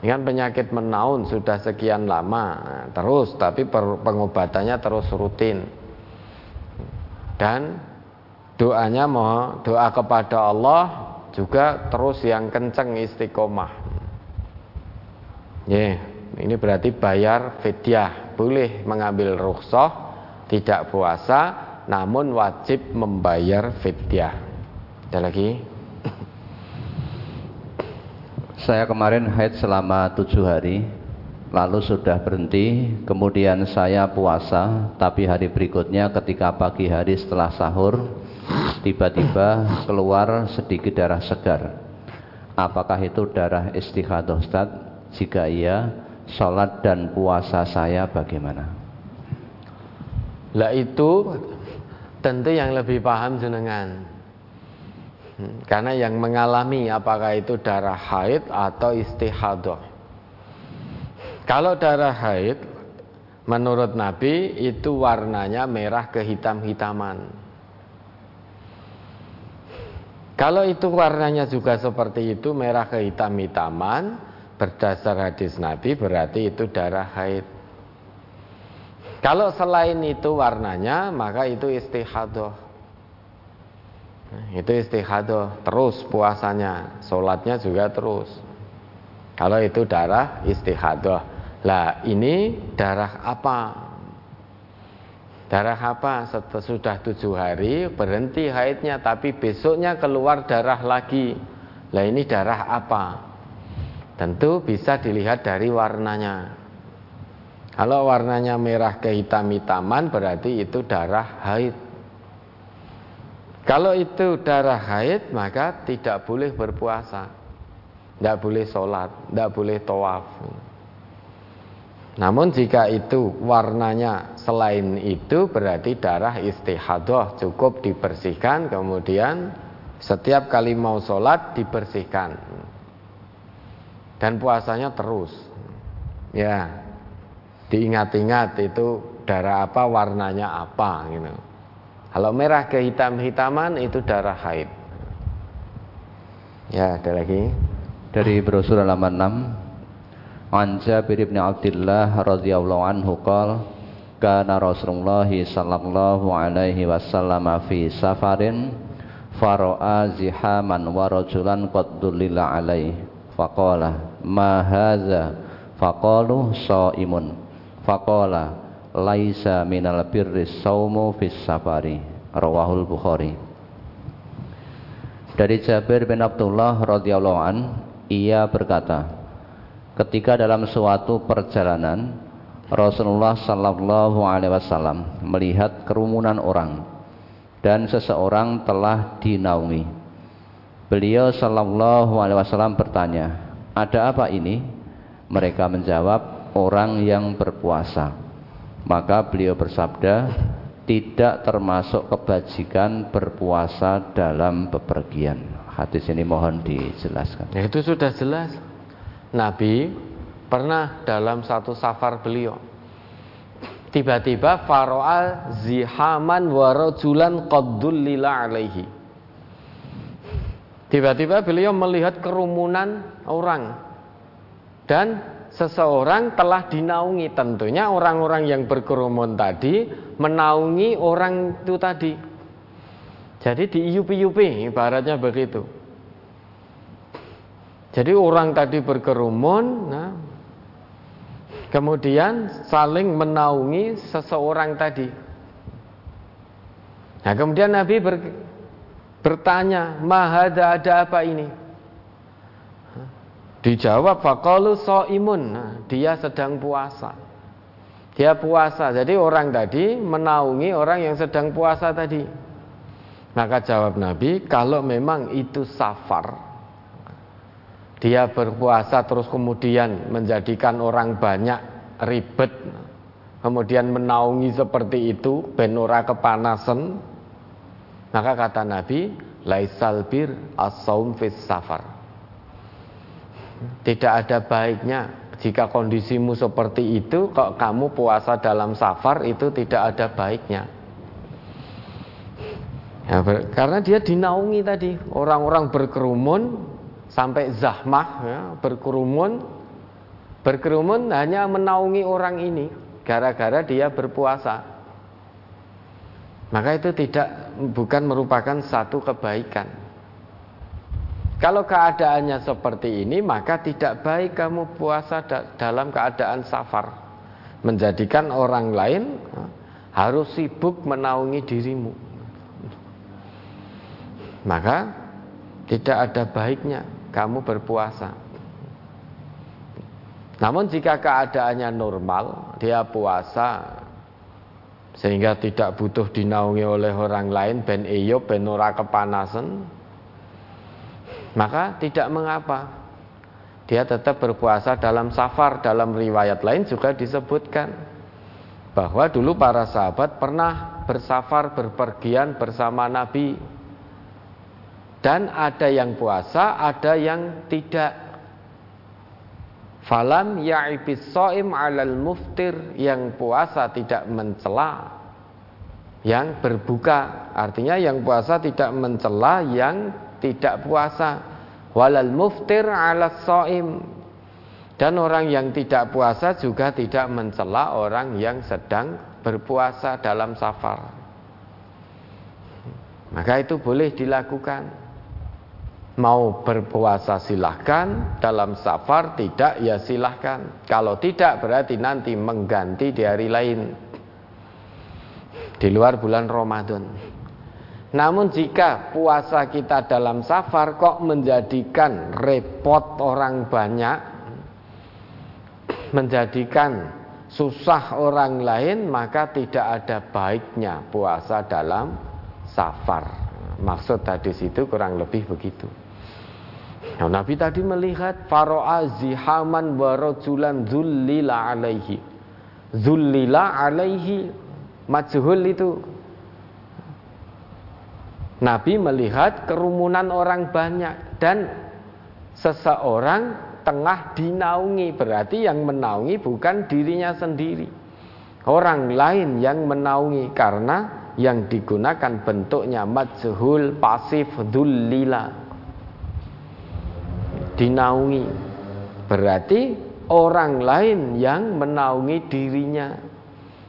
Dengan penyakit menaun sudah sekian lama terus, tapi pengobatannya terus rutin. Dan doanya mau doa kepada Allah juga terus yang kenceng istiqomah. Ya, ini berarti bayar fidyah, boleh mengambil rukhsah, tidak puasa, namun wajib membayar fidyah. Ada lagi? Saya kemarin haid selama tujuh hari Lalu sudah berhenti Kemudian saya puasa Tapi hari berikutnya ketika pagi hari setelah sahur Tiba-tiba keluar sedikit darah segar Apakah itu darah istihadah Ustaz? Jika iya Sholat dan puasa saya bagaimana? Lah itu tentu yang lebih paham jenengan karena yang mengalami apakah itu darah haid atau istihadah. Kalau darah haid menurut Nabi itu warnanya merah kehitam-hitaman. Kalau itu warnanya juga seperti itu merah kehitam-hitaman berdasar hadis Nabi berarti itu darah haid. Kalau selain itu warnanya maka itu istihadoh. Itu istihadoh terus puasanya, sholatnya juga terus. Kalau itu darah istihadoh. Lah ini darah apa? Darah apa? Sudah tujuh hari berhenti haidnya Tapi besoknya keluar darah lagi Lah ini darah apa? Tentu bisa dilihat dari warnanya Kalau warnanya merah kehitam-hitaman Berarti itu darah haid. Kalau itu darah haid Maka tidak boleh berpuasa. Tidak boleh sholat Tidak boleh tawaf. Namun jika itu warnanya selain itu berarti darah istihadah cukup dibersihkan kemudian setiap kali mau sholat dibersihkan. Dan puasanya terus. Ya diingat-ingat itu darah apa warnanya apa gitu. Kalau merah ke hitam-hitaman itu darah haid. Ya ada lagi? Dari brosur halaman 6 An Jabir bin Abdullah radhiyallahu anhu qala kana Rasulullah sallallahu alaihi wasallam fi safarin fara'a zihaman wa rajulan qad alaihi. Faqala ma hadza? Faqalu shaimun faqala laisa minal birri saumu fis safari rawahul bukhari dari Jabir bin Abdullah radhiyallahu an ia berkata ketika dalam suatu perjalanan Rasulullah Sallallahu Alaihi Wasallam melihat kerumunan orang dan seseorang telah dinaungi. Beliau Sallallahu Alaihi Wasallam bertanya, ada apa ini? Mereka menjawab, orang yang berpuasa. Maka beliau bersabda, tidak termasuk kebajikan berpuasa dalam bepergian. Hadis ini mohon dijelaskan. Ya, itu sudah jelas. Nabi pernah dalam satu safar beliau tiba-tiba faro'a zihaman warajulan qaddulila alaihi tiba-tiba beliau melihat kerumunan orang dan seseorang telah dinaungi tentunya orang-orang yang berkerumun tadi menaungi orang itu tadi jadi diiupi-iupi ibaratnya begitu jadi orang tadi berkerumun, nah, kemudian saling menaungi seseorang tadi. Nah kemudian Nabi ber, bertanya, mahada ada apa ini? Dijawab, fakalu imun. Nah, dia sedang puasa. Dia puasa. Jadi orang tadi menaungi orang yang sedang puasa tadi. Maka jawab Nabi, kalau memang itu safar, dia berpuasa terus kemudian menjadikan orang banyak ribet kemudian menaungi seperti itu benora kepanasan maka kata Nabi laisal bir as-saum fis safar tidak ada baiknya jika kondisimu seperti itu kok kamu puasa dalam safar itu tidak ada baiknya. Ya, karena dia dinaungi tadi orang-orang berkerumun sampai zahmah ya, berkerumun berkerumun hanya menaungi orang ini gara-gara dia berpuasa. Maka itu tidak bukan merupakan satu kebaikan kalau keadaannya seperti ini maka tidak baik kamu puasa dalam keadaan safar menjadikan orang lain ya, harus sibuk menaungi dirimu maka tidak ada baiknya kamu berpuasa. Namun jika keadaannya normal, dia puasa sehingga tidak butuh dinaungi oleh orang lain ben iyo ben ora kepanasan, maka tidak mengapa. Dia tetap berpuasa dalam safar, dalam riwayat lain juga disebutkan bahwa dulu para sahabat pernah bersafar berpergian bersama Nabi dan ada yang puasa, ada yang tidak. Falam ya'ibis so'im alal muftir yang puasa tidak mencela yang berbuka artinya yang puasa tidak mencela yang tidak puasa walal muftir ala so'im dan orang yang tidak puasa juga tidak mencela orang yang sedang berpuasa dalam safar. Maka itu boleh dilakukan. Mau berpuasa silahkan Dalam safar tidak ya silahkan. Kalau tidak berarti nanti mengganti di hari lain. Di luar bulan Ramadan Namun jika puasa kita dalam safar Kok menjadikan repot orang banyak Menjadikan susah orang lain Maka tidak ada baiknya puasa dalam safar Maksud hadis itu kurang lebih begitu Nah, Nabi tadi melihat faro'a zihaman wa rajulan zullila alaihi. Zullila alaihi majhul itu. Nabi melihat kerumunan orang banyak dan seseorang tengah dinaungi. Berarti yang menaungi bukan dirinya sendiri. Orang lain yang menaungi karena yang digunakan bentuknya majhul pasif dullila dinaungi. Berarti orang lain yang menaungi dirinya.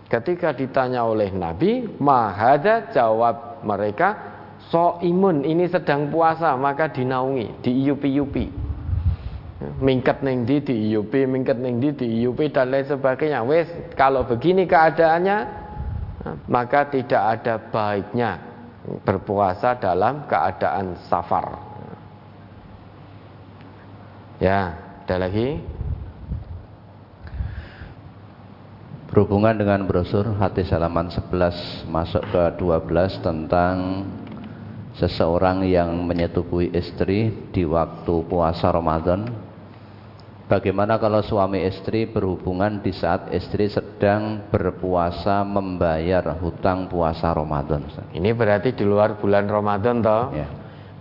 Ketika ditanya oleh Nabi mahada jawab mereka so imun ini sedang puasa maka dinaungi diiupi-iupi mingket neng di diiupi mingket neng di diiupi dan lain sebagainya. Wes kalau begini keadaannya maka tidak ada baiknya berpuasa dalam keadaan safar. Ya, ada lagi? Berhubungan dengan brosur hati halaman 11 masuk ke 12 tentang seseorang yang menyetubuhi istri di waktu puasa Ramadan. Bagaimana kalau suami istri berhubungan di saat istri sedang berpuasa membayar hutang puasa Ramadan? Ini berarti di luar bulan Ramadan toh? Ya.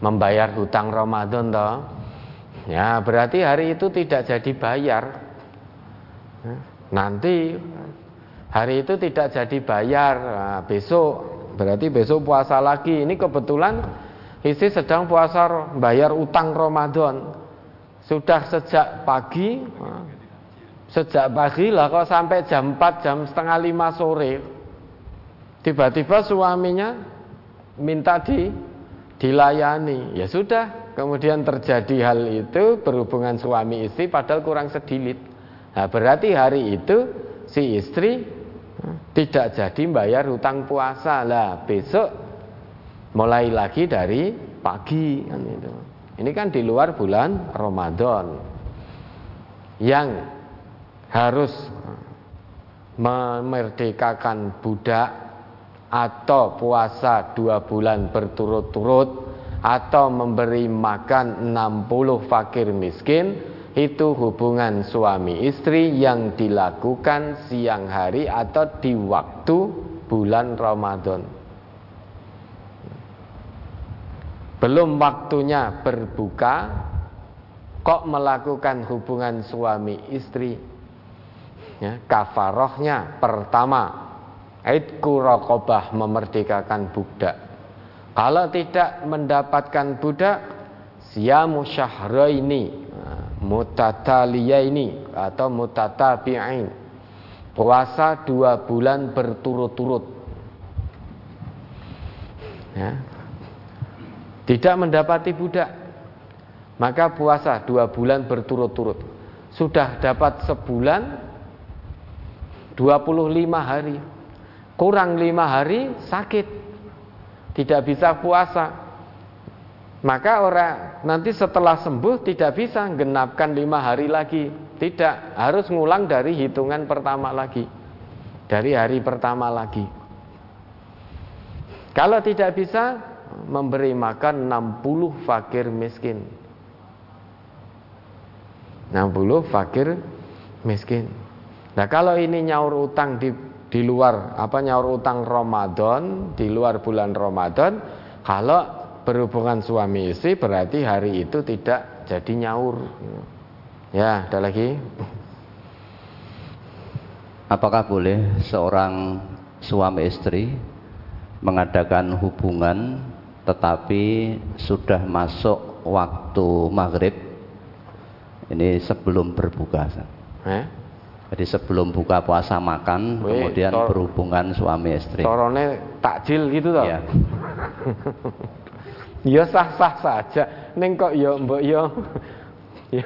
Membayar hutang Ramadan toh? Ya, berarti hari itu tidak jadi bayar. Nanti hari itu tidak jadi bayar. Nah, besok berarti besok puasa lagi. Ini kebetulan istri sedang puasa bayar utang Ramadan. Sudah sejak pagi sejak pagi lah kok sampai jam 4 jam setengah 5 sore tiba-tiba suaminya minta di dilayani ya sudah kemudian terjadi hal itu berhubungan suami istri padahal kurang sedilit. Nah, berarti hari itu si istri tidak jadi bayar hutang puasa lah besok mulai lagi dari pagi kan itu. Ini kan di luar bulan Ramadan yang harus memerdekakan budak atau puasa dua bulan berturut-turut atau memberi makan 60 fakir miskin itu hubungan suami istri yang dilakukan siang hari atau di waktu bulan Ramadan. Belum waktunya berbuka kok melakukan hubungan suami istri. Ya, kafarohnya pertama Aidku rokobah memerdekakan budak kalau tidak mendapatkan budak, siyamu syahraini mutataliyaini atau mutatabi'ain. Puasa dua bulan berturut-turut. Ya. Tidak mendapati budak, maka puasa dua bulan berturut-turut. Sudah dapat sebulan 25 hari. Kurang lima hari sakit tidak bisa puasa. Maka orang nanti setelah sembuh tidak bisa genapkan lima hari lagi. Tidak, harus ngulang dari hitungan pertama lagi. Dari hari pertama lagi. Kalau tidak bisa, memberi makan 60 fakir miskin. 60 fakir miskin. Nah kalau ini nyaur utang di di luar apa nyaur utang Ramadan di luar bulan Ramadan kalau berhubungan suami istri berarti hari itu tidak jadi nyaur Ya, ada lagi. Apakah boleh seorang suami istri mengadakan hubungan tetapi sudah masuk waktu maghrib ini sebelum berbuka Eh? jadi sebelum buka puasa makan Wih, kemudian berhubungan suami istri Corone takjil gitu toh. ya Ya sah-sah saja. Neng kok ya mbok ya. ya.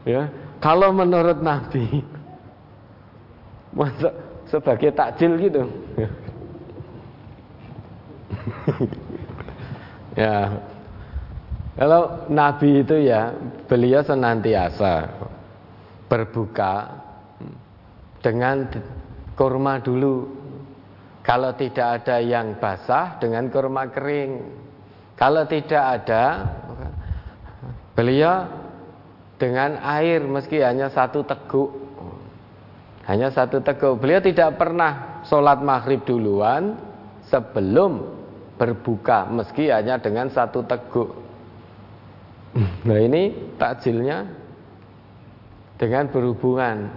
Ya, kalau menurut Nabi masa sebagai takjil gitu. ya. Kalau Nabi itu ya beliau senantiasa berbuka dengan kurma dulu. Kalau tidak ada yang basah dengan kurma kering. Kalau tidak ada beliau dengan air meski hanya satu teguk. Hanya satu teguk. Beliau tidak pernah sholat maghrib duluan sebelum berbuka meski hanya dengan satu teguk. Nah ini takjilnya dengan berhubungan.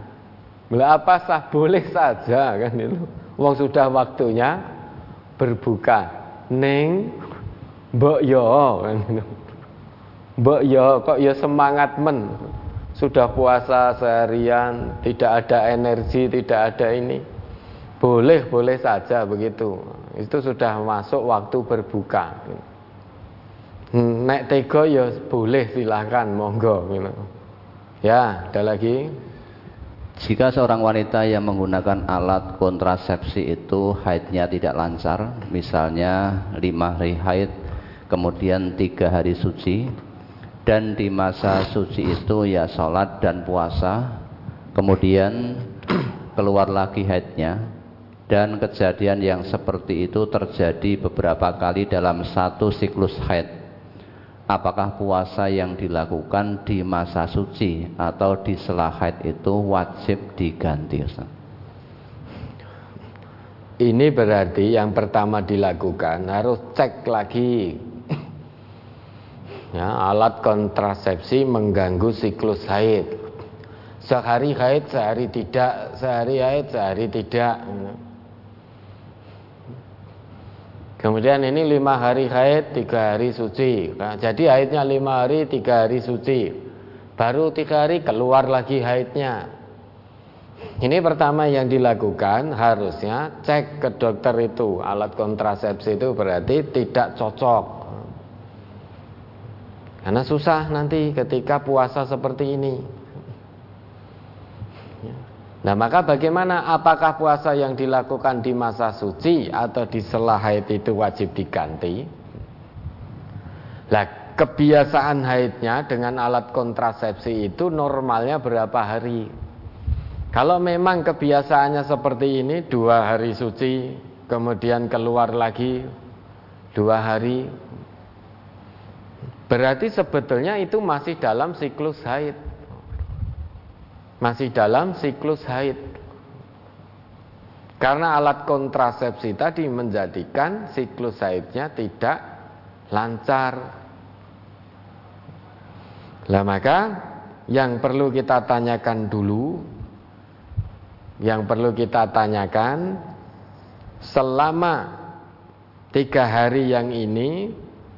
Lah apa sah boleh saja kan itu. Wong sudah waktunya berbuka. Neng mbok yo kan gitu. Mbok yo kok ya semangat men. Sudah puasa seharian, tidak ada energi, tidak ada ini. Boleh, boleh saja begitu. Itu sudah masuk waktu berbuka. Hmm, Nek tega ya boleh silahkan monggo gitu. Ya, ada lagi. Jika seorang wanita yang menggunakan alat kontrasepsi itu haidnya tidak lancar, misalnya lima hari haid, kemudian tiga hari suci, dan di masa suci itu ya sholat dan puasa, kemudian keluar lagi haidnya, dan kejadian yang seperti itu terjadi beberapa kali dalam satu siklus haid. Apakah puasa yang dilakukan di masa suci atau di setelah haid itu wajib diganti Ustaz? Ini berarti yang pertama dilakukan harus cek lagi. Ya, alat kontrasepsi mengganggu siklus haid. Sehari haid, sehari tidak, sehari haid, sehari tidak. Kemudian ini lima hari haid, tiga hari suci. Nah, jadi haidnya lima hari, tiga hari suci. Baru tiga hari keluar lagi haidnya. Ini pertama yang dilakukan harusnya cek ke dokter itu alat kontrasepsi itu berarti tidak cocok. Karena susah nanti ketika puasa seperti ini. Nah maka bagaimana apakah puasa yang dilakukan di masa suci atau di selah haid itu wajib diganti? Lah kebiasaan haidnya dengan alat kontrasepsi itu normalnya berapa hari? Kalau memang kebiasaannya seperti ini dua hari suci kemudian keluar lagi dua hari berarti sebetulnya itu masih dalam siklus haid masih dalam siklus haid. Karena alat kontrasepsi tadi menjadikan siklus haidnya tidak lancar. Lah maka yang perlu kita tanyakan dulu, yang perlu kita tanyakan selama tiga hari yang ini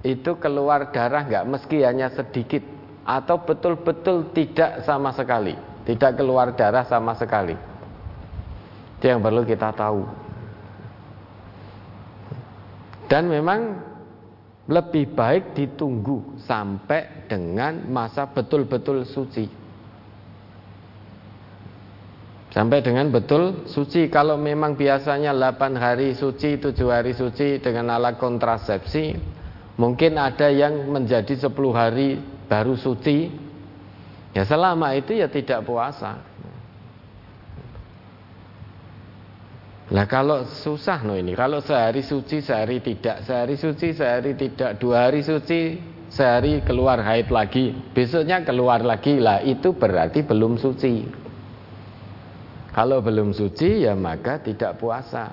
itu keluar darah nggak meski hanya sedikit atau betul-betul tidak sama sekali tidak keluar darah sama sekali. Itu yang perlu kita tahu. Dan memang lebih baik ditunggu sampai dengan masa betul-betul suci. Sampai dengan betul suci. Kalau memang biasanya 8 hari suci, 7 hari suci dengan alat kontrasepsi, mungkin ada yang menjadi 10 hari baru suci, Ya selama itu ya tidak puasa. Nah kalau susah no ini, kalau sehari suci, sehari tidak, sehari suci, sehari tidak, dua hari suci, sehari keluar haid lagi, besoknya keluar lagi, lah itu berarti belum suci. Kalau belum suci ya maka tidak puasa.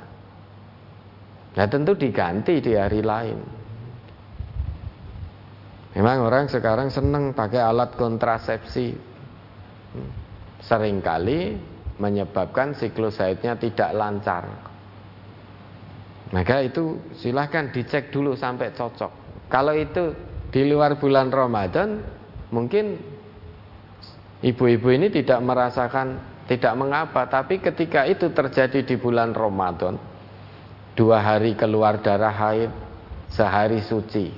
Nah tentu diganti di hari lain. Memang orang sekarang senang pakai alat kontrasepsi. sering kali menyebabkan siklus haidnya tidak lancar. Maka itu silahkan dicek dulu sampai cocok. Kalau itu di luar bulan Ramadan, mungkin ibu-ibu ini tidak merasakan tidak mengapa. Tapi ketika itu terjadi di bulan Ramadan, dua hari keluar darah haid, sehari suci,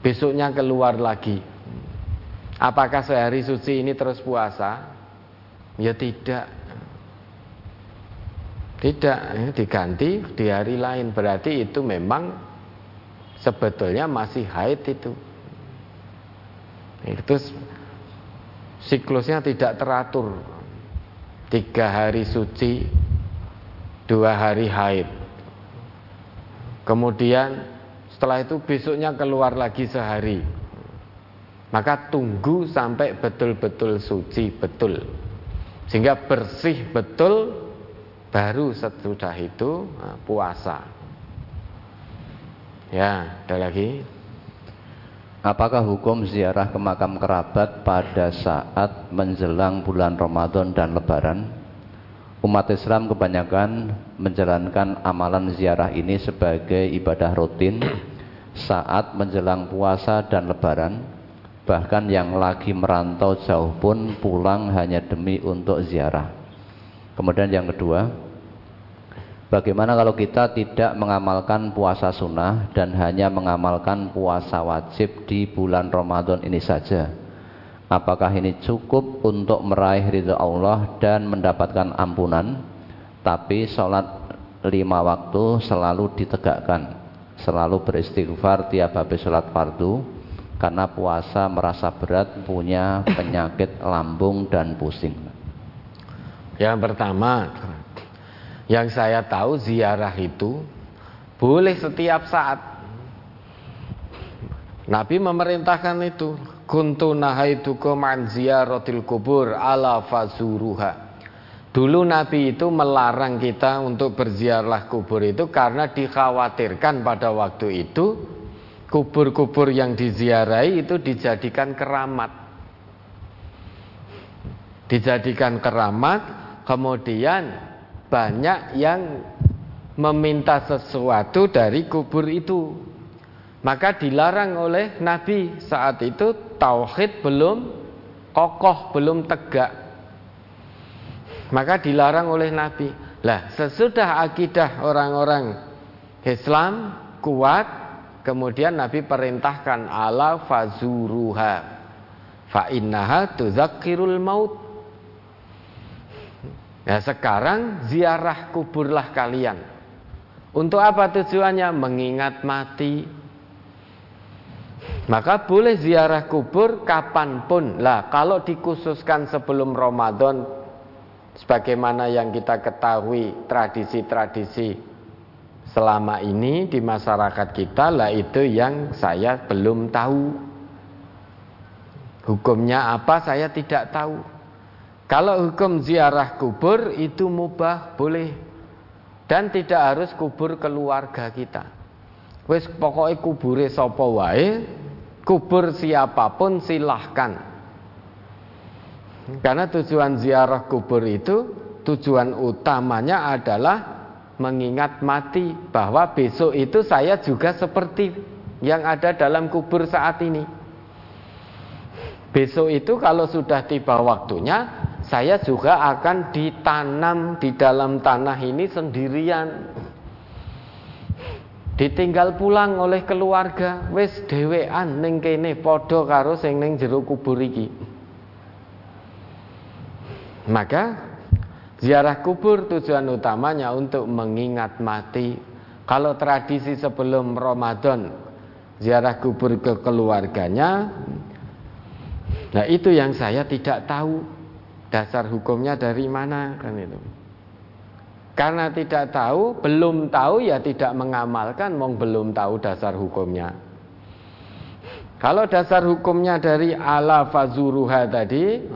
besoknya keluar lagi. Apakah sehari suci ini terus puasa? Ya tidak. Tidak, ya, diganti di hari lain. Berarti itu memang sebetulnya masih haid itu. Itu siklusnya tidak teratur. Tiga hari suci, dua hari haid. Kemudian setelah itu besoknya keluar lagi sehari. Maka tunggu sampai betul-betul suci betul. Sehingga bersih betul baru sesudah itu puasa. Ya, ada lagi. Apakah hukum ziarah ke makam kerabat pada saat menjelang bulan Ramadan dan Lebaran? Umat Islam kebanyakan menjalankan amalan ziarah ini sebagai ibadah rutin saat menjelang puasa dan Lebaran. Bahkan yang lagi merantau jauh pun pulang hanya demi untuk ziarah. Kemudian yang kedua, bagaimana kalau kita tidak mengamalkan puasa sunnah dan hanya mengamalkan puasa wajib di bulan Ramadan ini saja? Apakah ini cukup untuk meraih ridho Allah dan mendapatkan ampunan? Tapi sholat lima waktu selalu ditegakkan, selalu beristighfar tiap habis sholat fardu, karena puasa merasa berat, punya penyakit lambung dan pusing. Yang pertama, yang saya tahu ziarah itu boleh setiap saat. Nabi memerintahkan itu. Kuntu nahaitukum an ziyaratil kubur ala fazuruha. Dulu Nabi itu melarang kita untuk berziarah kubur itu karena dikhawatirkan pada waktu itu kubur-kubur yang diziarahi itu dijadikan keramat. Dijadikan keramat Kemudian banyak yang meminta sesuatu dari kubur itu. Maka dilarang oleh Nabi saat itu tauhid belum kokoh, belum tegak. Maka dilarang oleh Nabi. Lah, sesudah akidah orang-orang Islam kuat, kemudian Nabi perintahkan ala fazuruha fa innaha tuzakkirul maut Ya sekarang ziarah kuburlah kalian. Untuk apa tujuannya? Mengingat mati. Maka boleh ziarah kubur kapan pun. Lah kalau dikhususkan sebelum Ramadan, sebagaimana yang kita ketahui tradisi-tradisi selama ini di masyarakat kita, lah itu yang saya belum tahu. Hukumnya apa saya tidak tahu. Kalau hukum ziarah kubur itu mubah, boleh. Dan tidak harus kubur keluarga kita. Wis pokoknya kubure wae, kubur siapa pun silahkan. Karena tujuan ziarah kubur itu tujuan utamanya adalah mengingat mati bahwa besok itu saya juga seperti yang ada dalam kubur saat ini. Besok itu kalau sudah tiba waktunya saya juga akan ditanam di dalam tanah ini sendirian. Ditinggal pulang oleh keluarga, wis dhewean ning kene padha karo sing ning jero kubur iki. Maka ziarah kubur tujuan utamanya untuk mengingat mati. Kalau tradisi sebelum Ramadan ziarah kubur ke keluarganya, nah itu yang saya tidak tahu dasar hukumnya dari mana kan itu karena tidak tahu belum tahu ya tidak mengamalkan mong belum tahu dasar hukumnya kalau dasar hukumnya dari ala fazuruha tadi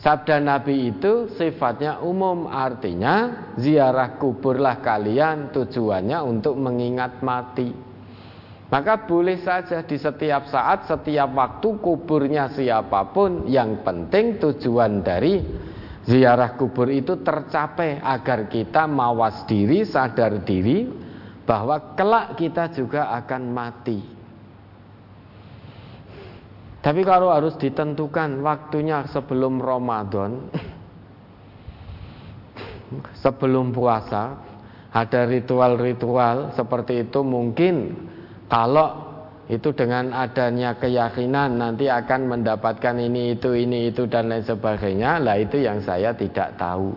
Sabda Nabi itu sifatnya umum artinya ziarah kuburlah kalian tujuannya untuk mengingat mati. Maka boleh saja di setiap saat, setiap waktu kuburnya siapa pun Yang penting tujuan dari ziarah kubur itu tercapai Agar kita mawas diri, sadar diri Bahwa kelak kita juga akan mati Tapi kalau harus ditentukan waktunya sebelum Ramadan Sebelum puasa Ada ritual-ritual seperti itu mungkin kalau itu dengan adanya keyakinan nanti akan mendapatkan ini itu ini itu dan lain sebagainya, lah itu yang saya tidak tahu.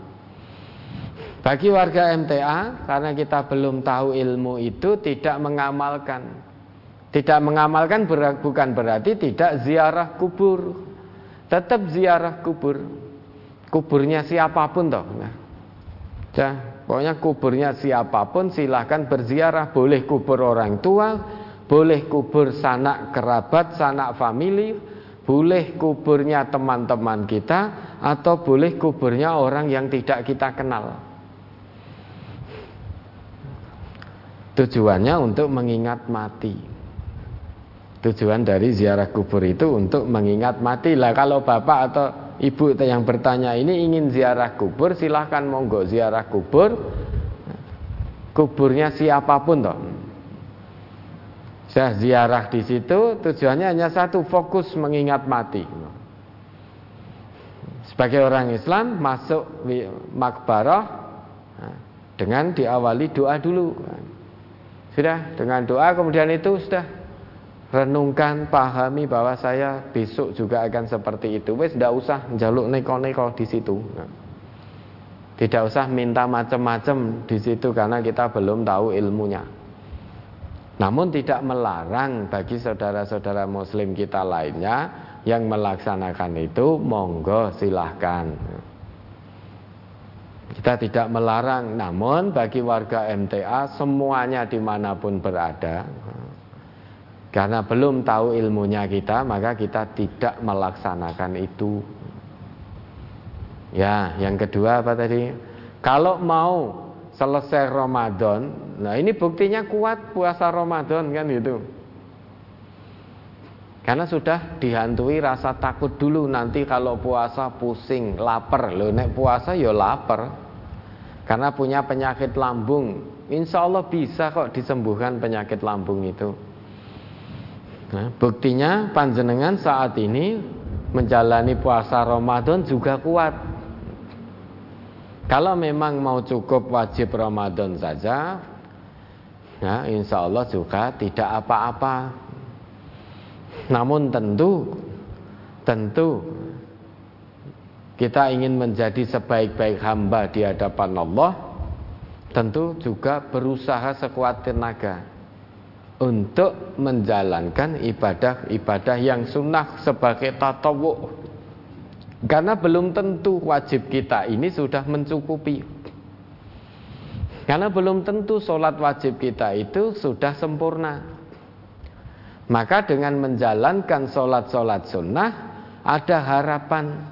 Bagi warga MTA karena kita belum tahu ilmu itu tidak mengamalkan. Tidak mengamalkan bukan berarti tidak ziarah kubur. Tetap ziarah kubur. Kuburnya siapa pun toh. Nah, pokoknya kuburnya siapa pun silahkan berziarah. Boleh kubur orang tua, boleh kubur sanak kerabat, sanak famili, boleh kuburnya teman-teman kita, atau boleh kuburnya orang yang tidak kita kenal. Tujuannya untuk mengingat mati. Tujuan dari ziarah kubur itu untuk mengingat mati. Lah kalau bapak atau ibu yang bertanya ini ingin ziarah kubur, silahkan monggo ziarah kubur. Kuburnya siapa pun toh saya ziarah di situ tujuannya hanya satu, fokus mengingat mati. Sebagai orang Islam masuk makbarah dengan diawali doa dulu. Sudah dengan doa kemudian itu sudah renungkan, pahami bahwa saya besok juga akan seperti itu. Wes tidak usah jaluk neko-neko di situ. Nah, tidak usah minta macam-macam di situ karena kita belum tahu ilmunya. Namun tidak melarang bagi saudara-saudara muslim kita lainnya yang melaksanakan itu monggo silahkan. Kita tidak melarang, namun bagi warga MTA semuanya di mana pun berada, karena belum tahu ilmunya kita, maka kita tidak melaksanakan itu. Ya, yang kedua apa tadi? Kalau mau selesai Ramadan. Nah, ini buktinya kuat puasa Ramadan kan gitu. Karena sudah dihantui rasa takut dulu nanti kalau puasa pusing, lapar. Loh, nek puasa ya lapar. Karena punya penyakit lambung. Insya Allah bisa kok disembuhkan penyakit lambung itu. Buktinya panjenengan saat ini menjalani puasa Ramadan juga kuat. Kalau memang mau cukup wajib Ramadan saja, ya, insya Allah juga tidak apa-apa. Namun tentu, tentu kita ingin menjadi sebaik-baik hamba di hadapan Allah, tentu juga berusaha sekuat tenaga untuk menjalankan ibadah-ibadah yang sunnah sebagai tatawu karena belum tentu wajib kita ini sudah mencukupi. Karena belum tentu sholat wajib kita itu sudah sempurna. Maka dengan menjalankan sholat-sholat sunnah ada harapan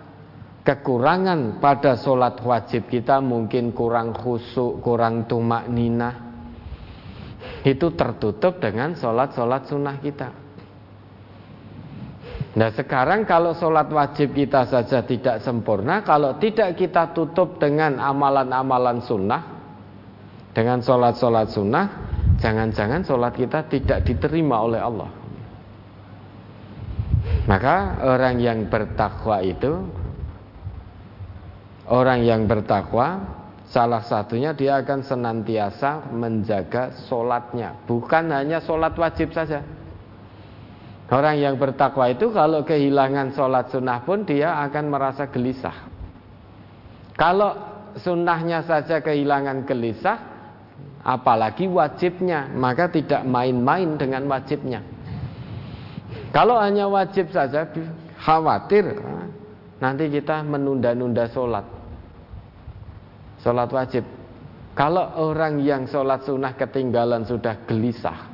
kekurangan pada sholat wajib kita mungkin kurang khusuk, kurang tumak nina. Itu tertutup dengan sholat-sholat sunnah kita. Nah sekarang kalau sholat wajib kita saja tidak sempurna Kalau tidak kita tutup dengan amalan-amalan sunnah Dengan sholat-sholat sunnah Jangan-jangan sholat kita tidak diterima oleh Allah Maka orang yang bertakwa itu Orang yang bertakwa Salah satunya dia akan senantiasa menjaga sholatnya Bukan hanya sholat wajib saja Orang yang bertakwa itu kalau kehilangan sholat sunnah pun dia akan merasa gelisah. Kalau sunnahnya saja kehilangan gelisah, apalagi wajibnya, maka tidak main-main dengan wajibnya. Kalau hanya wajib saja, khawatir nanti kita menunda-nunda sholat. Sholat wajib. Kalau orang yang sholat sunnah ketinggalan sudah gelisah,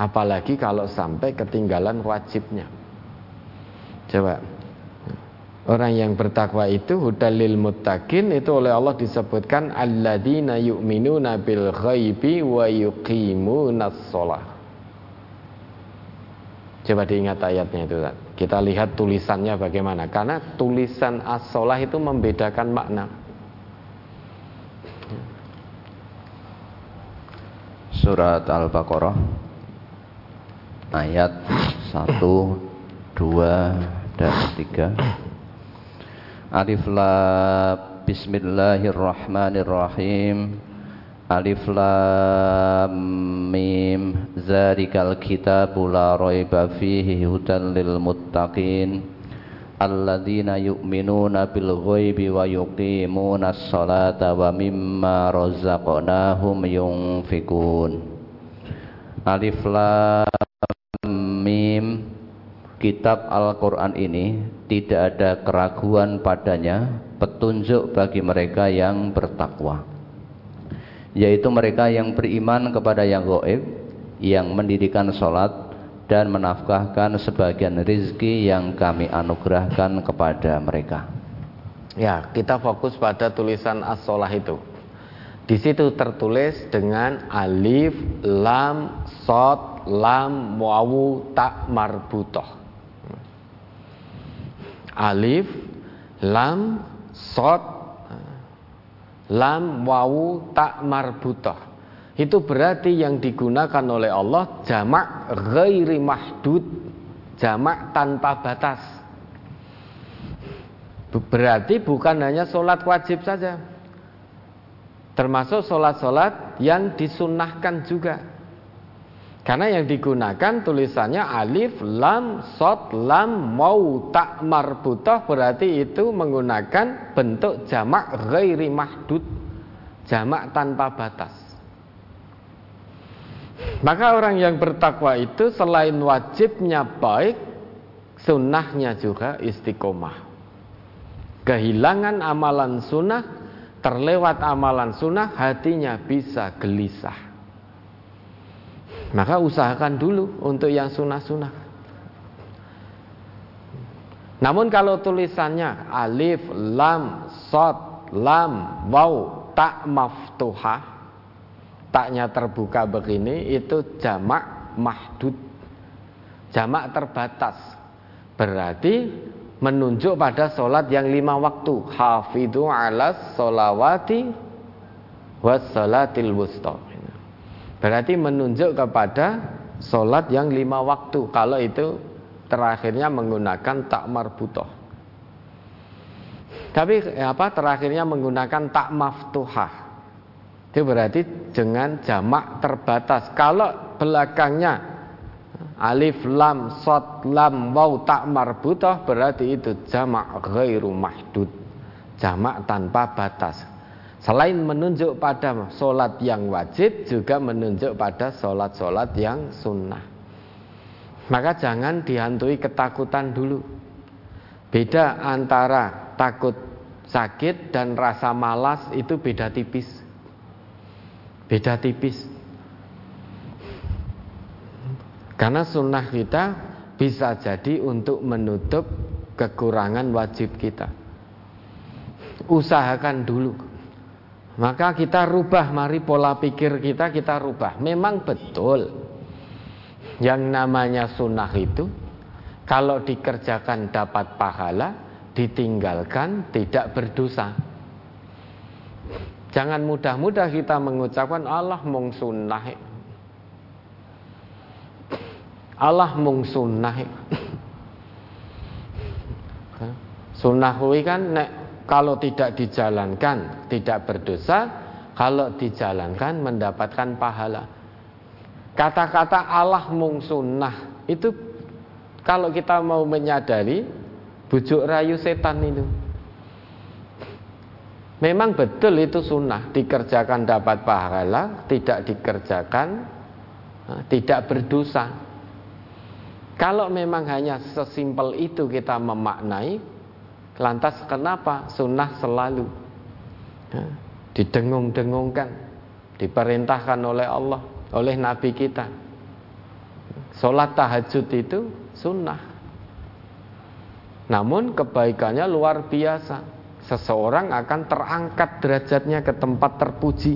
Apalagi kalau sampai ketinggalan wajibnya. Coba. Orang yang bertakwa itu hudalil muttaqin itu oleh Allah disebutkan alladzina yu'minuna bil ghaibi wa yuqimunas shalah. Coba diingat ayatnya itu. Kita lihat tulisannya bagaimana. Karena tulisan as-solah itu membedakan makna. Surat Al-Baqarah ayat 1, 2, dan 3. Alif Lam Bismillahirrahmanirrahim. Alif Lam Mim Zalikal kitabu la raiba fihi hudan lil muttaqin Alladzina yu'minuna bil ghaibi wa yuqimuna as-salata wa mimma razaqnahum yunfikun Alif Lam Mim. Kitab Al-Quran ini tidak ada keraguan padanya petunjuk bagi mereka yang bertakwa. Yaitu mereka yang beriman kepada yang goib yang mendirikan sholat dan menafkahkan sebagian rizki yang kami anugerahkan kepada mereka. Ya kita fokus pada tulisan as itu. Di situ tertulis dengan alif lam sod lam wawu tak marbutoh alif lam sod lam wawu tak marbutah itu berarti yang digunakan oleh Allah jamak ghairi mahdud jamak tanpa batas berarti bukan hanya sholat wajib saja termasuk sholat-sholat yang disunahkan juga karena yang digunakan tulisannya alif, lam, sod, lam, mau, tak marbutah berarti itu menggunakan bentuk jamak ghairi mahdud. Jamak tanpa batas. Maka orang yang bertakwa itu selain wajibnya baik, sunnahnya juga istiqomah. Kehilangan amalan sunnah, terlewat amalan sunnah, hatinya bisa gelisah. Maka usahakan dulu untuk yang sunnah-sunnah. Namun kalau tulisannya alif, lam, sod, lam, waw, tak maftuhah, taknya terbuka begini itu jamak mahdud. Jamak terbatas. Berarti menunjuk pada solat yang lima waktu. Hafidhu ala solawati was salatil wusta. Berarti menunjuk kepada sholat yang lima waktu. Kalau itu terakhirnya menggunakan tak marbutoh. Tapi apa terakhirnya menggunakan tak maftuhah. Itu berarti dengan jamak terbatas. Kalau belakangnya alif lam sod lam waw tak marbutoh berarti itu jamak ghairu mahdud. Jamak tanpa batas. Selain menunjuk pada solat yang wajib juga menunjuk pada solat-solat yang sunnah. Maka jangan dihantui ketakutan dulu. Beda antara takut sakit dan rasa malas itu beda tipis. Beda tipis. Karena sunnah kita bisa jadi untuk menutup kekurangan wajib kita. Usahakan dulu maka kita rubah, mari pola pikir kita kita rubah. Memang betul yang namanya sunnah itu kalau dikerjakan dapat pahala, ditinggalkan tidak berdosa. Jangan mudah-mudah kita mengucapkan Allah mung sunnah. Allah mung sunnah. Sunnah kan nek kalau tidak dijalankan tidak berdosa, kalau dijalankan mendapatkan pahala. Kata-kata Allah mung sunnah itu kalau kita mau menyadari bujuk rayu setan itu. Memang betul itu sunnah dikerjakan dapat pahala, tidak dikerjakan eh, tidak berdosa. Kalau memang hanya sesimpel itu kita memaknai, Lantas kenapa sunnah selalu ya, didengung-dengungkan, diperintahkan oleh Allah, oleh Nabi kita. Sholat tahajud itu sunnah. Namun kebaikannya luar biasa. Seseorang akan terangkat derajatnya ke tempat terpuji.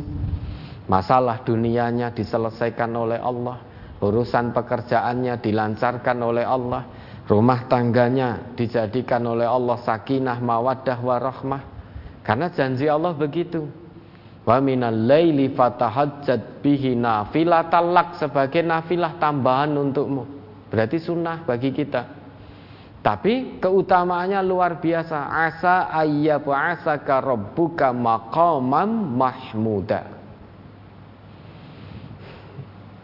Masalah dunianya diselesaikan oleh Allah. urusan pekerjaannya dilancarkan oleh Allah, rumah tangganya dijadikan oleh Allah sakinah, mawaddah, warahmah. Karena janji Allah begitu. Wa minal laili fatahajjat bihi nafilatalak sebagai nafilah tambahan untukmu. Berarti sunnah bagi kita. Tapi keutamaannya luar biasa. Asa ayyabu asaka rabbuka maqamam mahmuda.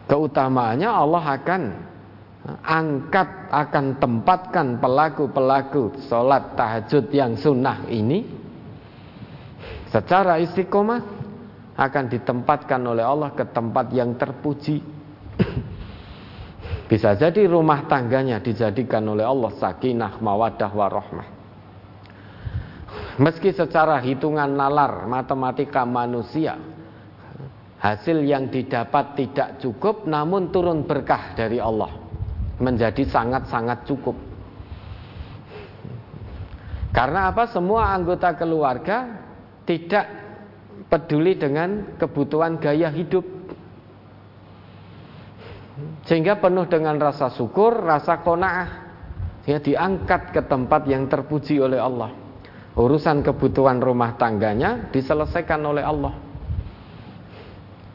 Keutamaannya Allah akan angkat, akan tempatkan pelaku-pelaku sholat tahajud yang sunnah ini secara istiqomah akan ditempatkan oleh Allah ke tempat yang terpuji bisa jadi rumah tangganya dijadikan oleh Allah sakinah, mawadah, warahmah. Meski secara hitungan nalar matematika manusia hasil yang didapat tidak cukup namun turun berkah dari Allah menjadi sangat-sangat cukup. Karena apa? Semua anggota keluarga tidak peduli dengan kebutuhan gaya hidup sehingga penuh dengan rasa syukur, rasa kona'ah Sehingga diangkat ke tempat yang terpuji oleh Allah. Urusan kebutuhan rumah tangganya diselesaikan oleh Allah.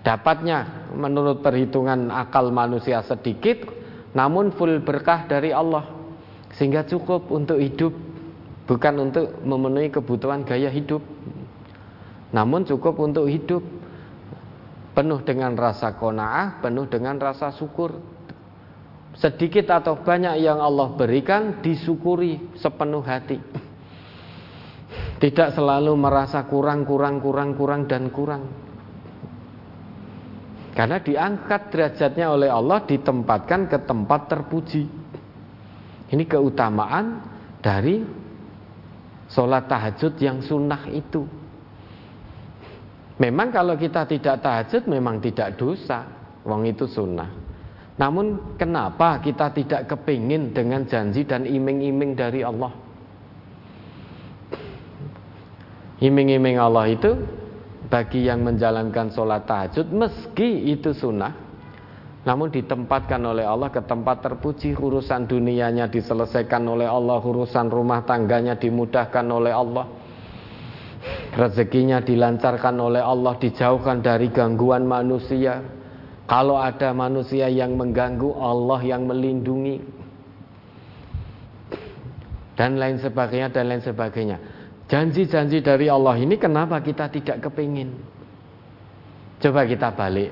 Dapatnya menurut perhitungan akal manusia sedikit Namun full berkah dari Allah. Sehingga cukup untuk hidup Bukan untuk memenuhi kebutuhan gaya hidup. Namun cukup untuk hidup penuh dengan rasa kona'ah, penuh dengan rasa syukur. Sedikit atau banyak yang Allah berikan disyukuri sepenuh hati. Tidak selalu merasa kurang, kurang, kurang, kurang dan kurang. Karena diangkat derajatnya oleh Allah ditempatkan ke tempat terpuji. Ini keutamaan dari sholat tahajud yang sunnah itu. Memang kalau kita tidak tahajud memang tidak dosa, wong itu sunnah. Namun kenapa kita tidak kepingin dengan janji dan iming-iming dari Allah? Iming-iming Allah itu bagi yang menjalankan sholat tahajud meski itu sunnah namun ditempatkan oleh Allah ke tempat terpuji urusan dunianya diselesaikan oleh Allah urusan rumah tangganya dimudahkan oleh Allah Rezekinya dilancarkan oleh Allah, dijauhkan dari gangguan manusia. Kalau ada manusia yang mengganggu, Allah yang melindungi. Dan lain sebagainya, dan lain sebagainya. Janji-janji dari Allah ini kenapa kita tidak kepingin? Coba kita balik.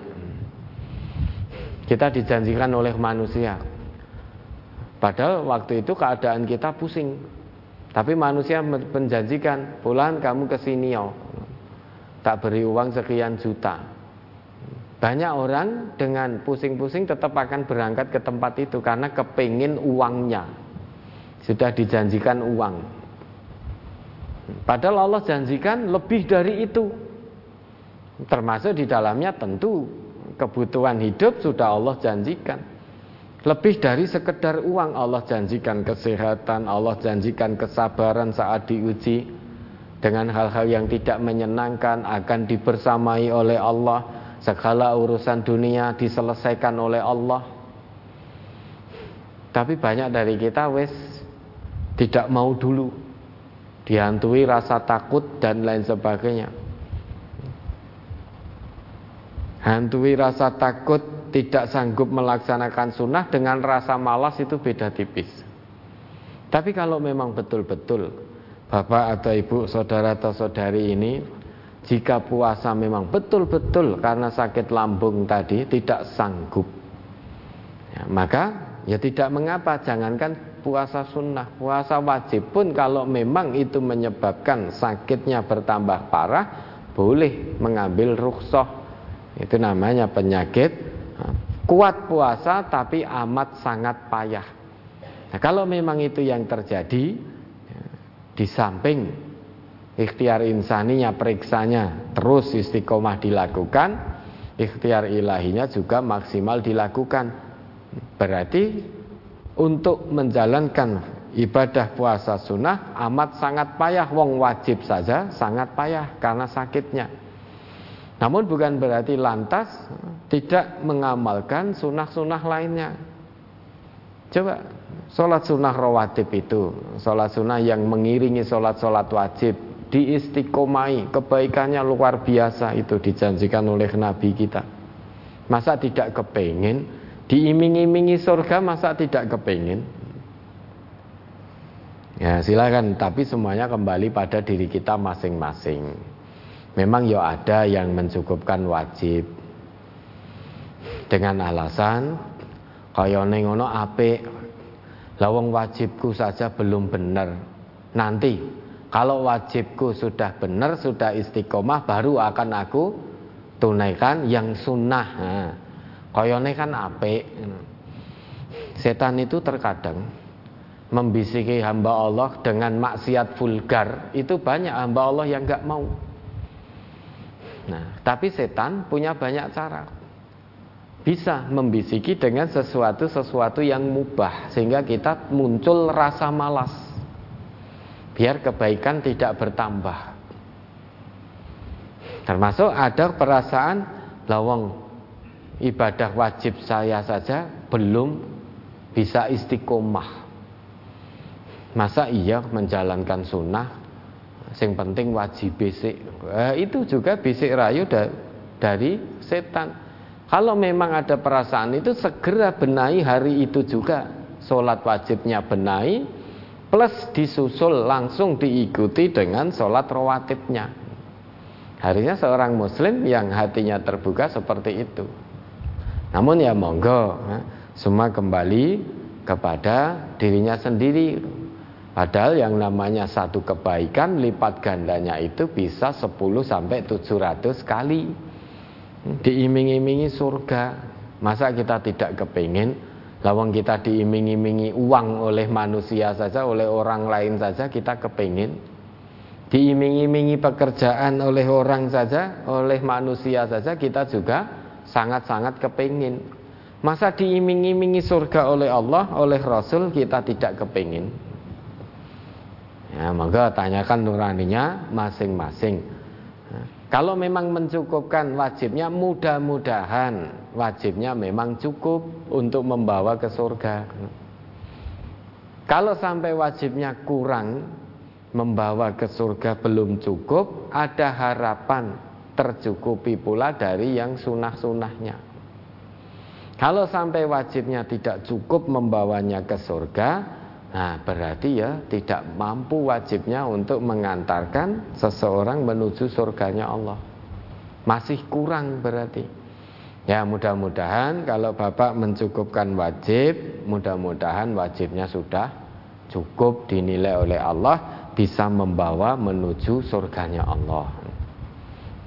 Kita dijanjikan oleh manusia. Padahal waktu itu keadaan kita pusing. Tapi manusia menjanjikan, pulang kamu ke sini yo. Tak beri uang sekian juta. Banyak orang dengan pusing-pusing tetap akan berangkat ke tempat itu karena kepingin uangnya. Sudah dijanjikan uang. Padahal Allah janjikan lebih dari itu. Termasuk di dalamnya tentu kebutuhan hidup sudah Allah janjikan. Lebih dari sekedar uang Allah janjikan kesehatan, Allah janjikan kesabaran saat diuji dengan hal-hal yang tidak menyenangkan akan dibersamai oleh Allah. Segala urusan dunia diselesaikan oleh Allah. Tapi banyak dari kita wes tidak mau dulu dihantui rasa takut dan lain sebagainya. Hantui rasa takut tidak sanggup melaksanakan sunnah dengan rasa malas itu beda tipis. Tapi kalau memang betul-betul bapak atau ibu, saudara atau saudari ini jika puasa memang betul-betul karena sakit lambung tadi tidak sanggup, ya, maka ya tidak mengapa. Jangankan puasa sunnah, puasa wajib pun kalau memang itu menyebabkan sakitnya bertambah parah, boleh mengambil rukhsah. Itu namanya penyakit kuat puasa tapi amat sangat payah. Nah, kalau memang itu yang terjadi ya, di samping ikhtiar insaninya periksanya terus istiqomah dilakukan, ikhtiar ilahinya juga maksimal dilakukan. Berarti untuk menjalankan ibadah puasa sunnah amat sangat payah wong wajib saja sangat payah karena sakitnya Namun bukan berarti lantas tidak mengamalkan sunnah-sunnah lainnya. Coba sholat sunnah rawatib itu, sholat sunnah yang mengiringi sholat-sholat wajib, diistiqomai, kebaikannya luar biasa itu dijanjikan oleh Nabi kita. Masa tidak kepingin, diiming-imingi surga masa tidak kepingin? Ya silakan, tapi semuanya kembali pada diri kita masing-masing. Memang ya ada yang mencukupkan wajib. Dengan alasan kaya ngono apik. Lawang wajibku saja belum benar nanti kalau wajibku sudah benar sudah istiqomah baru akan aku tunaikan yang sunnah. Nah, koyone kan apik. Setan itu terkadang membisiki hamba Allah dengan maksiat vulgar. Itu banyak hamba Allah yang gak mau Nah, tapi setan punya banyak cara. Bisa membisiki dengan sesuatu-sesuatu yang mubah sehingga kita muncul rasa malas. Biar kebaikan tidak bertambah. Termasuk ada perasaan lawang ibadah wajib saya saja belum bisa istiqomah. Masa iya menjalankan sunnah Sing penting wajib bisik. Eh, itu juga bisik rayu da dari setan. Kalau memang ada perasaan itu segera benahi hari itu juga. Sholat wajibnya benahi plus disusul langsung diikuti dengan sholat rawatibnya. Harinya seorang muslim yang hatinya terbuka seperti itu. Namun ya monggo, eh, semua kembali kepada dirinya sendiri Padahal yang namanya satu kebaikan lipat gandanya itu bisa 10 sampai 700 kali. Diiming-imingi surga. Masa kita tidak kepingin lawang kita diiming-imingi uang oleh manusia saja, oleh orang lain saja kita kepingin. Diiming-imingi pekerjaan oleh orang saja, oleh manusia saja kita juga sangat-sangat kepingin. Masa diiming-imingi surga oleh Allah, oleh Rasul kita tidak kepingin. Ya, maka tanyakan nuraninya masing-masing. kalau memang mencukupkan wajibnya, mudah-mudahan wajibnya memang cukup untuk membawa ke surga. Kalau sampai wajibnya kurang, membawa ke surga belum cukup, ada harapan tercukupi pula dari yang sunah-sunahnya. Kalau sampai wajibnya tidak cukup membawanya ke surga, Nah, berarti ya tidak mampu wajibnya untuk mengantarkan seseorang menuju surganya Allah. Masih kurang berarti. Ya, mudah-mudahan kalau Bapak mencukupkan wajib, mudah-mudahan wajibnya sudah cukup dinilai oleh Allah bisa membawa menuju surganya Allah.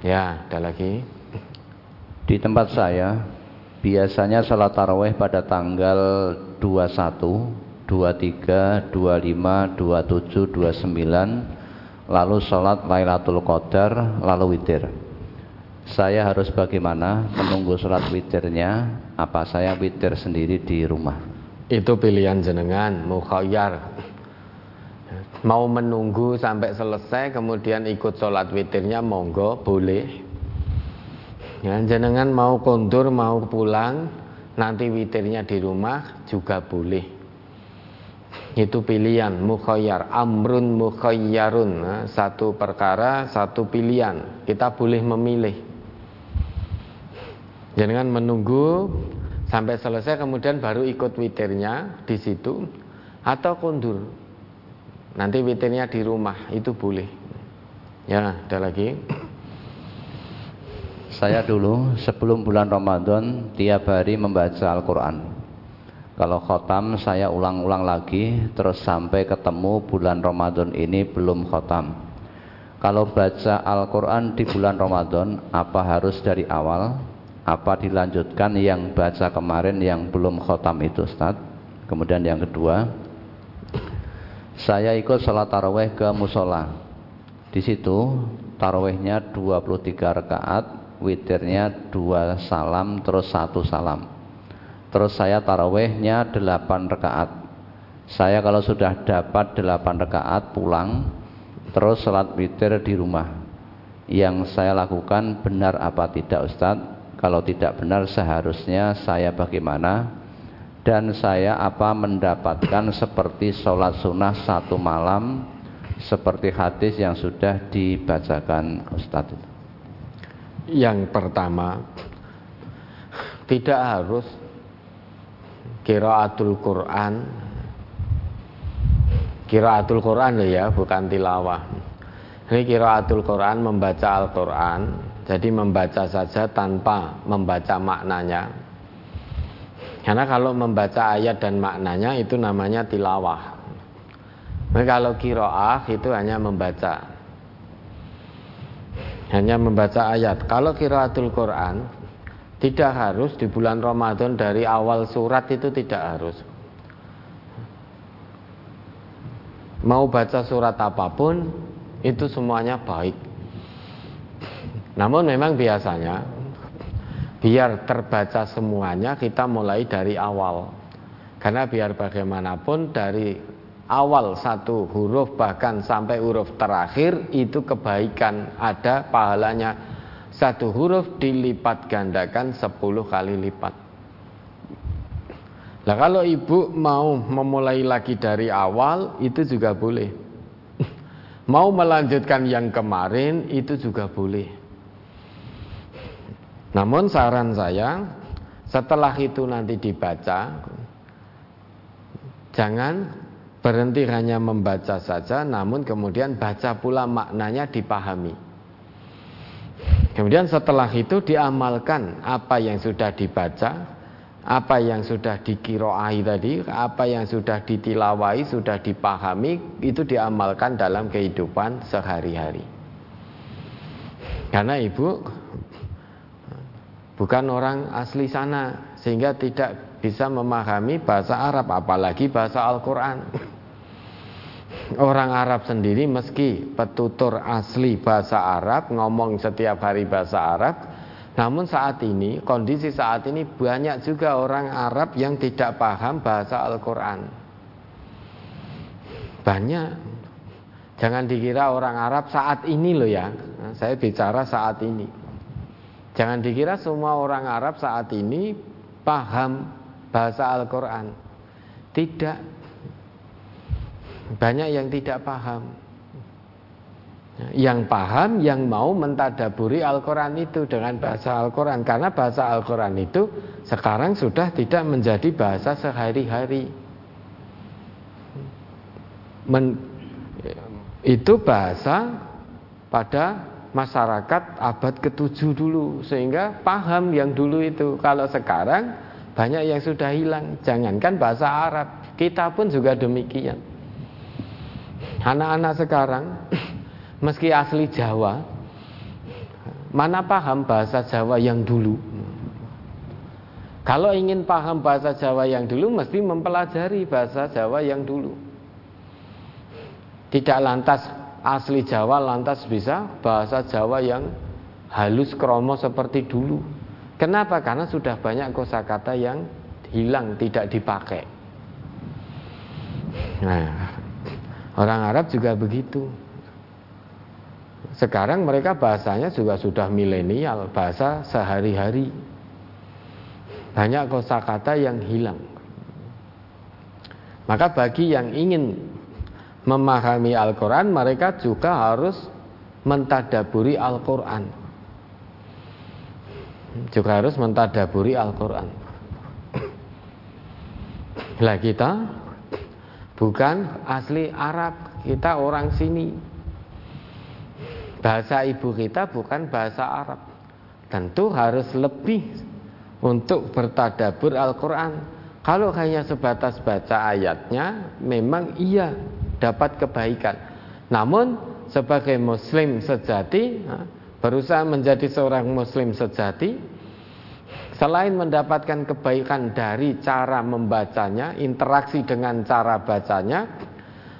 Ya, ada lagi. Di tempat saya biasanya salat tarawih pada tanggal 21 23, 25, 27, 29 lalu sholat Lailatul Qadar lalu witir. Saya harus bagaimana menunggu sholat witirnya? Apa saya witir sendiri di rumah? Itu pilihan jenengan mukhayyar. Mau menunggu sampai selesai kemudian ikut sholat witirnya monggo boleh. Ya, jenengan mau kondur mau pulang nanti witirnya di rumah juga boleh itu pilihan. Mukhayyar. Amrun mukhayyarun. Satu perkara satu pilihan. Kita boleh memilih. Jangan menunggu sampai selesai kemudian baru ikut witirnya di situ atau kundur. Nanti witirnya di rumah. Itu boleh. Ya ada lagi? Saya dulu sebelum bulan Ramadan tiap hari membaca Al-Quran kalau khotam saya ulang-ulang lagi terus sampai ketemu bulan Ramadan ini belum khotam. Kalau baca Al-Quran di bulan Ramadan apa harus dari awal? Apa dilanjutkan yang baca kemarin yang belum khotam itu Ustaz? Kemudian yang kedua, saya ikut sholat taraweh ke musola. Di situ tarawehnya 23 rakaat, witirnya dua salam terus satu salam Terus saya tarawehnya 8 rakaat. Saya kalau sudah dapat 8 rakaat pulang, terus sholat witir di rumah. yang saya lakukan benar apa tidak Ustadz? Kalau tidak benar seharusnya saya bagaimana? Dan saya apa mendapatkan seperti sholat sunnah satu malam seperti hadis yang sudah dibacakan Ustadz? Yang pertama, tidak harus kiraatul Quran. Kiraatul Quran loh ya bukan tilawah. Ini kiraatul Quran membaca Al-Quran jadi membaca saja tanpa membaca maknanya. Karena kalau membaca ayat dan maknanya itu namanya tilawah. Nah, kalau kiroah itu hanya membaca. Hanya membaca ayat. Kalau kiraatul Quran tidak harus di bulan Ramadan dari awal surat itu tidak harus. Mau baca surat apa pun itu semuanya baik. Namun memang biasanya biar terbaca semuanya kita mulai dari awal. Karena biar bagaimanapun dari awal satu huruf bahkan sampai huruf terakhir itu kebaikan ada pahalanya satu huruf dilipat gandakan sepuluh kali lipat. Nah kalau ibu mau memulai lagi dari awal itu juga boleh. Mau melanjutkan yang kemarin itu juga boleh. Namun saran saya setelah itu nanti dibaca jangan berhenti hanya membaca saja namun kemudian baca pula maknanya dipahami. Kemudian setelah itu diamalkan apa yang sudah dibaca, apa yang sudah dikiroai tadi, apa yang sudah ditilawai, sudah dipahami, itu diamalkan dalam kehidupan sehari-hari. Karena ibu bukan orang asli sana, sehingga tidak bisa memahami bahasa Arab, apalagi bahasa Al-Quran. Orang Arab sendiri meski petutur asli bahasa Arab ngomong setiap hari bahasa Arab namun saat ini kondisi saat ini banyak juga orang Arab yang tidak paham bahasa Al-Quran. Banyak. Jangan dikira orang Arab saat ini loh ya. Saya bicara saat ini. Jangan dikira semua orang Arab saat ini paham bahasa Al-Quran. Tidak banyak yang tidak paham. Yang paham, yang mau mentadaburi Al-Quran itu dengan bahasa Al-Quran. Karena bahasa Al-Quran itu sekarang sudah tidak menjadi bahasa sehari-hari. itu bahasa pada masyarakat abad ke-7 dulu sehingga paham yang dulu itu kalau sekarang banyak yang sudah hilang jangankan bahasa Arab kita pun juga demikian Anak-anak sekarang meski asli Jawa mana paham bahasa Jawa yang dulu? Kalau ingin paham bahasa Jawa yang dulu mesti mempelajari bahasa Jawa yang dulu. Tidak lantas asli Jawa lantas bisa bahasa Jawa yang halus kromo seperti dulu. Kenapa? Karena sudah banyak kosakata yang hilang tidak dipakai. Nah, Orang Arab juga begitu. Sekarang mereka bahasanya juga sudah milenial, bahasa sehari-hari. Banyak kosakata yang hilang. Maka bagi yang ingin memahami Al-Quran, mereka juga harus mentadaburi Al-Quran. Juga harus mentadaburi Al-Quran. Lah kita bukan asli Arab, kita orang sini. Bahasa ibu kita bukan bahasa Arab. Tentu harus lebih untuk bertadabur Al-Quran. Kalau hanya sebatas baca ayatnya, memang iya dapat kebaikan. Namun sebagai muslim sejati, berusaha menjadi seorang muslim sejati, Selain mendapatkan kebaikan dari cara membacanya, interaksi dengan cara bacanya,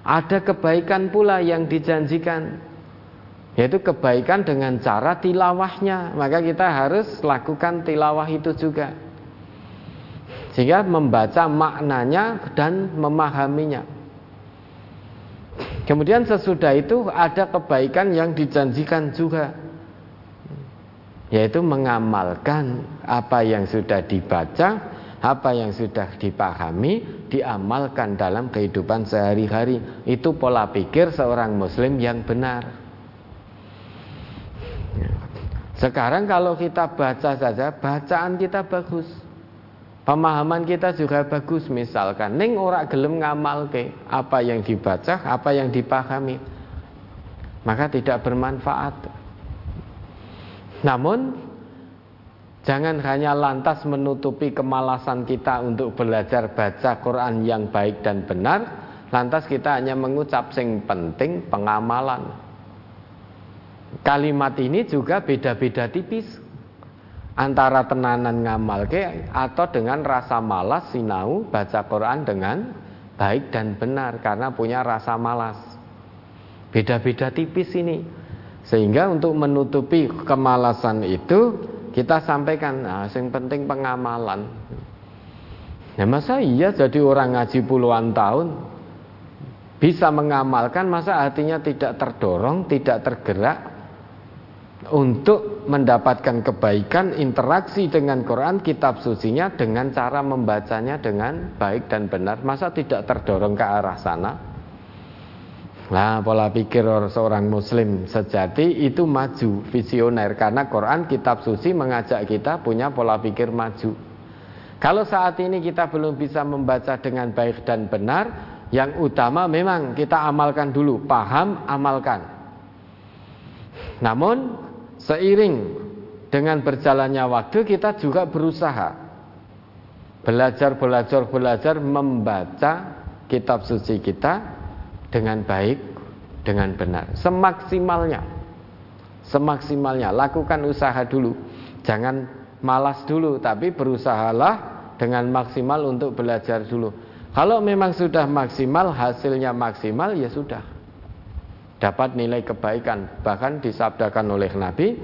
ada kebaikan pula yang dijanjikan, yaitu kebaikan dengan cara tilawahnya. Maka kita harus lakukan tilawah itu juga, sehingga membaca maknanya dan memahaminya. Kemudian sesudah itu ada kebaikan yang dijanjikan juga yaitu mengamalkan apa yang sudah dibaca, apa yang sudah dipahami, diamalkan dalam kehidupan sehari-hari. Itu pola pikir seorang muslim yang benar. Sekarang kalau kita baca saja, bacaan kita bagus. Pemahaman kita juga bagus misalkan ning ora gelem ngamal ke apa yang dibaca, apa yang dipahami. Maka tidak bermanfaat. Namun jangan hanya lantas menutupi kemalasan kita untuk belajar baca Quran yang baik dan benar, lantas kita hanya mengucap sing penting pengamalan. Kalimat ini juga beda-beda tipis antara tenanan ngamal ke atau dengan rasa malas sinau baca Quran dengan baik dan benar karena punya rasa malas. Beda-beda tipis ini. Sehingga untuk menutupi kemalasan itu kita sampaikan nah, yang penting pengamalan. Ya masa iya jadi orang ngaji puluhan tahun? Bisa mengamalkan masa hatinya tidak terdorong, tidak tergerak untuk mendapatkan kebaikan interaksi dengan Quran kitab sucinya dengan cara membacanya dengan baik dan benar? Masa tidak terdorong ke arah sana Nah pola pikir seorang muslim sejati itu maju visioner. Karena Quran kitab suci mengajak kita punya pola pikir maju. Kalau saat ini kita belum bisa membaca dengan baik dan benar yang utama memang kita amalkan dulu. Paham amalkan. Namun Seiring dengan berjalannya waktu kita juga berusaha. Belajar belajar belajar membaca kitab suci kita dengan baik dengan benar. Semaksimalnya. Semaksimalnya. Lakukan usaha dulu. Jangan malas dulu tapi berusahalah dengan maksimal untuk belajar dulu. Kalau memang sudah maksimal hasilnya maksimal ya sudah. Dapat nilai kebaikan. Bahkan disabdakan oleh Nabi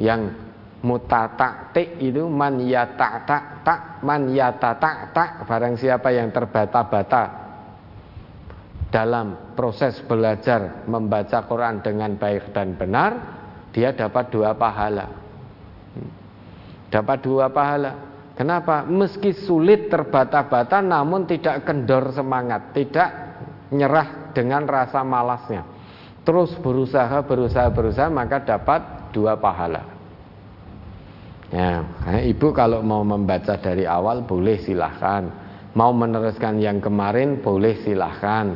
yang mutataktik itu man tak tak man tak tak barang siapa yang terbata-bata dalam proses belajar membaca Quran dengan baik dan benar dia dapat dua pahala dapat dua pahala kenapa meski sulit terbata-bata namun tidak kendor semangat tidak nyerah dengan rasa malasnya. Terus berusaha, berusaha, berusaha maka dapat dua pahala. Ya, ibu kalau mau membaca dari awal boleh silahkan. Mau meneruskan yang kemarin boleh silahkan.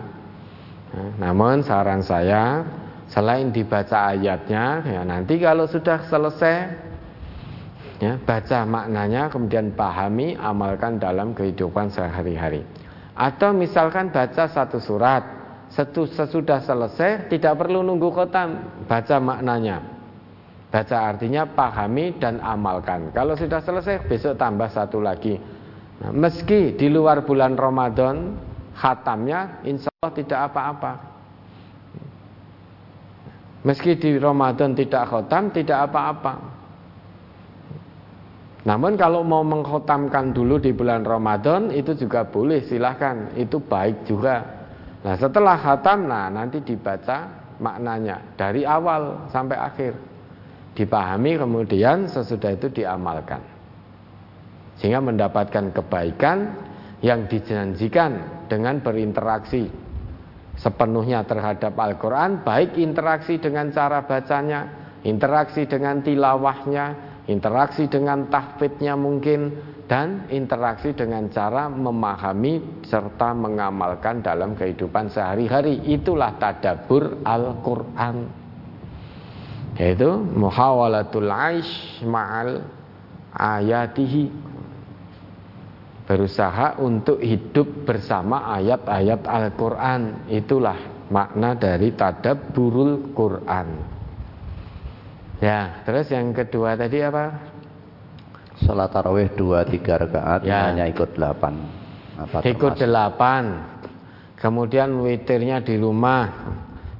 Namun saran saya selain dibaca ayatnya, ya nanti kalau sudah selesai ya baca maknanya kemudian pahami amalkan dalam kehidupan sehari-hari. Atau misalkan baca satu surat, sesudah selesai tidak perlu nunggu khotam, baca maknanya. Baca artinya pahami dan amalkan. Kalau sudah selesai besok tambah satu lagi. Nah, meski di luar bulan Ramadan khatamnya insya Allah tidak apa-apa. Meski di Ramadan tidak khotam tidak apa-apa. Namun kalau mau mengkhotamkan dulu di bulan Ramadan itu juga boleh silahkan itu baik juga. Nah setelah khatam nah nanti dibaca maknanya dari awal sampai akhir dipahami kemudian sesudah itu diamalkan sehingga mendapatkan kebaikan yang dijanjikan dengan berinteraksi sepenuhnya terhadap Al-Quran baik interaksi dengan cara bacanya interaksi dengan tilawahnya interaksi dengan tahfidnya mungkin dan interaksi dengan cara memahami serta mengamalkan dalam kehidupan sehari-hari. Itulah tadabur Al-Qur'an. Yaitu muhawalatul aish ma'al ayatihi berusaha untuk hidup bersama ayat-ayat Al-Qur'an itulah makna dari tadabburul Qur'an Ya, terus yang kedua tadi apa? Salat tarawih dua tiga rakaat ya. hanya ikut delapan. Apa ikut delapan. Kemudian witirnya di rumah.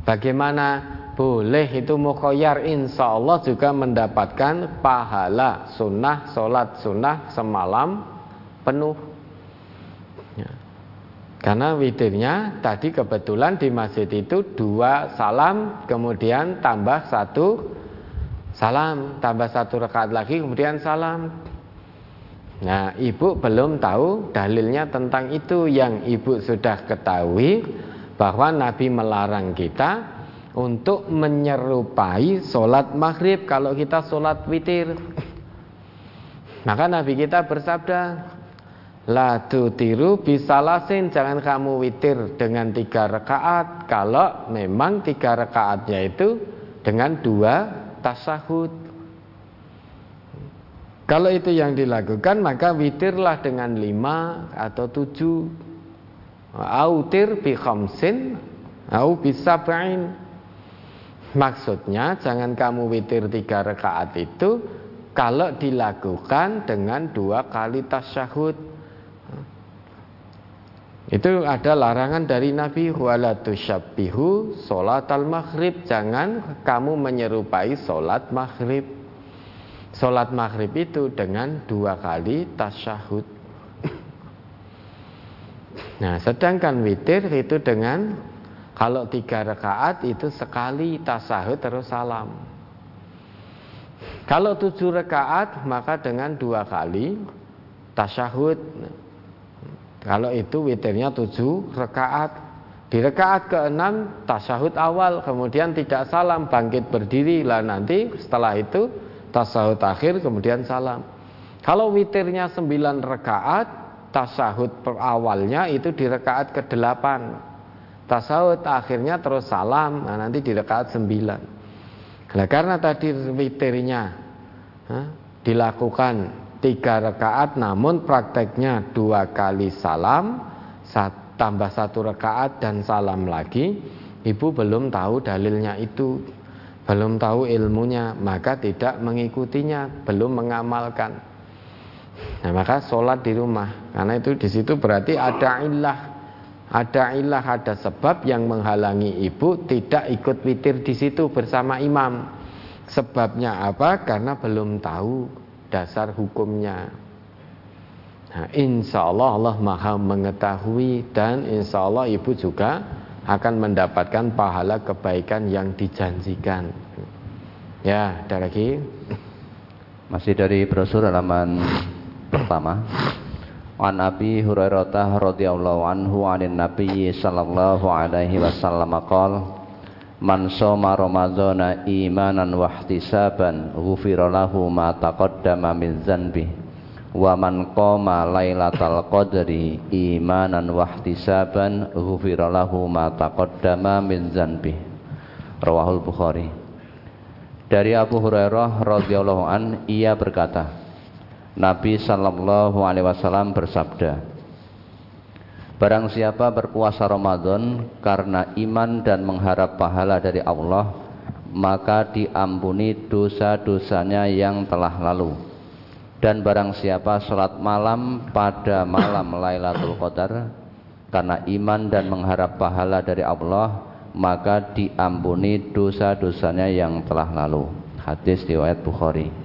Bagaimana? Boleh itu mukhoyar insya Allah juga mendapatkan pahala sunnah sholat sunnah semalam penuh. Ya. Karena witirnya tadi kebetulan di masjid itu dua salam kemudian tambah satu salam, tambah satu rakaat lagi kemudian salam. Nah, ibu belum tahu dalilnya tentang itu yang ibu sudah ketahui bahwa Nabi melarang kita untuk menyerupai sholat maghrib kalau kita sholat witir. Maka Nabi kita bersabda, La tiru bisalasin jangan kamu witir dengan tiga rakaat kalau memang tiga rakaatnya itu dengan dua tasahud. Kalau itu yang dilakukan maka witirlah dengan lima atau tujuh. Autir bi khamsin au bisabain. Maksudnya jangan kamu witir tiga rakaat itu kalau dilakukan dengan dua kali tasyahud itu ada larangan dari Nabi wala tusyabbihu salat al maghrib jangan kamu menyerupai salat maghrib. Salat maghrib itu dengan dua kali tasyahud. Nah, sedangkan witir itu dengan kalau tiga rakaat itu sekali tasahud terus salam. Kalau tujuh rakaat maka dengan dua kali tasyahud. Kalau itu witirnya tujuh rekaat. Di rekaat ke-6 tasyahud awal, kemudian tidak salam, bangkit berdiri lah nanti setelah itu tasyahud akhir kemudian salam. Kalau witirnya 9 rekaat, tasyahud awalnya itu di rekaat ke-8. Tasyahud akhirnya terus salam, nah nanti di rekaat 9. Nah, karena tadi witirnya dilakukan tiga rakaat namun prakteknya dua kali salam tambah satu rakaat dan salam lagi. Ibu belum tahu dalilnya itu belum tahu ilmunya maka tidak mengikutinya belum mengamalkan. Nah maka sholat di rumah karena itu di situ berarti ada ilah ada ilah ada sebab yang menghalangi ibu tidak ikut witir di situ bersama imam. Sebabnya apa? Karena belum tahu dasar hukumnya. Nah, insya Allah Allah maha mengetahui dan insya Allah ibu juga akan mendapatkan pahala kebaikan yang dijanjikan. Ya, ada lagi. Masih dari brosur halaman pertama. An Abi Hurairah radhiyallahu anhu anin Nabi sallallahu alaihi wasallam qala Man soma Ramadhana imanan wa ihtisaban ghufira lahu ma taqaddama min dzanbi wa man qama lailatal qadri imanan wa ihtisaban ghufira lahu ma taqaddama min dzanbi Rawahul Bukhari. Dari Abu Hurairah radhiyallahu an ia berkata Nabi sallallahu alaihi wasallam bersabda Barang siapa berpuasa Ramadan karena iman dan mengharap pahala dari Allah, maka diampuni dosa-dosanya yang telah lalu. Dan barang siapa sholat malam pada malam Lailatul Qadar karena iman dan mengharap pahala dari Allah, maka diampuni dosa-dosanya yang telah lalu. Hadis riwayat Bukhari.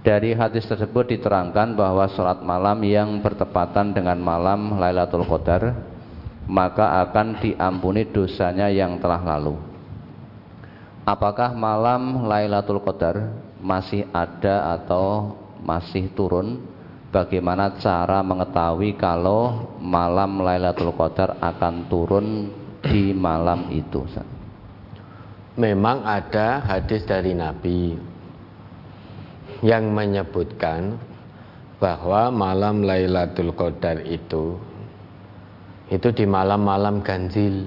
Dari hadis tersebut diterangkan bahwa sholat malam yang bertepatan dengan malam Lailatul Qadar maka akan diampuni dosanya yang telah lalu. Apakah malam Lailatul Qadar masih ada atau masih turun? Bagaimana cara mengetahui kalau malam Lailatul Qadar akan turun di malam itu? Memang ada hadis dari Nabi yang menyebutkan bahwa malam Lailatul Qadar itu itu di malam-malam ganjil.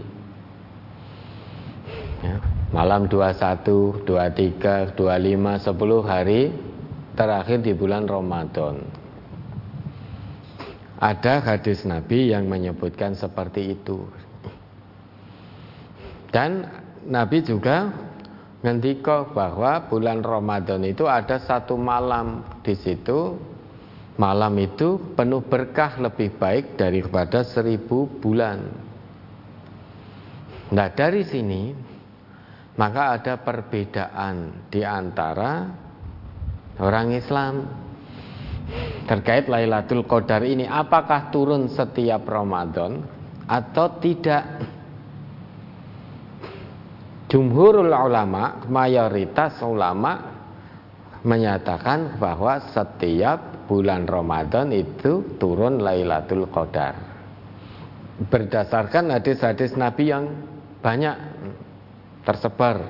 Ya, malam 21, 23, 25, 10 hari terakhir di bulan Ramadan. Ada hadis Nabi yang menyebutkan seperti itu. Dan Nabi juga ngendika bahwa bulan Ramadan itu ada satu malam di situ. Malam itu penuh berkah lebih baik daripada seribu bulan. Nah dari sini maka ada perbedaan di antara orang Islam terkait Lailatul Qadar ini. Apakah turun setiap Ramadan atau tidak jumhurul ulama, mayoritas ulama menyatakan bahwa setiap bulan Ramadan itu turun Lailatul Qadar. Berdasarkan hadis-hadis Nabi yang banyak tersebar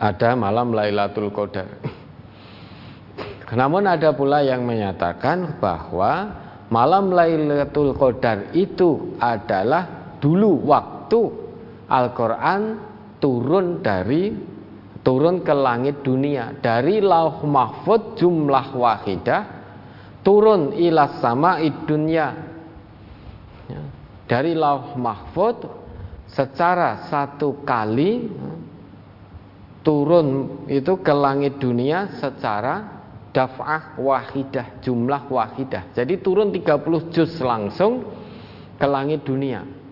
ada malam Lailatul Qadar. Namun ada pula yang menyatakan bahwa malam Lailatul Qadar itu adalah dulu waktu Al-Qur'an turun dari turun ke langit dunia. Dari lauh mahfud jumlah wahidah turun ilas sama dunia. Ya, dari lauh mahfud secara satu kali turun itu ke langit dunia secara daf'ah wahidah jumlah wahidah. Jadi turun 30 juz langsung ke langit dunia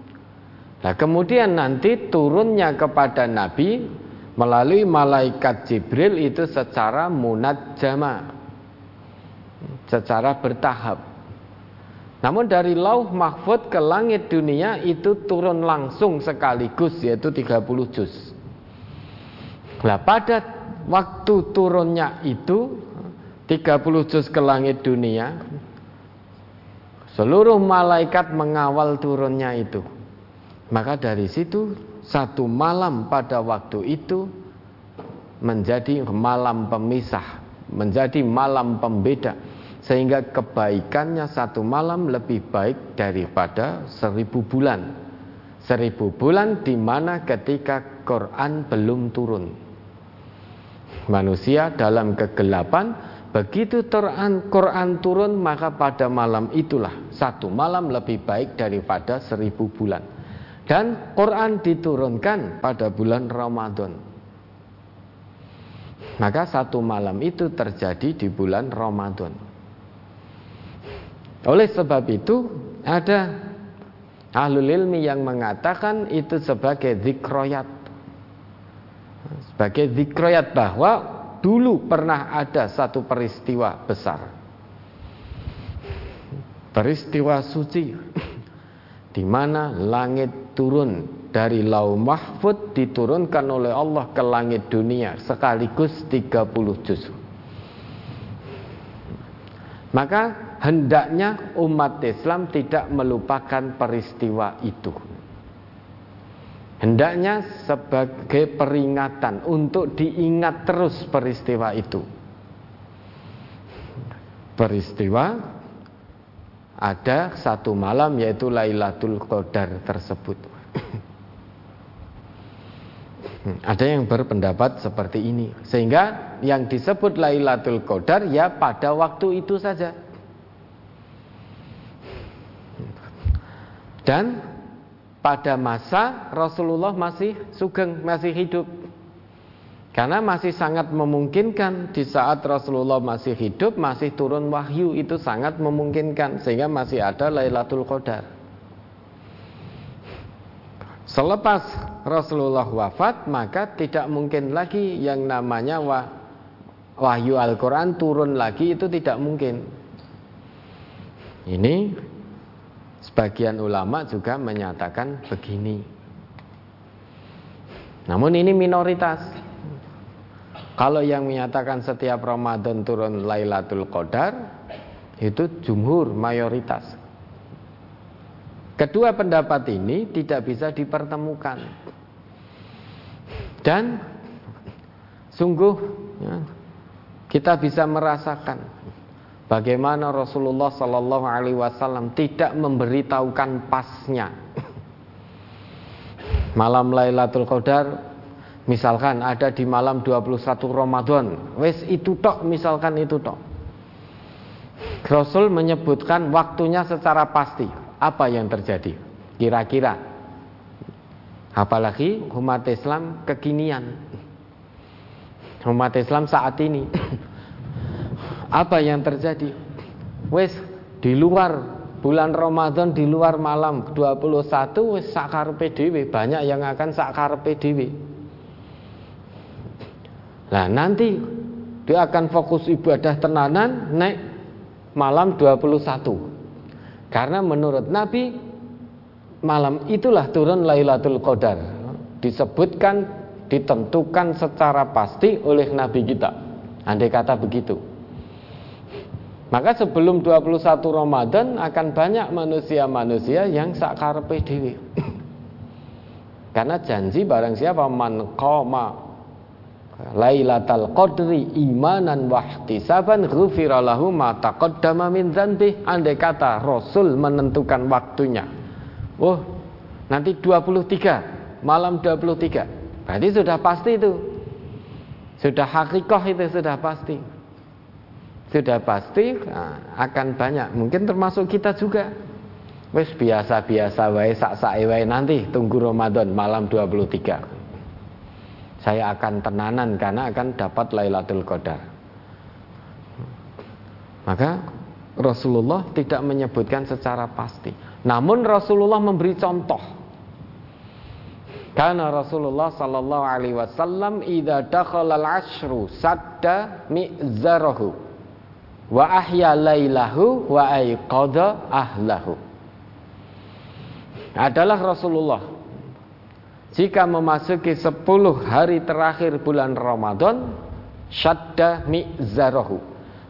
Nah, kemudian nanti turunnya kepada Nabi melalui malaikat Jibril itu secara munajjama. Secara bertahap. Namun dari lauh mahfud ke langit dunia itu turun langsung sekaligus yaitu 30 juz. Nah, pada waktu turunnya itu 30 juz ke langit dunia seluruh malaikat mengawal turunnya itu. Maka dari situ satu malam pada waktu itu menjadi malam pemisah, menjadi malam pembeda sehingga kebaikannya satu malam lebih baik daripada seribu bulan. Seribu bulan di mana ketika Quran belum turun. Manusia dalam kegelapan begitu Quran, Quran turun maka pada malam itulah satu malam lebih baik daripada seribu bulan. Dan Quran diturunkan pada bulan Ramadan. Maka satu malam itu terjadi di bulan Ramadan. Oleh sebab itu ada ahlul ilmi yang mengatakan itu sebagai zikroyat. Sebagai zikroyat bahwa dulu pernah ada satu peristiwa besar. Peristiwa suci di mana langit turun dari lau mahfud diturunkan oleh Allah ke langit dunia sekaligus 30 juz. Maka hendaknya umat Islam tidak melupakan peristiwa itu. Hendaknya sebagai peringatan untuk diingat terus peristiwa itu. Peristiwa ada satu malam yaitu Lailatul Qadar tersebut. Ada yang berpendapat seperti ini, sehingga yang disebut Lailatul Qadar ya pada waktu itu saja. Dan pada masa Rasulullah masih sugeng, masih hidup. Karena masih sangat memungkinkan di saat Rasulullah masih hidup masih turun wahyu itu sangat memungkinkan sehingga masih ada Lailatul Qadar. Selepas Rasulullah wafat maka tidak mungkin lagi yang namanya wah, wahyu Al-Qur'an turun lagi itu tidak mungkin. Ini sebagian ulama juga menyatakan begini. Namun ini minoritas. Kalau yang menyatakan setiap Ramadan turun Lailatul Qadar itu jumhur mayoritas. Kedua pendapat ini tidak bisa dipertemukan. Dan sungguh ya, kita bisa merasakan bagaimana Rasulullah Shallallahu Alaihi Wasallam tidak memberitahukan pasnya malam Lailatul Qadar Misalkan ada di malam 21 Ramadan, wes itu tok misalkan itu tok. Rasul menyebutkan waktunya secara pasti. Apa yang terjadi? Kira-kira. Apalagi umat Islam kekinian. Umat Islam saat ini. Apa yang terjadi? Wes di luar bulan Ramadan di luar malam 21 wes sakar PDW banyak yang akan sakar PDW Nah nanti dia akan fokus ibadah tenanan naik malam 21 Karena menurut Nabi malam itulah turun Lailatul Qadar disebutkan ditentukan secara pasti oleh Nabi kita. Andai kata begitu. Maka sebelum 21 Ramadan akan banyak manusia-manusia yang sakarepe dewi. Karena janji barang siapa man Lailatul Qadri imanan wahtisaban ghufira lahu ma taqaddama min dzanbi. Andai kata Rasul menentukan waktunya. Oh, nanti 23, malam 23. Berarti sudah pasti itu. Sudah hakikoh itu sudah pasti. Sudah pasti nah, akan banyak. Mungkin termasuk kita juga. Wes biasa-biasa wae sak-sak nanti tunggu Ramadan malam 23 saya akan tenanan karena akan dapat Lailatul Qadar. Maka Rasulullah tidak menyebutkan secara pasti. Namun Rasulullah memberi contoh. Karena Rasulullah sallallahu alaihi wasallam idza dakhala al-ashru sadda mi'zarahu wa ahya lailahu wa ayqadha ahlahu. Adalah Rasulullah jika memasuki 10 hari terakhir bulan Ramadan syadda mi'zarahu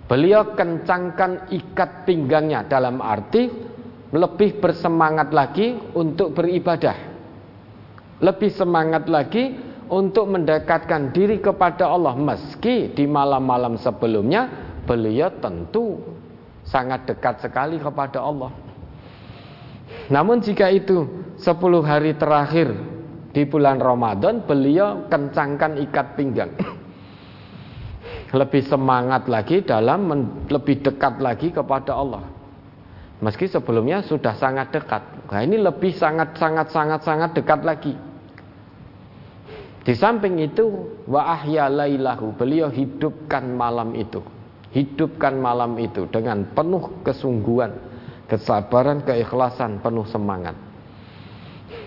beliau kencangkan ikat pinggangnya dalam arti lebih bersemangat lagi untuk beribadah. Lebih semangat lagi untuk mendekatkan diri kepada Allah. Meski di malam-malam sebelumnya beliau tentu sangat dekat sekali kepada Allah. Namun jika itu 10 hari terakhir di bulan Ramadan beliau kencangkan ikat pinggang. Lebih semangat lagi dalam lebih dekat lagi kepada Allah. Meski sebelumnya sudah sangat dekat. Nah ini lebih sangat sangat sangat sangat dekat lagi. Di samping itu wa ahya lailahu beliau hidupkan malam itu. Hidupkan malam itu dengan penuh kesungguhan kesabaran keikhlasan penuh semangat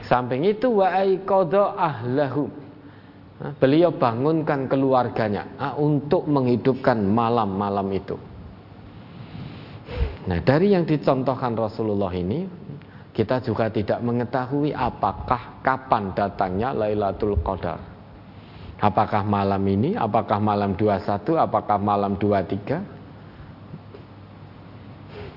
Samping itu wa aiqadha ahlahu. Beliau bangunkan keluarganya untuk menghidupkan malam-malam itu. Nah, dari yang dicontohkan Rasulullah ini, kita juga tidak mengetahui apakah kapan datangnya Lailatul Qadar. Apakah malam ini, apakah malam 21, apakah malam 23?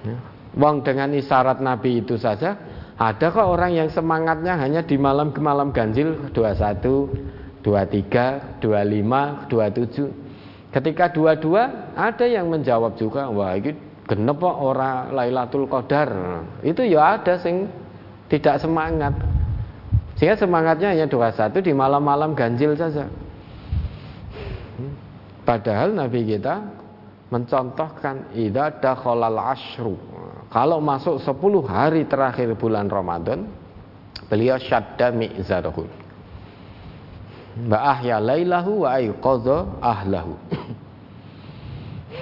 Ya. Wong dengan isyarat Nabi itu saja ada kok orang yang semangatnya hanya di malam ke malam ganjil 21, 23, 25, 27. Ketika dua-dua ada yang menjawab juga, wah ini genep kok orang Lailatul Qadar. Itu ya ada sing tidak semangat. Sehingga semangatnya hanya 21 di malam-malam ganjil saja. Padahal Nabi kita mencontohkan idza dakhalal asyru kalau masuk 10 hari terakhir bulan Ramadan, beliau syadda mi'zarahu. Wa ahya lailahu wa ayqadha ahlahu.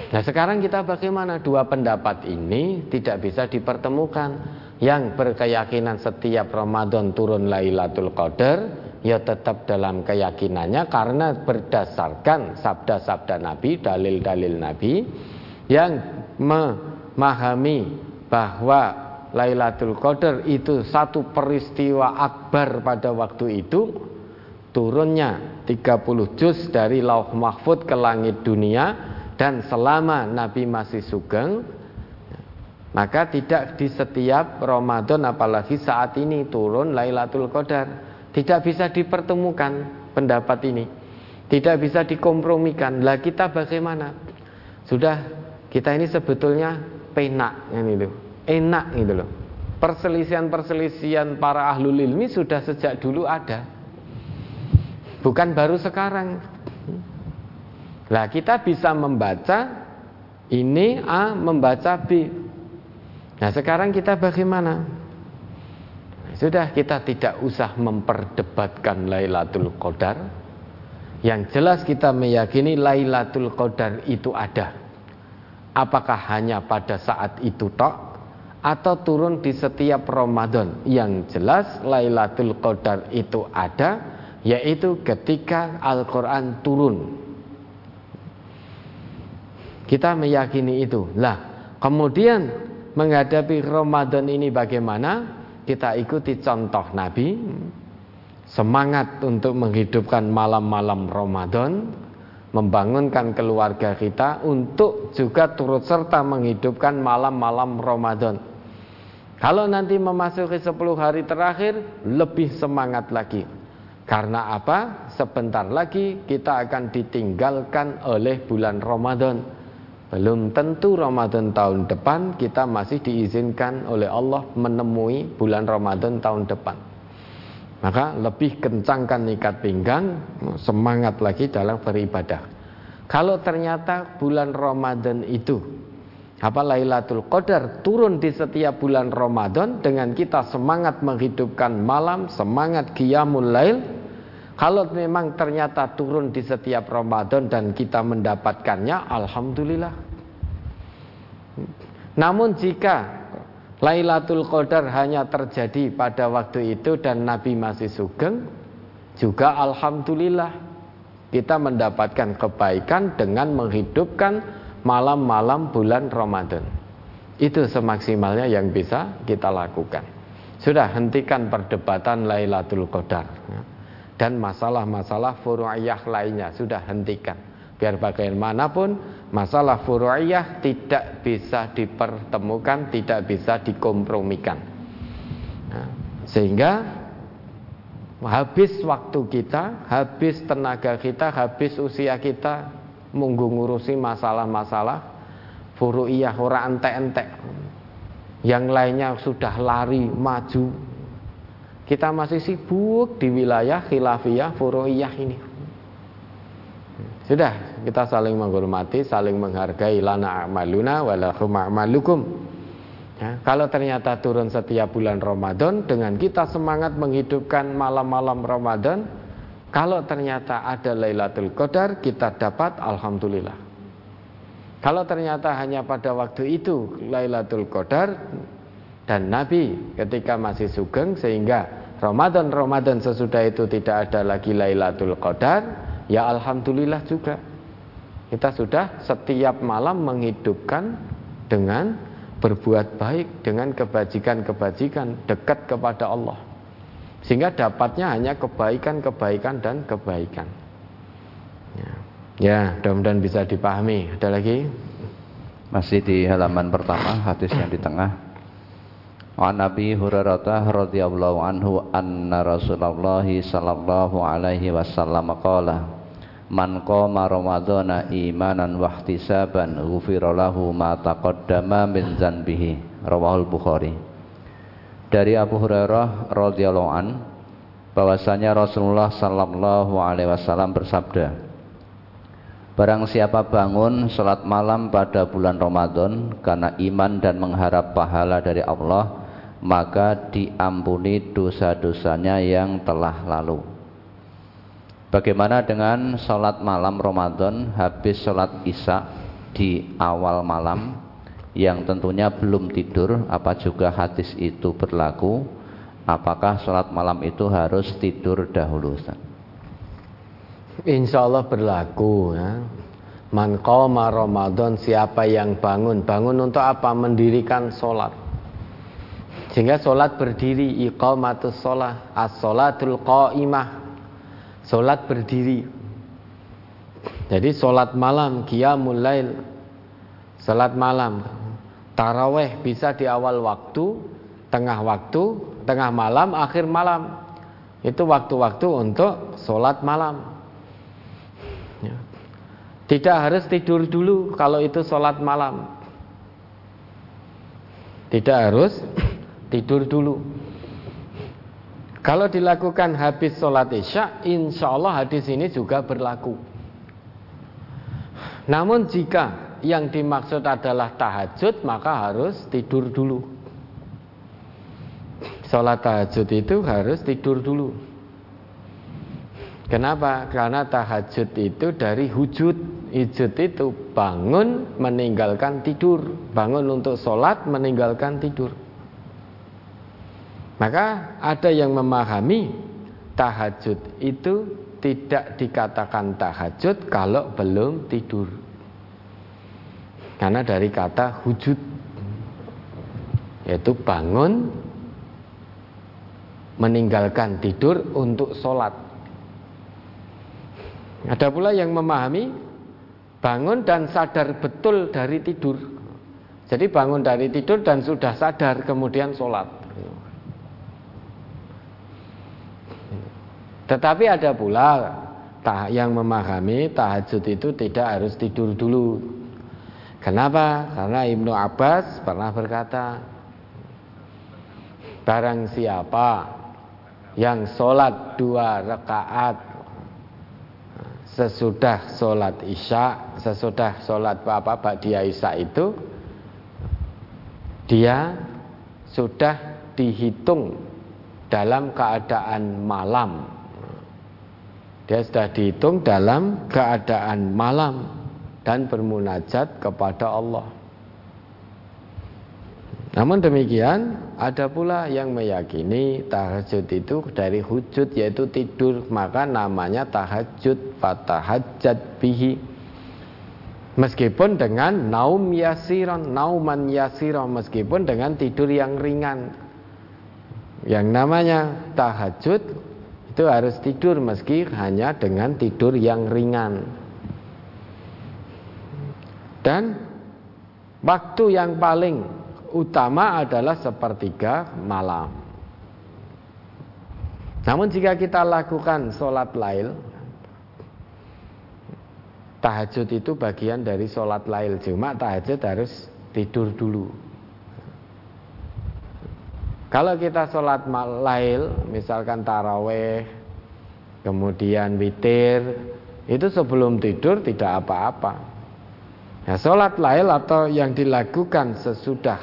Nah sekarang kita bagaimana dua pendapat ini tidak bisa dipertemukan Yang berkeyakinan setiap Ramadan turun Lailatul Qadar Ya tetap dalam keyakinannya karena berdasarkan sabda-sabda Nabi, dalil-dalil Nabi Yang memahami bahwa Lailatul Qadar itu satu peristiwa akbar pada waktu itu turunnya 30 juz dari lauh mahfud ke langit dunia dan selama Nabi masih sugeng maka tidak di setiap Ramadan apalagi saat ini turun Lailatul Qadar tidak bisa dipertemukan pendapat ini tidak bisa dikompromikan. Lah kita bagaimana? Sudah kita ini sebetulnya penak yang itu enak gitu loh perselisihan-perselisihan para ahlul ilmi sudah sejak dulu ada. Bukan baru sekarang. Lah kita bisa membaca ini A membaca B. Nah sekarang kita bagaimana? Sudah kita tidak usah memperdebatkan Lailatul Qadar. Yang jelas kita meyakini Lailatul Qadar itu ada Apakah hanya pada saat itu tok atau turun di setiap Ramadan? Yang jelas Lailatul Qadar itu ada yaitu ketika Al-Qur'an turun. Kita meyakini itu. Lah, kemudian menghadapi Ramadan ini bagaimana? Kita ikuti contoh Nabi. semangat untuk menghidupkan malam-malam Ramadan, membangunkan keluarga kita untuk juga turut serta menghidupkan malam-malam Ramadan. Kalau nanti memasuki 10 hari terakhir, lebih semangat lagi. Karena apa? Sebentar lagi kita akan ditinggalkan oleh bulan Ramadan. Belum tentu Ramadan tahun depan kita masih diizinkan oleh Allah menemui bulan Ramadan tahun depan. Maka lebih kencangkan ikat pinggang, semangat lagi dalam beribadah. Kalau ternyata bulan Ramadan itu apa Lailatul Qadar turun di setiap bulan Ramadan dengan kita semangat menghidupkan malam, semangat qiyamul lail. Kalau memang ternyata turun di setiap Ramadan dan kita mendapatkannya, alhamdulillah. Namun jika Lailatul Qadar hanya terjadi pada waktu itu dan Nabi masih sugeng, juga alhamdulillah kita mendapatkan kebaikan dengan menghidupkan malam-malam bulan Ramadan. Itu semaksimalnya yang bisa kita lakukan. Sudah hentikan perdebatan Lailatul Qadar ya. dan masalah-masalah furu'iyah lainnya sudah hentikan. Biar bagaimanapun masalah furu'iyah tidak bisa dipertemukan, tidak bisa dikompromikan. Nah, sehingga habis waktu kita, habis tenaga kita, habis usia kita munggu ngurusi masalah-masalah furu'iyah ora entek-entek. Yang lainnya sudah lari maju. Kita masih sibuk di wilayah khilafiyah furu'iyah ini. Sudah, kita saling menghormati, saling menghargai lana amaluna walakum a'malukum. Ya, kalau ternyata turun setiap bulan Ramadan dengan kita semangat menghidupkan malam-malam Ramadan, kalau ternyata ada Lailatul Qadar kita dapat alhamdulillah. Kalau ternyata hanya pada waktu itu Lailatul Qadar dan Nabi ketika masih sugeng sehingga Ramadan-Ramadan sesudah itu tidak ada lagi Lailatul Qadar, Ya alhamdulillah juga. Kita sudah setiap malam menghidupkan dengan berbuat baik, dengan kebajikan-kebajikan, dekat kepada Allah. Sehingga dapatnya hanya kebaikan-kebaikan dan kebaikan. Ya, ya mudah-mudahan bisa dipahami. Ada lagi? Masih di halaman pertama, hadis yang di tengah. An Nabi Hurairah radhiyallahu anhu anna Rasulullah sallallahu alaihi wasallam qala Man qama Ramadhana imanan wa ihtisaban lahu ma taqaddama min zanbihi rawahul Bukhari Dari Abu Hurairah radhiyallahu an bahwasanya Rasulullah sallallahu alaihi wasallam bersabda Barang siapa bangun salat malam pada bulan Ramadan karena iman dan mengharap pahala dari Allah maka diampuni dosa-dosanya yang telah lalu. Bagaimana dengan sholat malam Ramadan habis sholat isya di awal malam yang tentunya belum tidur apa juga hadis itu berlaku apakah sholat malam itu harus tidur dahulu Ustaz? Insya Allah berlaku ya. Man Ramadan siapa yang bangun Bangun untuk apa? Mendirikan sholat sehingga sholat berdiri iqamatus sholat as-sholatul qa'imah Sholat berdiri. Jadi sholat malam Qiyamul lail. Sholat malam. Taraweh bisa di awal waktu Tengah waktu Tengah malam, akhir malam. Itu waktu-waktu untuk sholat malam. Ya. Tidak harus tidur dulu Kalau itu sholat malam. Tidak harus tidur dulu. Kalau dilakukan habis sholat isya, insya Allah hadis ini juga berlaku. Namun jika yang dimaksud adalah tahajud, maka harus tidur dulu. Sholat tahajud itu harus tidur dulu. Kenapa? Karena tahajud itu dari hujud. Hujud itu bangun meninggalkan tidur. Bangun untuk sholat meninggalkan tidur. Maka ada yang memahami tahajud itu tidak dikatakan tahajud kalau belum tidur. Karena dari kata hujud yaitu bangun meninggalkan tidur untuk sholat. Ada pula yang memahami bangun dan sadar betul dari tidur. Jadi bangun dari tidur dan sudah sadar kemudian sholat. Tetapi ada pula yang memahami tahajud itu tidak harus tidur dulu. Kenapa? Karena Ibnu Abbas pernah berkata, barang siapa yang sholat dua rakaat sesudah sholat isya, sesudah sholat apa apa dia isya itu, dia sudah dihitung dalam keadaan malam dia sudah dihitung dalam keadaan malam dan bermunajat kepada Allah. Namun demikian, ada pula yang meyakini tahajud itu dari hujud yaitu tidur, maka namanya tahajud fatahajat bihi. Meskipun dengan naum yasiron, nauman yasiron, meskipun dengan tidur yang ringan. Yang namanya tahajud itu harus tidur meski hanya dengan tidur yang ringan. Dan waktu yang paling utama adalah sepertiga malam. Namun jika kita lakukan sholat lail, tahajud itu bagian dari sholat lail. Cuma tahajud harus tidur dulu. Kalau kita sholat lail, misalkan taraweh, kemudian witir, itu sebelum tidur tidak apa-apa. Nah, sholat lail atau yang dilakukan sesudah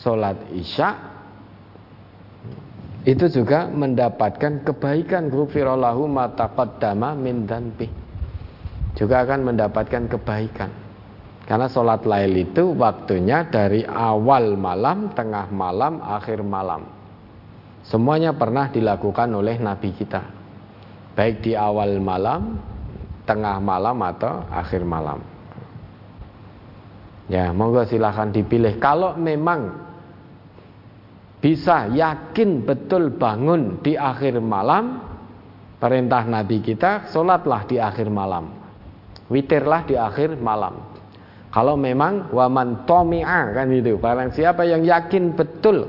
sholat isya, itu juga mendapatkan kebaikan gufirallahu mataqaddama min. Juga akan mendapatkan kebaikan. Karena sholat lail itu waktunya dari awal malam, tengah malam, akhir malam. Semuanya pernah dilakukan oleh Nabi kita. Baik di awal malam, tengah malam atau akhir malam. Ya, monggo silahkan dipilih. Kalau memang bisa yakin betul bangun di akhir malam, perintah Nabi kita, sholatlah di akhir malam. Witirlah di akhir malam. Kalau memang waman tomi'a kan itu, barang siapa yang yakin betul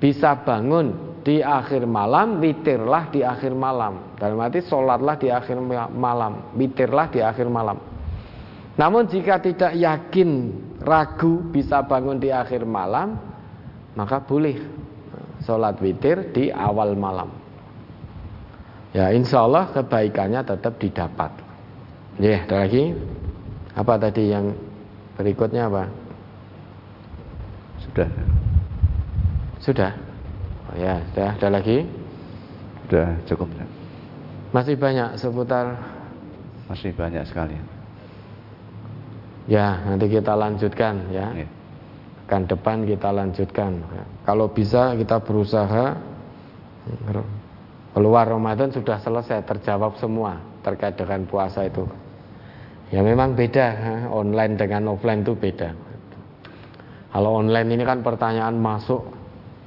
bisa bangun di akhir malam, witirlah di akhir malam. Dalam arti sholatlah di akhir malam, witirlah di akhir malam. Namun jika tidak yakin, ragu bisa bangun di akhir malam, maka boleh sholat witir di awal malam. Ya insya Allah kebaikannya tetap didapat. Ya, ada lagi. Apa tadi yang berikutnya apa? Sudah. Sudah. Oh ya, sudah. Ada lagi? Sudah cukup. Masih banyak seputar masih banyak sekali. Ya, nanti kita lanjutkan ya. ya. Kan depan kita lanjutkan. Kalau bisa kita berusaha keluar Ramadan sudah selesai terjawab semua terkait dengan puasa itu. Ya memang beda, online dengan offline itu beda. Kalau online ini kan pertanyaan masuk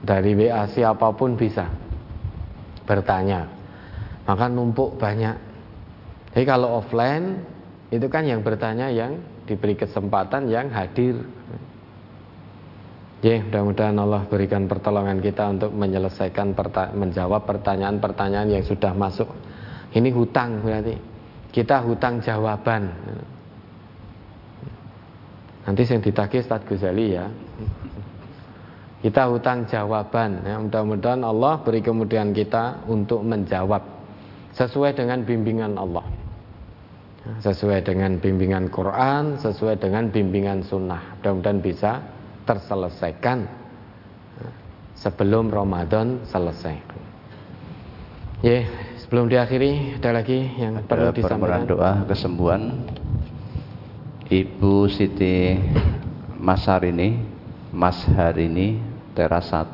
dari WA siapa pun bisa bertanya. Maka numpuk banyak. Jadi kalau offline itu kan yang bertanya yang diberi kesempatan yang hadir. Ya, mudah-mudahan Allah berikan pertolongan kita untuk menyelesaikan menjawab pertanyaan-pertanyaan yang sudah masuk. Ini hutang berarti kita hutang jawaban. Nanti yang ditagih Ustaz Ghazali ya. Kita hutang jawaban. Ya, mudah-mudahan Allah beri kemudian kita untuk menjawab sesuai dengan bimbingan Allah. Sesuai dengan bimbingan Quran, sesuai dengan bimbingan sunnah. Mudah-mudahan bisa terselesaikan sebelum Ramadan selesai. Yeah. Sebelum diakhiri ada lagi yang ada perlu disampaikan. doa kesembuhan Ibu Siti Masarini, Mas Harini, teras 1.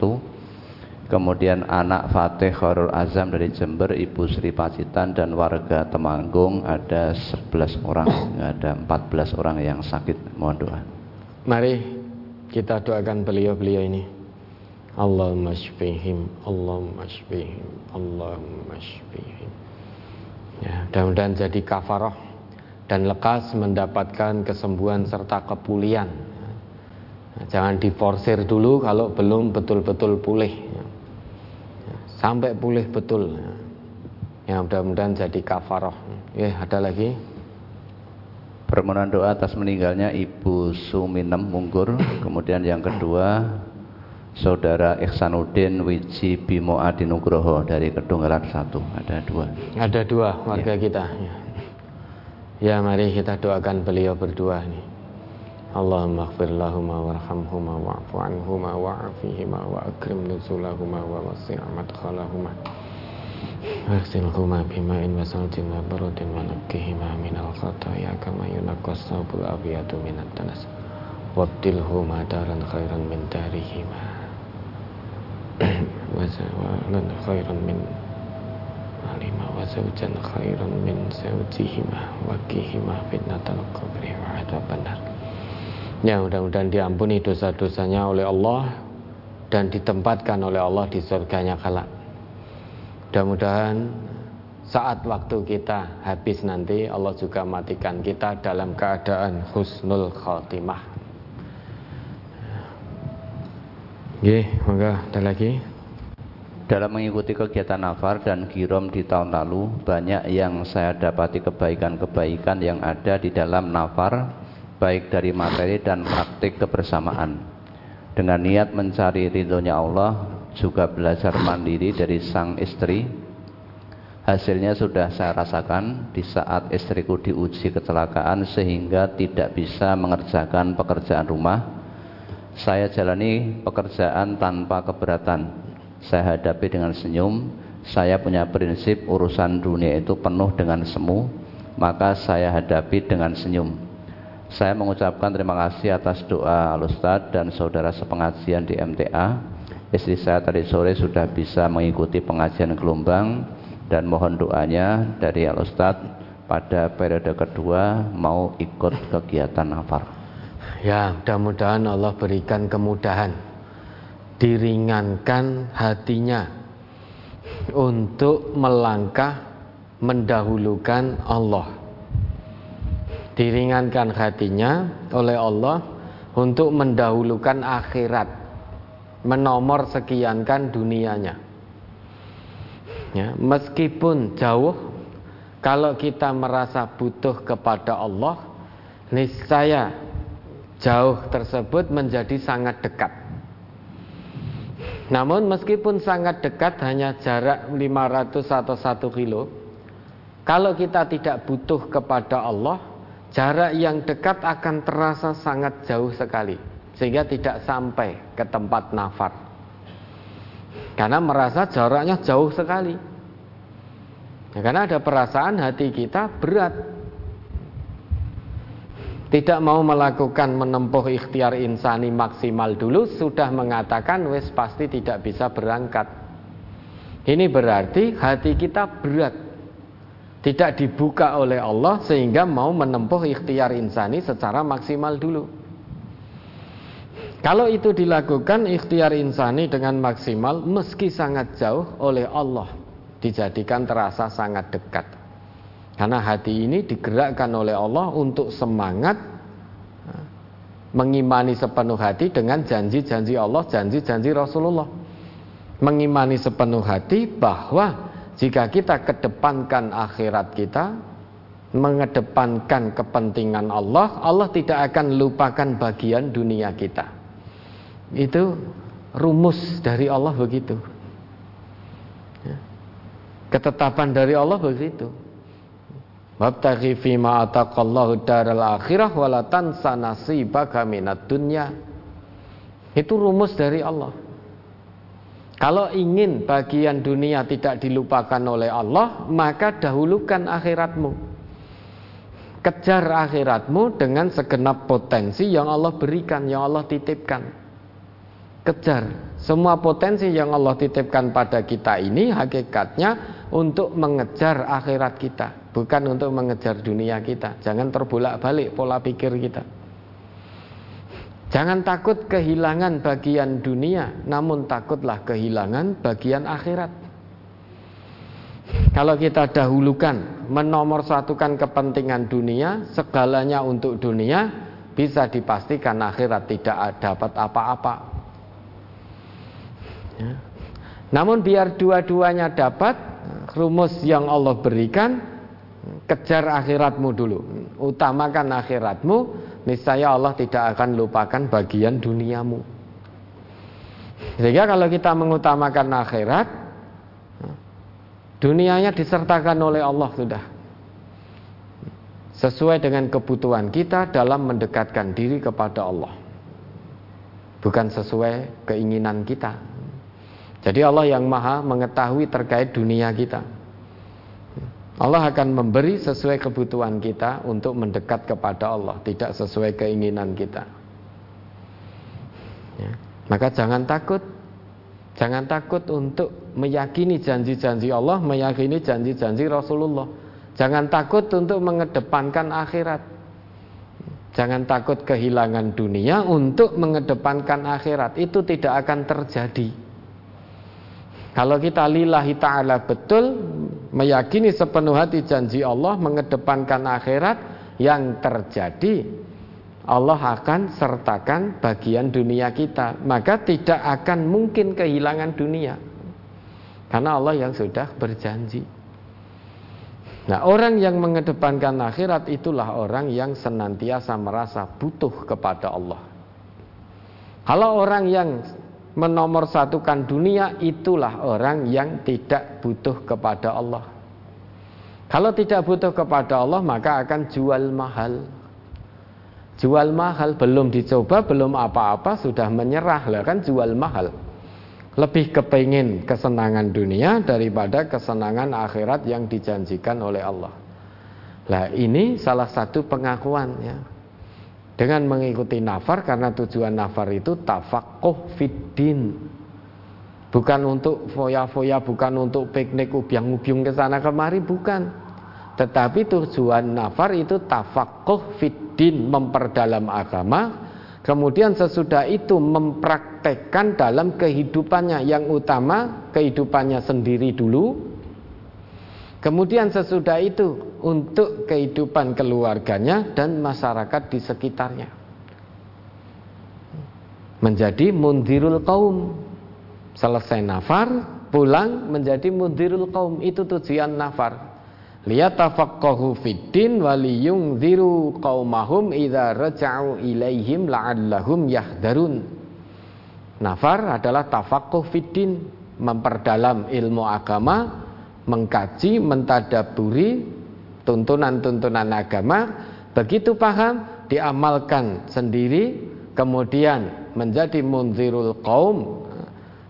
Kemudian anak Fatih Khairul Azam dari Jember, Ibu Sri Pacitan dan warga Temanggung ada 11 orang, ada 14 orang yang sakit. Mohon doa. Mari kita doakan beliau-beliau ini. Allahumma shfihim Allahumma shfihim Allahumma shfihim. Ya, mudah-mudahan jadi kafarah dan lekas mendapatkan kesembuhan serta kepulihan. Nah, jangan diforsir dulu kalau belum betul-betul pulih. Ya. Ya, sampai pulih betul. Ya, ya mudah-mudahan jadi kafarah ya ada lagi? Permohonan doa atas meninggalnya Ibu Suminem Mungkur. Kemudian yang kedua Saudara Ihsanuddin Wiji Bimo Adinugroho dari Kedunggalan satu ada dua ada dua warga ya. kita ya. ya mari kita doakan beliau berdua nih Allahumma gfir lahuma warhamhuma wa'fu anhuma wa'afihima wa akrim nuzulahuma wa wasi' madkhalahuma واغسلهما بماء وثلج وبرد ونقهما من الخطايا كما ينقى الثوب الأبيض من الدنس وابدلهما دارا خيرا من دارهما وزوالا خيرا من علما وزوجا خيرا من زوجهما وقihima فتنة القبر وعذاب النار Ya mudah-mudahan diampuni dosa-dosanya oleh Allah dan ditempatkan oleh Allah di surganya kelak. Mudah-mudahan saat waktu kita habis nanti Allah juga matikan kita dalam keadaan husnul khotimah. Oke, maka ada lagi. Dalam mengikuti kegiatan nafar dan girom di tahun lalu, banyak yang saya dapati kebaikan-kebaikan yang ada di dalam nafar, baik dari materi dan praktik kebersamaan. Dengan niat mencari ridhonya Allah, juga belajar mandiri dari sang istri. Hasilnya sudah saya rasakan di saat istriku diuji kecelakaan sehingga tidak bisa mengerjakan pekerjaan rumah saya jalani pekerjaan tanpa keberatan. Saya hadapi dengan senyum. Saya punya prinsip urusan dunia itu penuh dengan semu, maka saya hadapi dengan senyum. Saya mengucapkan terima kasih atas doa Alustad dan saudara sepengajian di MTA. Istri saya tadi sore sudah bisa mengikuti pengajian gelombang dan mohon doanya dari Alustad pada periode kedua mau ikut kegiatan nafar. Ya, mudah-mudahan Allah berikan kemudahan, diringankan hatinya untuk melangkah mendahulukan Allah. Diringankan hatinya oleh Allah untuk mendahulukan akhirat, menomor sekiankan dunianya. Ya, meskipun jauh, kalau kita merasa butuh kepada Allah, niscaya jauh tersebut menjadi sangat dekat. Namun meskipun sangat dekat hanya jarak 500 atau 1 kilo, kalau kita tidak butuh kepada Allah, jarak yang dekat akan terasa sangat jauh sekali sehingga tidak sampai ke tempat nafar. Karena merasa jaraknya jauh sekali. Ya, karena ada perasaan hati kita berat tidak mau melakukan menempuh ikhtiar insani maksimal dulu sudah mengatakan wes pasti tidak bisa berangkat. Ini berarti hati kita berat. Tidak dibuka oleh Allah sehingga mau menempuh ikhtiar insani secara maksimal dulu. Kalau itu dilakukan ikhtiar insani dengan maksimal meski sangat jauh oleh Allah dijadikan terasa sangat dekat. Karena hati ini digerakkan oleh Allah untuk semangat mengimani sepenuh hati dengan janji-janji Allah, janji-janji Rasulullah. Mengimani sepenuh hati bahwa jika kita kedepankan akhirat kita, mengedepankan kepentingan Allah, Allah tidak akan lupakan bagian dunia kita. Itu rumus dari Allah begitu. Ya. Ketetapan dari Allah begitu. Wabtaghi fima ataqallahu daral akhirah wala tansa nasibaka minad dunya. Itu rumus dari Allah. Kalau ingin bagian dunia tidak dilupakan oleh Allah, maka dahulukan akhiratmu. Kejar akhiratmu dengan segenap potensi yang Allah berikan, yang Allah titipkan. Kejar semua potensi yang Allah titipkan pada kita ini hakikatnya untuk mengejar akhirat kita bukan untuk mengejar dunia kita. Jangan terbolak-balik pola pikir kita. Jangan takut kehilangan bagian dunia, namun takutlah kehilangan bagian akhirat. Kalau kita dahulukan menomorsatukan kepentingan dunia, segalanya untuk dunia, bisa dipastikan akhirat tidak dapat apa-apa. Ya. Namun biar dua-duanya dapat, rumus yang Allah berikan, kejar akhiratmu dulu, utamakan akhiratmu, niscaya Allah tidak akan lupakan bagian duniamu. Sehingga kalau kita mengutamakan akhirat, dunianya disertakan oleh Allah sudah. Sesuai dengan kebutuhan kita dalam mendekatkan diri kepada Allah. Bukan sesuai keinginan kita. Jadi Allah yang maha mengetahui terkait dunia kita. Allah akan memberi sesuai kebutuhan kita untuk mendekat kepada Allah, tidak sesuai keinginan kita. Ya. Maka jangan takut, jangan takut untuk meyakini janji-janji Allah, meyakini janji-janji Rasulullah. Jangan takut untuk mengedepankan akhirat. Jangan takut kehilangan dunia untuk mengedepankan akhirat. Itu tidak akan terjadi. Kalau kita lillahi ta'ala betul Meyakini sepenuh hati janji Allah Mengedepankan akhirat Yang terjadi Allah akan sertakan bagian dunia kita. Maka tidak akan mungkin kehilangan dunia. Karena Allah yang sudah berjanji. Nah orang yang mengedepankan akhirat itulah orang yang senantiasa merasa butuh kepada Allah. Kalau orang yang menomorsatukan dunia itulah orang yang tidak butuh kepada Allah. Kalau tidak butuh kepada Allah maka akan jual mahal. Jual mahal belum dicoba belum apa-apa sudah menyerah lah kan jual mahal. Lebih kepingin kesenangan dunia daripada kesenangan akhirat yang dijanjikan oleh Allah. Nah ini salah satu pengakuan ya dengan mengikuti nafar karena tujuan nafar itu tafakuh fiddin bukan untuk foya-foya bukan untuk piknik ubiang-ubiung ke sana kemari bukan. Tetapi tujuan nafar itu tafakuh fiddin memperdalam agama. Kemudian sesudah itu mempraktekkan dalam kehidupannya. Yang utama kehidupannya sendiri dulu Kemudian sesudah itu untuk kehidupan keluarganya dan masyarakat di sekitarnya. Menjadi mundirul kaum. Selesai nafar, pulang menjadi mundirul kaum. Itu tujuan nafar. Liyatafaqahu fiddin waliyungziru qaumahum idza raja'u ilaihim la'allahum yahdarun. Nafar adalah tafaqquh fiddin, memperdalam ilmu agama mengkaji, mentadaburi tuntunan-tuntunan agama, begitu paham, diamalkan sendiri, kemudian menjadi munzirul kaum.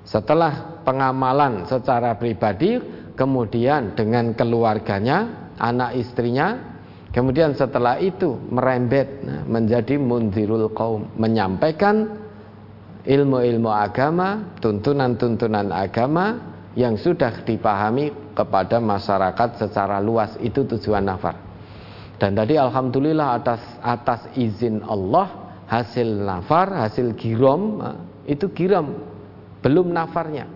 Setelah pengamalan secara pribadi, kemudian dengan keluarganya, anak istrinya, kemudian setelah itu merembet menjadi munzirul kaum, menyampaikan ilmu-ilmu agama, tuntunan-tuntunan agama yang sudah dipahami kepada masyarakat secara luas itu tujuan nafar. Dan tadi alhamdulillah atas atas izin Allah hasil nafar, hasil girom itu girom belum nafarnya.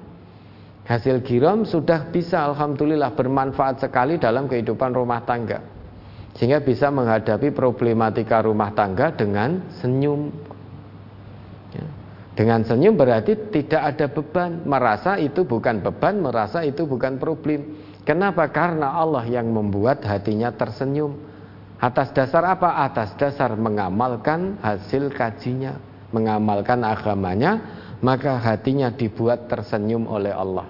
Hasil girom sudah bisa alhamdulillah bermanfaat sekali dalam kehidupan rumah tangga. Sehingga bisa menghadapi problematika rumah tangga dengan senyum, dengan senyum berarti tidak ada beban, merasa itu bukan beban, merasa itu bukan problem. Kenapa? Karena Allah yang membuat hatinya tersenyum. Atas dasar apa? Atas dasar mengamalkan hasil kajinya, mengamalkan agamanya, maka hatinya dibuat tersenyum oleh Allah.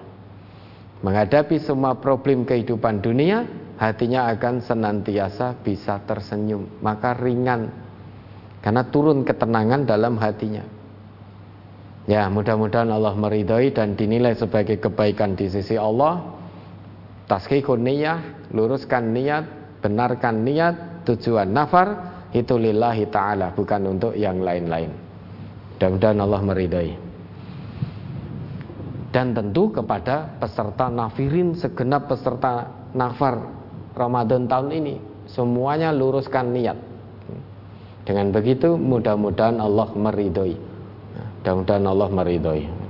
Menghadapi semua problem kehidupan dunia, hatinya akan senantiasa bisa tersenyum, maka ringan karena turun ketenangan dalam hatinya. Ya, mudah-mudahan Allah meridhai dan dinilai sebagai kebaikan di sisi Allah. Tasqihun niyah, luruskan niat, benarkan niat, tujuan nafar itu lillahi taala, bukan untuk yang lain-lain. Mudah-mudahan Allah meridhai. Dan tentu kepada peserta nafirin segenap peserta nafar Ramadan tahun ini, semuanya luruskan niat. Dengan begitu mudah-mudahan Allah meridhoi. Mudah-mudahan Allah meridhoi.